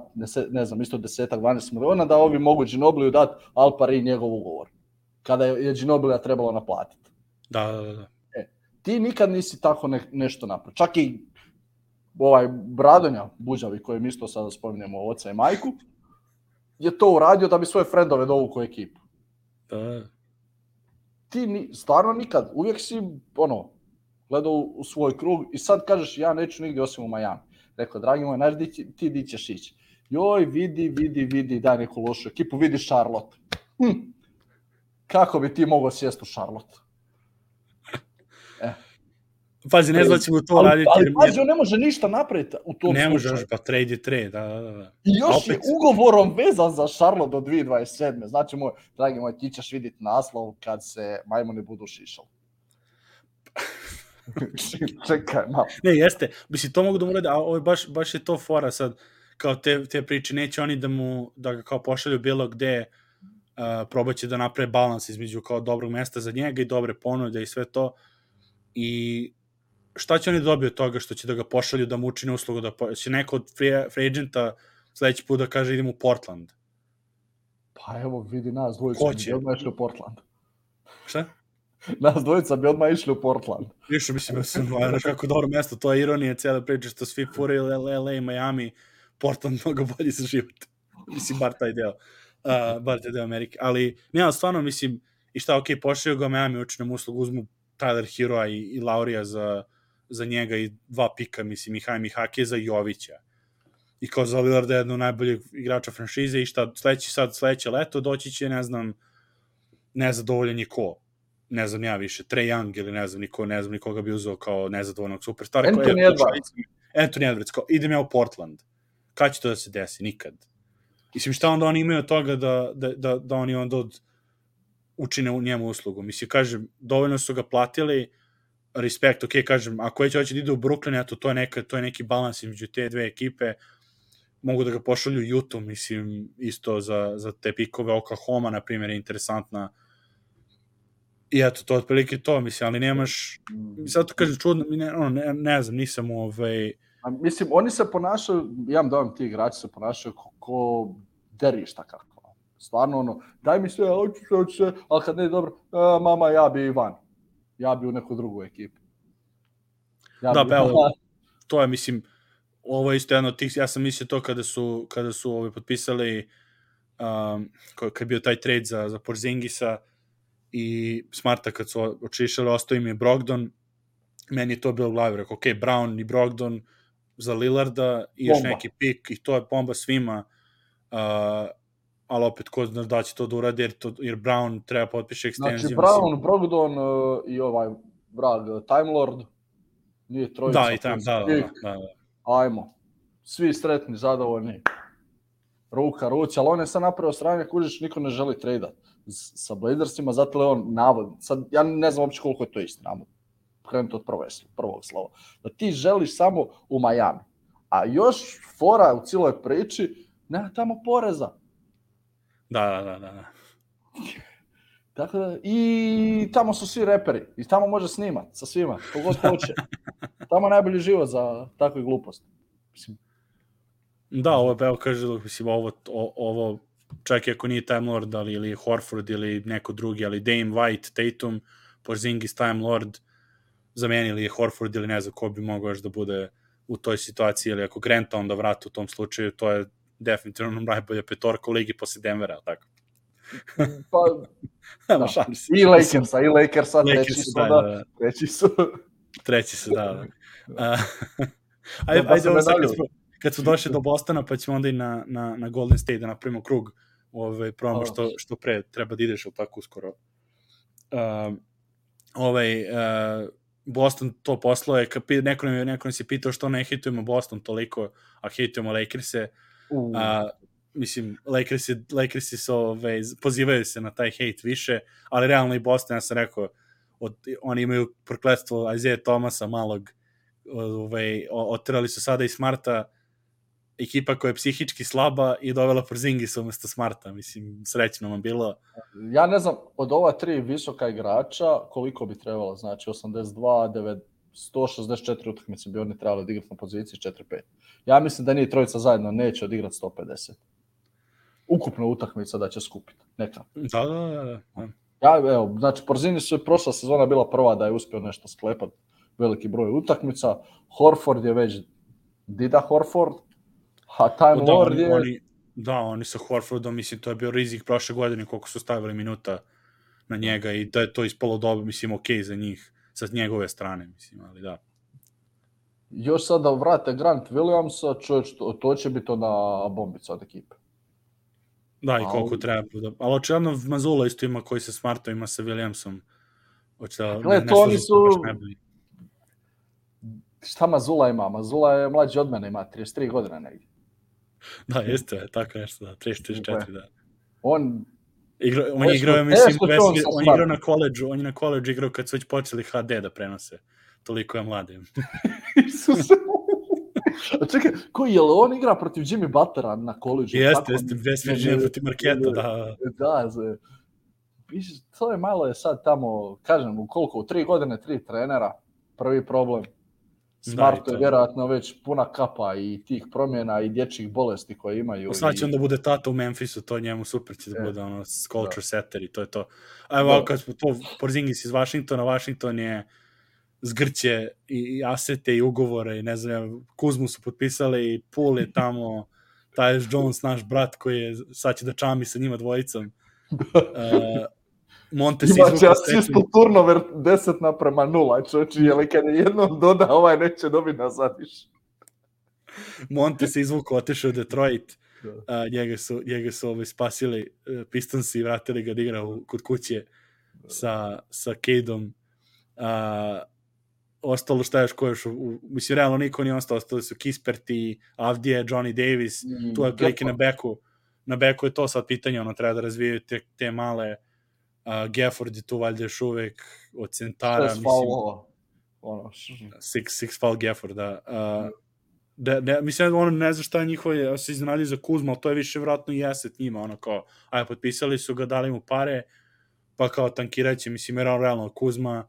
ne, znam, isto desetak, 12 miliona, da ovi mogu Ginobliju dati Alpari njegov ugovor. Kada je Ginoblija trebalo naplatiti. Da, da, da. E, ti nikad nisi tako ne, nešto napravio. Čak i ovaj Bradonja Buđavi, kojem isto sada spominjemo oca i majku, je to uradio da bi svoje frendove dovukao ekipu. Da. Ti ni, stvarno nikad, uvijek si ono, gledao u, u svoj krug i sad kažeš ja neću nigdje osim u Miami. Rekao, dragi moj, znaš di, ti di ćeš ići? Joj, vidi, vidi, vidi, daj neku lošu ekipu, vidi Charlotte. Hm. Kako bi ti mogao sjesti u Charlotte? Pazi, ne znači mu to ali, raditi. Ali pazi, on ne može ništa napraviti u tom Ne može, slučaju. pa trade je trade, da, da, da. I još Opet. je ugovorom vezan za Charlotte do 2027. Znači, moj, dragi moj, ti ćeš vidjeti naslov kad se majmuni budu šišali. Čekaj, malo. Ne, jeste, mislim, to mogu da mu urade, a ovo baš, baš je to fora sad, kao te, te priče, neće oni da mu, da ga kao pošalju bilo gde, uh, probaće da naprave balans između kao dobrog mesta za njega i dobre ponude i sve to. I šta će oni dobiti od toga što će da ga pošalju da mu učine uslugu, da po, će neko od free, free agenta sledeći put da kaže idem u Portland. Pa evo, vidi nas dvojica, Ko će? odmah išli u Portland. Šta? Nas dvojica bi odmah išli u Portland. Više, mislim, mislim, znaš kako dobro mesto, to je ironija cijele priče što svi furaju LA, LA, Miami, Portland mnogo bolji za život. mislim, bar taj deo. Uh, bar taj deo Amerike. Ali, ne, ali stvarno, mislim, i šta, ok, pošaju ga Miami, učinu mu uslugu, uzmu Tyler Heroa i, i Laurija za, za njega i dva pika, mislim, i Hajmi za Jovića. I kao za Lillarda jedno najboljeg igrača franšize i šta, sledeći sad, sledeće leto doći će, ne znam, nezadovoljan je ko ne znam ja više, Trey Young ili ne znam niko, ne znam nikoga bi uzeo kao nezadovoljnog superstara. Anthony Edwards. Anthony Edwards, kao, idem ja u Portland. Kad će to da se desi? Nikad. Mislim, šta onda oni imaju od toga da, da, da, da oni onda od, učine u njemu uslugu? Mislim, kažem, dovoljno su ga platili, respekt, ok, kažem, ako već hoće da ide u Brooklyn, eto, to je, neka, to je neki balans između te dve ekipe, mogu da ga pošalju u Utah, mislim, isto za, za te pikove Oklahoma, na primjer, je interesantna I eto, to otprilike to, mislim, ali nemaš, sad to kažem čudno, ne, ono, ne, ne znam, nisam ovaj, A, mislim, oni se ponašaju, ja vam dojam ti igrači se ponašaju ko, ko derišta kakva. Stvarno ono, daj mi sve, hoću sve, hoću sve, ali kad ne je dobro, a, mama, ja bi van. Ja bi u neku drugu ekipu. Ja Da, bi- pa evo, to je, mislim, ovo je isto jedno od tih, ja sam mislio to kada su, kada su ovaj, potpisali, um, ko- kad je bio taj trade za, za Porzingisa i Smarta kad su očišali, ostao im je Brogdon, meni je to bilo u glavi, rekao, ok, Brown i Brogdon za Lillarda i još Bomba. neki pik i to je bomba svima, uh, ali opet ko zna da će to da uradi, jer, to, jer Brown treba potpiše Znači, ekstenziju. Brown, Brogdon uh, i ovaj vrag uh, Time Lord, nije trojica. da, i tam, da, da, da, da. Ajmo. Svi sretni, zadovoljni. Ruka, ruci, ali on je sad napravio stranje, kužiš, niko ne želi trejdat s- sa Blazersima, zato je on navod, sad ja ne znam uopće koliko je to istina. Krenuti od prve, prvog slova. Da ti želiš samo u Miami. A još fora u cijeloj priči, nema tamo poreza. Da, da, da, da. da. Tako da, i tamo su svi reperi. I tamo može snimat sa svima, kogod hoće. Tamo je najbolji život za takve gluposti. Mislim, Da, ovo je, evo kaže, mislim, ovo, o, ovo čak i ako nije Time Lord, ali ili Horford ili neko drugi, ali Dame White, Tatum, Porzingis, Time Lord, zamenili Horford ili ne znam ko bi mogao još da bude u toj situaciji, ili ako Granta onda vrata u tom slučaju, to je definitivno najbolja petorka u ligi posle Denvera, tako? Pa, da. da. šalim se. I Lakersa, i Lakersa, Lakersi treći su, da, da, da, treći su. Treći su, da. da. Uh, ajde, Da, da ajde se ovo sad kad smo, kad smo došli do Bostona, pa ćemo onda i na, na, na Golden State da napravimo krug. Probamo Hvala. što, što pre treba da ideš, ali tako uskoro. Uh, ovaj, uh, Boston to poslao je, neko, nam neko nas je pitao što ne hitujemo Boston toliko, a hitujemo Lakers-e. U, A, mislim, Lakersi, Lakersi su, ove, pozivaju se na taj hejt više, ali realno i Boston, ja sam rekao, od, oni imaju prokletstvo Isaiah Thomasa malog, ove, oterali su sada i Smarta, ekipa koja je psihički slaba i dovela Porzingisa umesto Smarta, mislim, srećno vam bilo. ja ne znam, od ova tri visoka igrača, koliko bi trebalo, znači 82, 9, 164 utakmice bi oni trebali odigrati na poziciji 4-5. Ja mislim da nije trojica zajedno neće odigrati 150. Ukupno utakmica da će skupiti. Neka. Da, da, da, da. Ja, evo, znači, Porzini su je prošla sezona bila prva da je uspio nešto sklepat veliki broj utakmica. Horford je već Dida Horford, a Time da, Lord je... oni, da, oni sa Horfordom, mislim, to je bio rizik prošle godine koliko su stavili minuta na njega i da je to ispalo dobro, mislim, ok za njih, sa njegove strane, mislim, ali da. Još sad da vrate Grant Williamsa, čovječ, to, to će biti ona bombica od ekipe. Da, i koliko ovi- treba. Da, ali očigledno Mazula isto ima koji se smarto ima sa Williamsom. Hoće da, Gle, ne to oni su-. Šta Mazula ima? Mazula je mlađi od mene, ima 33 godine negdje. Da, jeste, tako nešto, da, 34, da. On, Igra, on je igrao, mislim, bez, on je igrao na koleđu, on je na koleđu igrao kad su već počeli HD da prenose. Toliko je mladim. Isuse. A čekaj, koji je li on igra protiv Jimmy Buttera na koleđu? Jeste, jeste, ne, Virginia protiv Marketa, da. Da, za... To je malo je sad tamo, kažem, u koliko, u tri godine, tri trenera, prvi problem. Da, Smartu je vjerojatno već puna kapa i tih promjena i dječjih bolesti koje imaju. Sad će i... onda bude tata u Memphisu, to njemu super će da E, bude ono culture setter i to je to. A evo, Da. kad smo to Porzingis iz Vašingtona, Washington je zgrće i, i asete i ugovore i ne znam, Kuzmu su potpisali i Pool je tamo, Tyus Jones, naš brat koji je, sad će da čami sa njima dvojicom. Uh, Monte se Imaće izvukao asist second- u turnover 10 naprema nula, čoči, jer kad je jednom doda, ovaj neće dobiti nazad više. Monte se otišao u Detroit. Da. A, njega su, njega su ovaj, spasili uh, Pistonsi i vratili ga da igra u, kod kuće sa, sa Cadeom. A, ostalo šta još ko još, u, mislim, realno niko nije ostao, ostali su Kisperti, Avdije, Johnny Davis, I tu je plike na beku. Na beku je to sad pitanje, ono, treba da razvijaju te, te male uh, Gafford je tu valjda još uvek od centara, Šest faulova. Ono, six, six foul Gafford, da. Uh, da, da, mislim, ono, ne znam šta je njihovo, ja se iznenadio za Kuzma, ali to je više vratno i eset njima, ono kao, aj, potpisali su ga, dali mu pare, pa kao tankiraće, mislim, jer on realno Kuzma,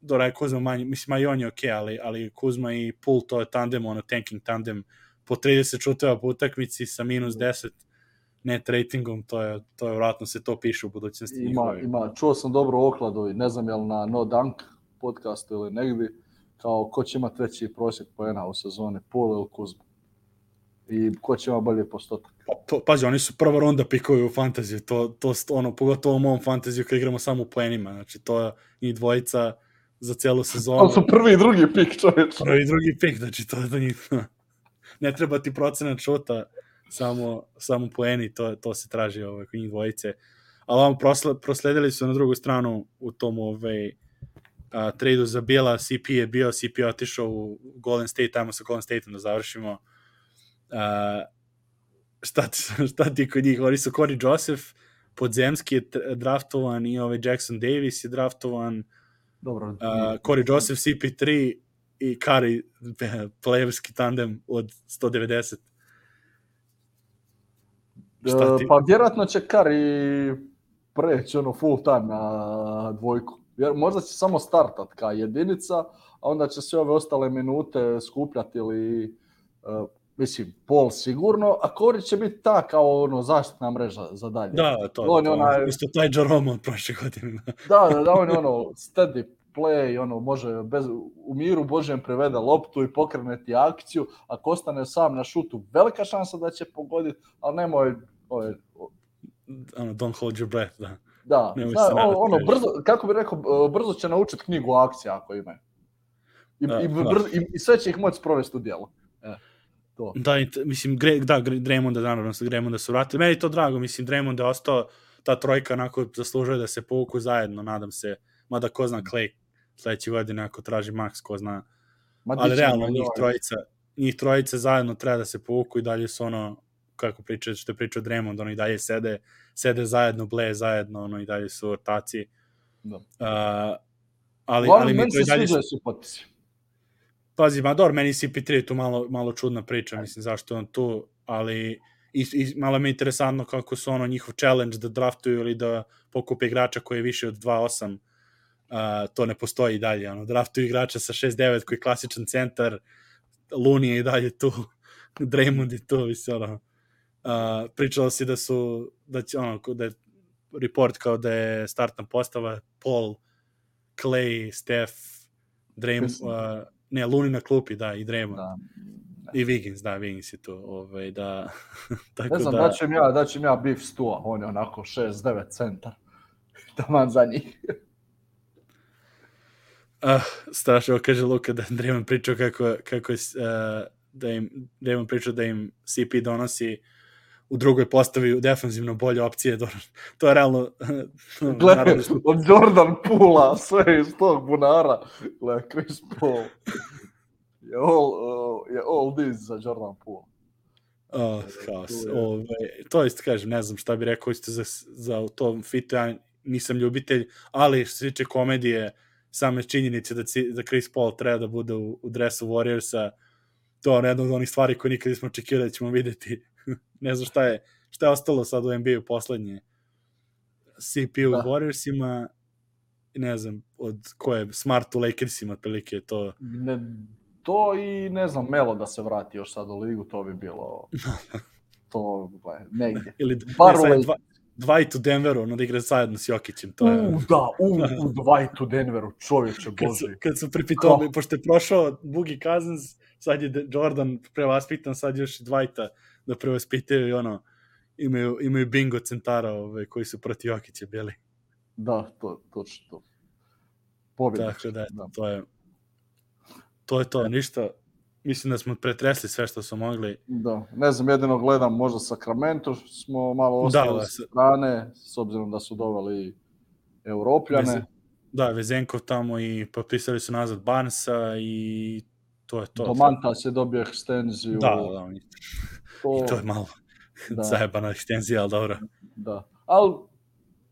dobro je Kuzma manje, mislim, a i on je okej, ali, ali Kuzma i Pool, to je tandem, ono, tanking tandem, po 30 šuteva po utakmici sa minus 10 net ratingom, to je, to je vratno se to piše u budućnosti Ima, njihove. ima, čuo sam dobro okladu i ne znam je li na No Dunk podcastu ili negdje, kao ko će imati veći prosjek poena u sezoni, Pool ili Kuzma. I ko će imati bolje postotak. Pa, to, pazi, oni su prva ronda pikovi u fantaziju, to, to, ono, pogotovo u mom fantaziju kad igramo samo u poenima, znači to je njih dvojica za celu sezonu. Ali su prvi i drugi pik, čovječ. Prvi i drugi pik, znači to je do njih. ne treba ti procenat šuta, samo, samo poeni, to, to se traži ovaj, kod njih dvojice. Ali vam prosle, prosledili su na drugu stranu u tom ovaj, a, tradu za Bila, CP je bio, CP je otišao u Golden State, tamo sa Golden Stateom da završimo. A, šta, ti, šta ti kod njih? Oni su Corey Joseph, Podzemski je draftovan i ovaj Jackson Davis je draftovan, Dobro. uh, Corey Joseph, CP3 i Kari, plejevski tandem od 190. šta ti- E, Pa vjerojatno će Kari preći ono full time na dvojku. Jer možda će samo startat ka jedinica, a onda će sve ove ostale minute skupljati ili uh, mislim, pol sigurno, a Kori će biti ta kao ono zaštitna mreža za dalje. Da, to, On je to, onaj- isto taj Jerome od prošle godine. Da, da, da, on je ono steady play, ono, može bez, u miru Božjem prevede loptu i pokrene ti akciju, ako ostane sam na šutu, velika šansa da će pogoditi, ali nemoj, ove, Ono, don't hold your breath, da. da, Nemoj nadati, ono, kažeš. brzo, kako bi rekao, brzo će naučiti knjigu akcija ako imaju. I, Da, i, da. brzo, i, I sve će ih moći sprovesti u djelo. E, to. Da, i t- mislim, Gre, da, Draymonda, da, naravno, Draymonda su vratili. Meni je to drago, mislim, Draymond je ostao, ta trojka onako zaslužuje da se povuku zajedno, nadam se. Mada ko zna Clay sledeće godine ako traži Max, ko zna. Ma, Ali realno, njih trojica, njih trojica zajedno treba da se povuku i dalje su ono, kako priča, što je pričao Draymond, ono i dalje sede, sede zajedno, bleje zajedno, ono i dalje su ortaci. Da. Uh, ali, Uglavnom, ali mi meni se dalje sviđaju svi potpisi. Pazi, ma dobro, meni CP3 je tu malo, malo čudna priča, mislim, zašto je on tu, ali i, i malo mi je interesantno kako su ono njihov challenge da draftuju ili da pokupe igrača koji je više od 2.8, uh, to ne postoji dalje, ono, draftuju igrača sa 6.9 koji je klasičan centar, Looney je i dalje tu, Draymond je tu, mislim, ono, uh, pričalo si da su, da će, ono, da je report kao da je startna postava Paul, Clay, Steph, Draymond, uh, ne, Looney na klupi, da, i Draymond. Da. I Wiggins, da, Wiggins je tu, ovaj, da, tako Ne znam, da, da ću im ja, da ću im ja beef stua, on je onako 6-9 centar. Taman za njih. Uh, strašno, kaže Luka da Draymond pričao kako, kako je, uh, da im, Draymond pričao da im CP donosi u drugoj postavi u defanzivno bolje opcije, dobro, to je realno, Gle, naravno od Jordan Pula, sve iz tog bunara. Gle, Chris Paul. Je all, uh, je all this za Jordan Poole. Oh, haos. Ove, to isto kažem, ne znam šta bi rekao isto za, za tom fitu, ja nisam ljubitelj, ali što se tiče komedije, same činjenice da, da Chris Paul treba da bude u, u dresu Warriorsa, to je jedna od onih stvari koje nikad nismo očekivali da ćemo videti. ne znam šta je, šta je ostalo sad u NBA-u poslednje. CP u Da. Warriorsima, ne znam, od koje, Smart u Lakersima, otprilike to. Ne, to i ne znam, Melo da se vrati još sad u ligu, to bi bilo to, gle, negdje. Ili Bar ne, sad dva, Dwight u Denveru, ono da igra zajedno s Jokićem, to je... U, da, u, u Dwight u Denveru, čovječe kad su, kad su pripitovali, Kako? pošto je prošao Boogie Cousins, sad je Jordan prevaspitan, sad još i Dwighta da prevaspitaju i ono, imaju, imaju bingo centara ove, koji su protiv Jokića bili. Da, to, točno to. Pobjeda. Tako da, Da. to je to je to, ništa. Mislim da smo pretresli sve što smo mogli. Da, ne znam, jedino gledam možda Sacramento, smo malo Da, ostali da, sa sa- strane, s obzirom da su doveli Europljane. Veze- Da, Vezenkov tamo i potpisali su nazad Barnesa i to je to. Domantas je dobio ekstenziju. Da, da, da, i to, to je malo Da. zajebana ekstenzija, ali dobro. da. Ali,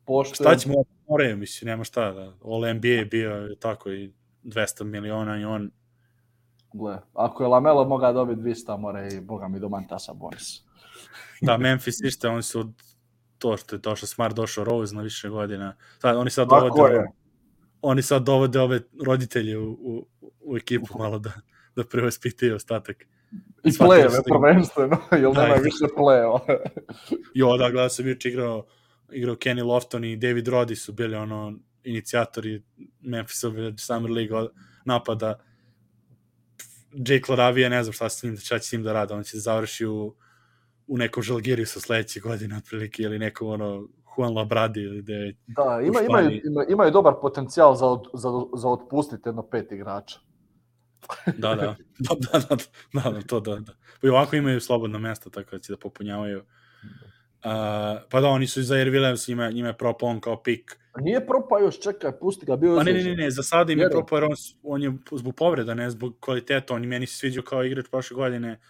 pošto... Šta ćemo, moraju, mislim, nema šta, da. All NBA je bio tako i 200 miliona i on, Gle, ako je Lamelo mogao dobiti 200, mora i boga mi Domantasa bonus. da, Memphis ište, oni su to što je došao Smart, došao Rose na više godina. Sad, oni sad Tako dovode, je. oni sad dovode ove roditelje u, u, u ekipu malo da, da prevaspitaju ostatak. I plejeve prvenstveno, jer Da, nema i- više plejeva. Jo, da, gledao sam juče igrao, igrao Kenny Lofton i David Roddy su bili ono inicijatori Memphisove Summer League napada. Jake Laravija, ne znam šta, s njim, šta će s njim da rade, on će da završi u, u nekom Žalgirisu sledeće godine, otprilike, ili nekom ono, Juan Labradi, ili da je, Da, ima, imaju, Španiji. ima, imaju dobar potencijal za, od, za, za otpustiti jedno pet igrača. da, da, da, da, da, da, da, to da, da. Pa i ovako imaju slobodno mesto, tako da će da popunjavaju. Uh, pa da, oni su za Air Williams, njima, njima je propao on kao pik Nije propao još, čekaj, pusti ga, bio je Pa ne, ne, ne, ne, za sada im je propao jer on, on je zbog povreda, ne zbog kvaliteta, on meni se sviđao kao igrač prošle godine,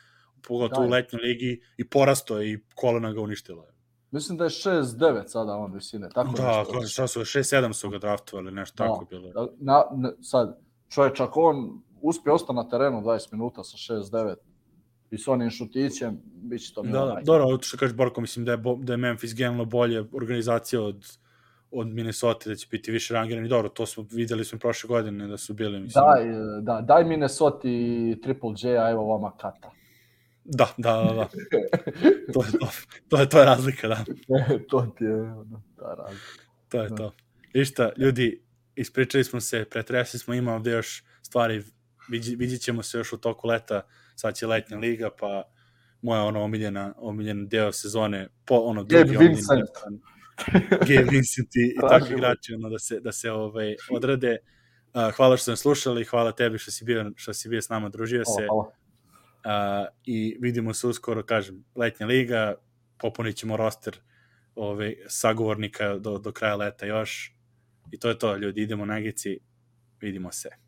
pogotovo u Da. letnjoj ligi, i porasto je i kolena ga uništila. Mislim da je 6-9 sada on visine, tako Da, nešto. kao, šta su, 6-7 su ga draftovali, nešto Da. tako bilo. Da, Na, na, sad, čovječ, ako on uspije ostati na terenu 20 minuta sa 6-9 i s onim šutićem, bit će to Da, da, dobro, što kaže Borko, mislim da je, bo, da je Memphis generalno bolje organizacija od od Minnesota da će biti više rangirani. Dobro, to smo videli smo prošle godine da su bili, mislim. Daj, da, daj Minnesota i Triple J, a evo vama kata. Da, da, da, da. to, je, to, to, je, to je razlika, da. to ti je ta razlika. To je Da. to. I šta, ljudi, ispričali smo se, pretresli smo, ima ovde još stvari, vidj, vidjet ćemo se još u toku leta, sad će letnja liga, pa moja ono omiljena, omiljen deo sezone, po ono Gabe drugi omiljeni Vincent. deo, Gabe Vincent i, i takvi igrači ono, da se, da se ovaj, odrade. Uh, hvala što ste slušali, hvala tebi što si bio, što si bio s nama, družio se. Hvala, hvala. Uh, i vidimo se uskoro, kažem, letnja liga, popunit ćemo roster ove, sagovornika do, do kraja leta još. I to je to, ljudi, idemo na Gici, vidimo se.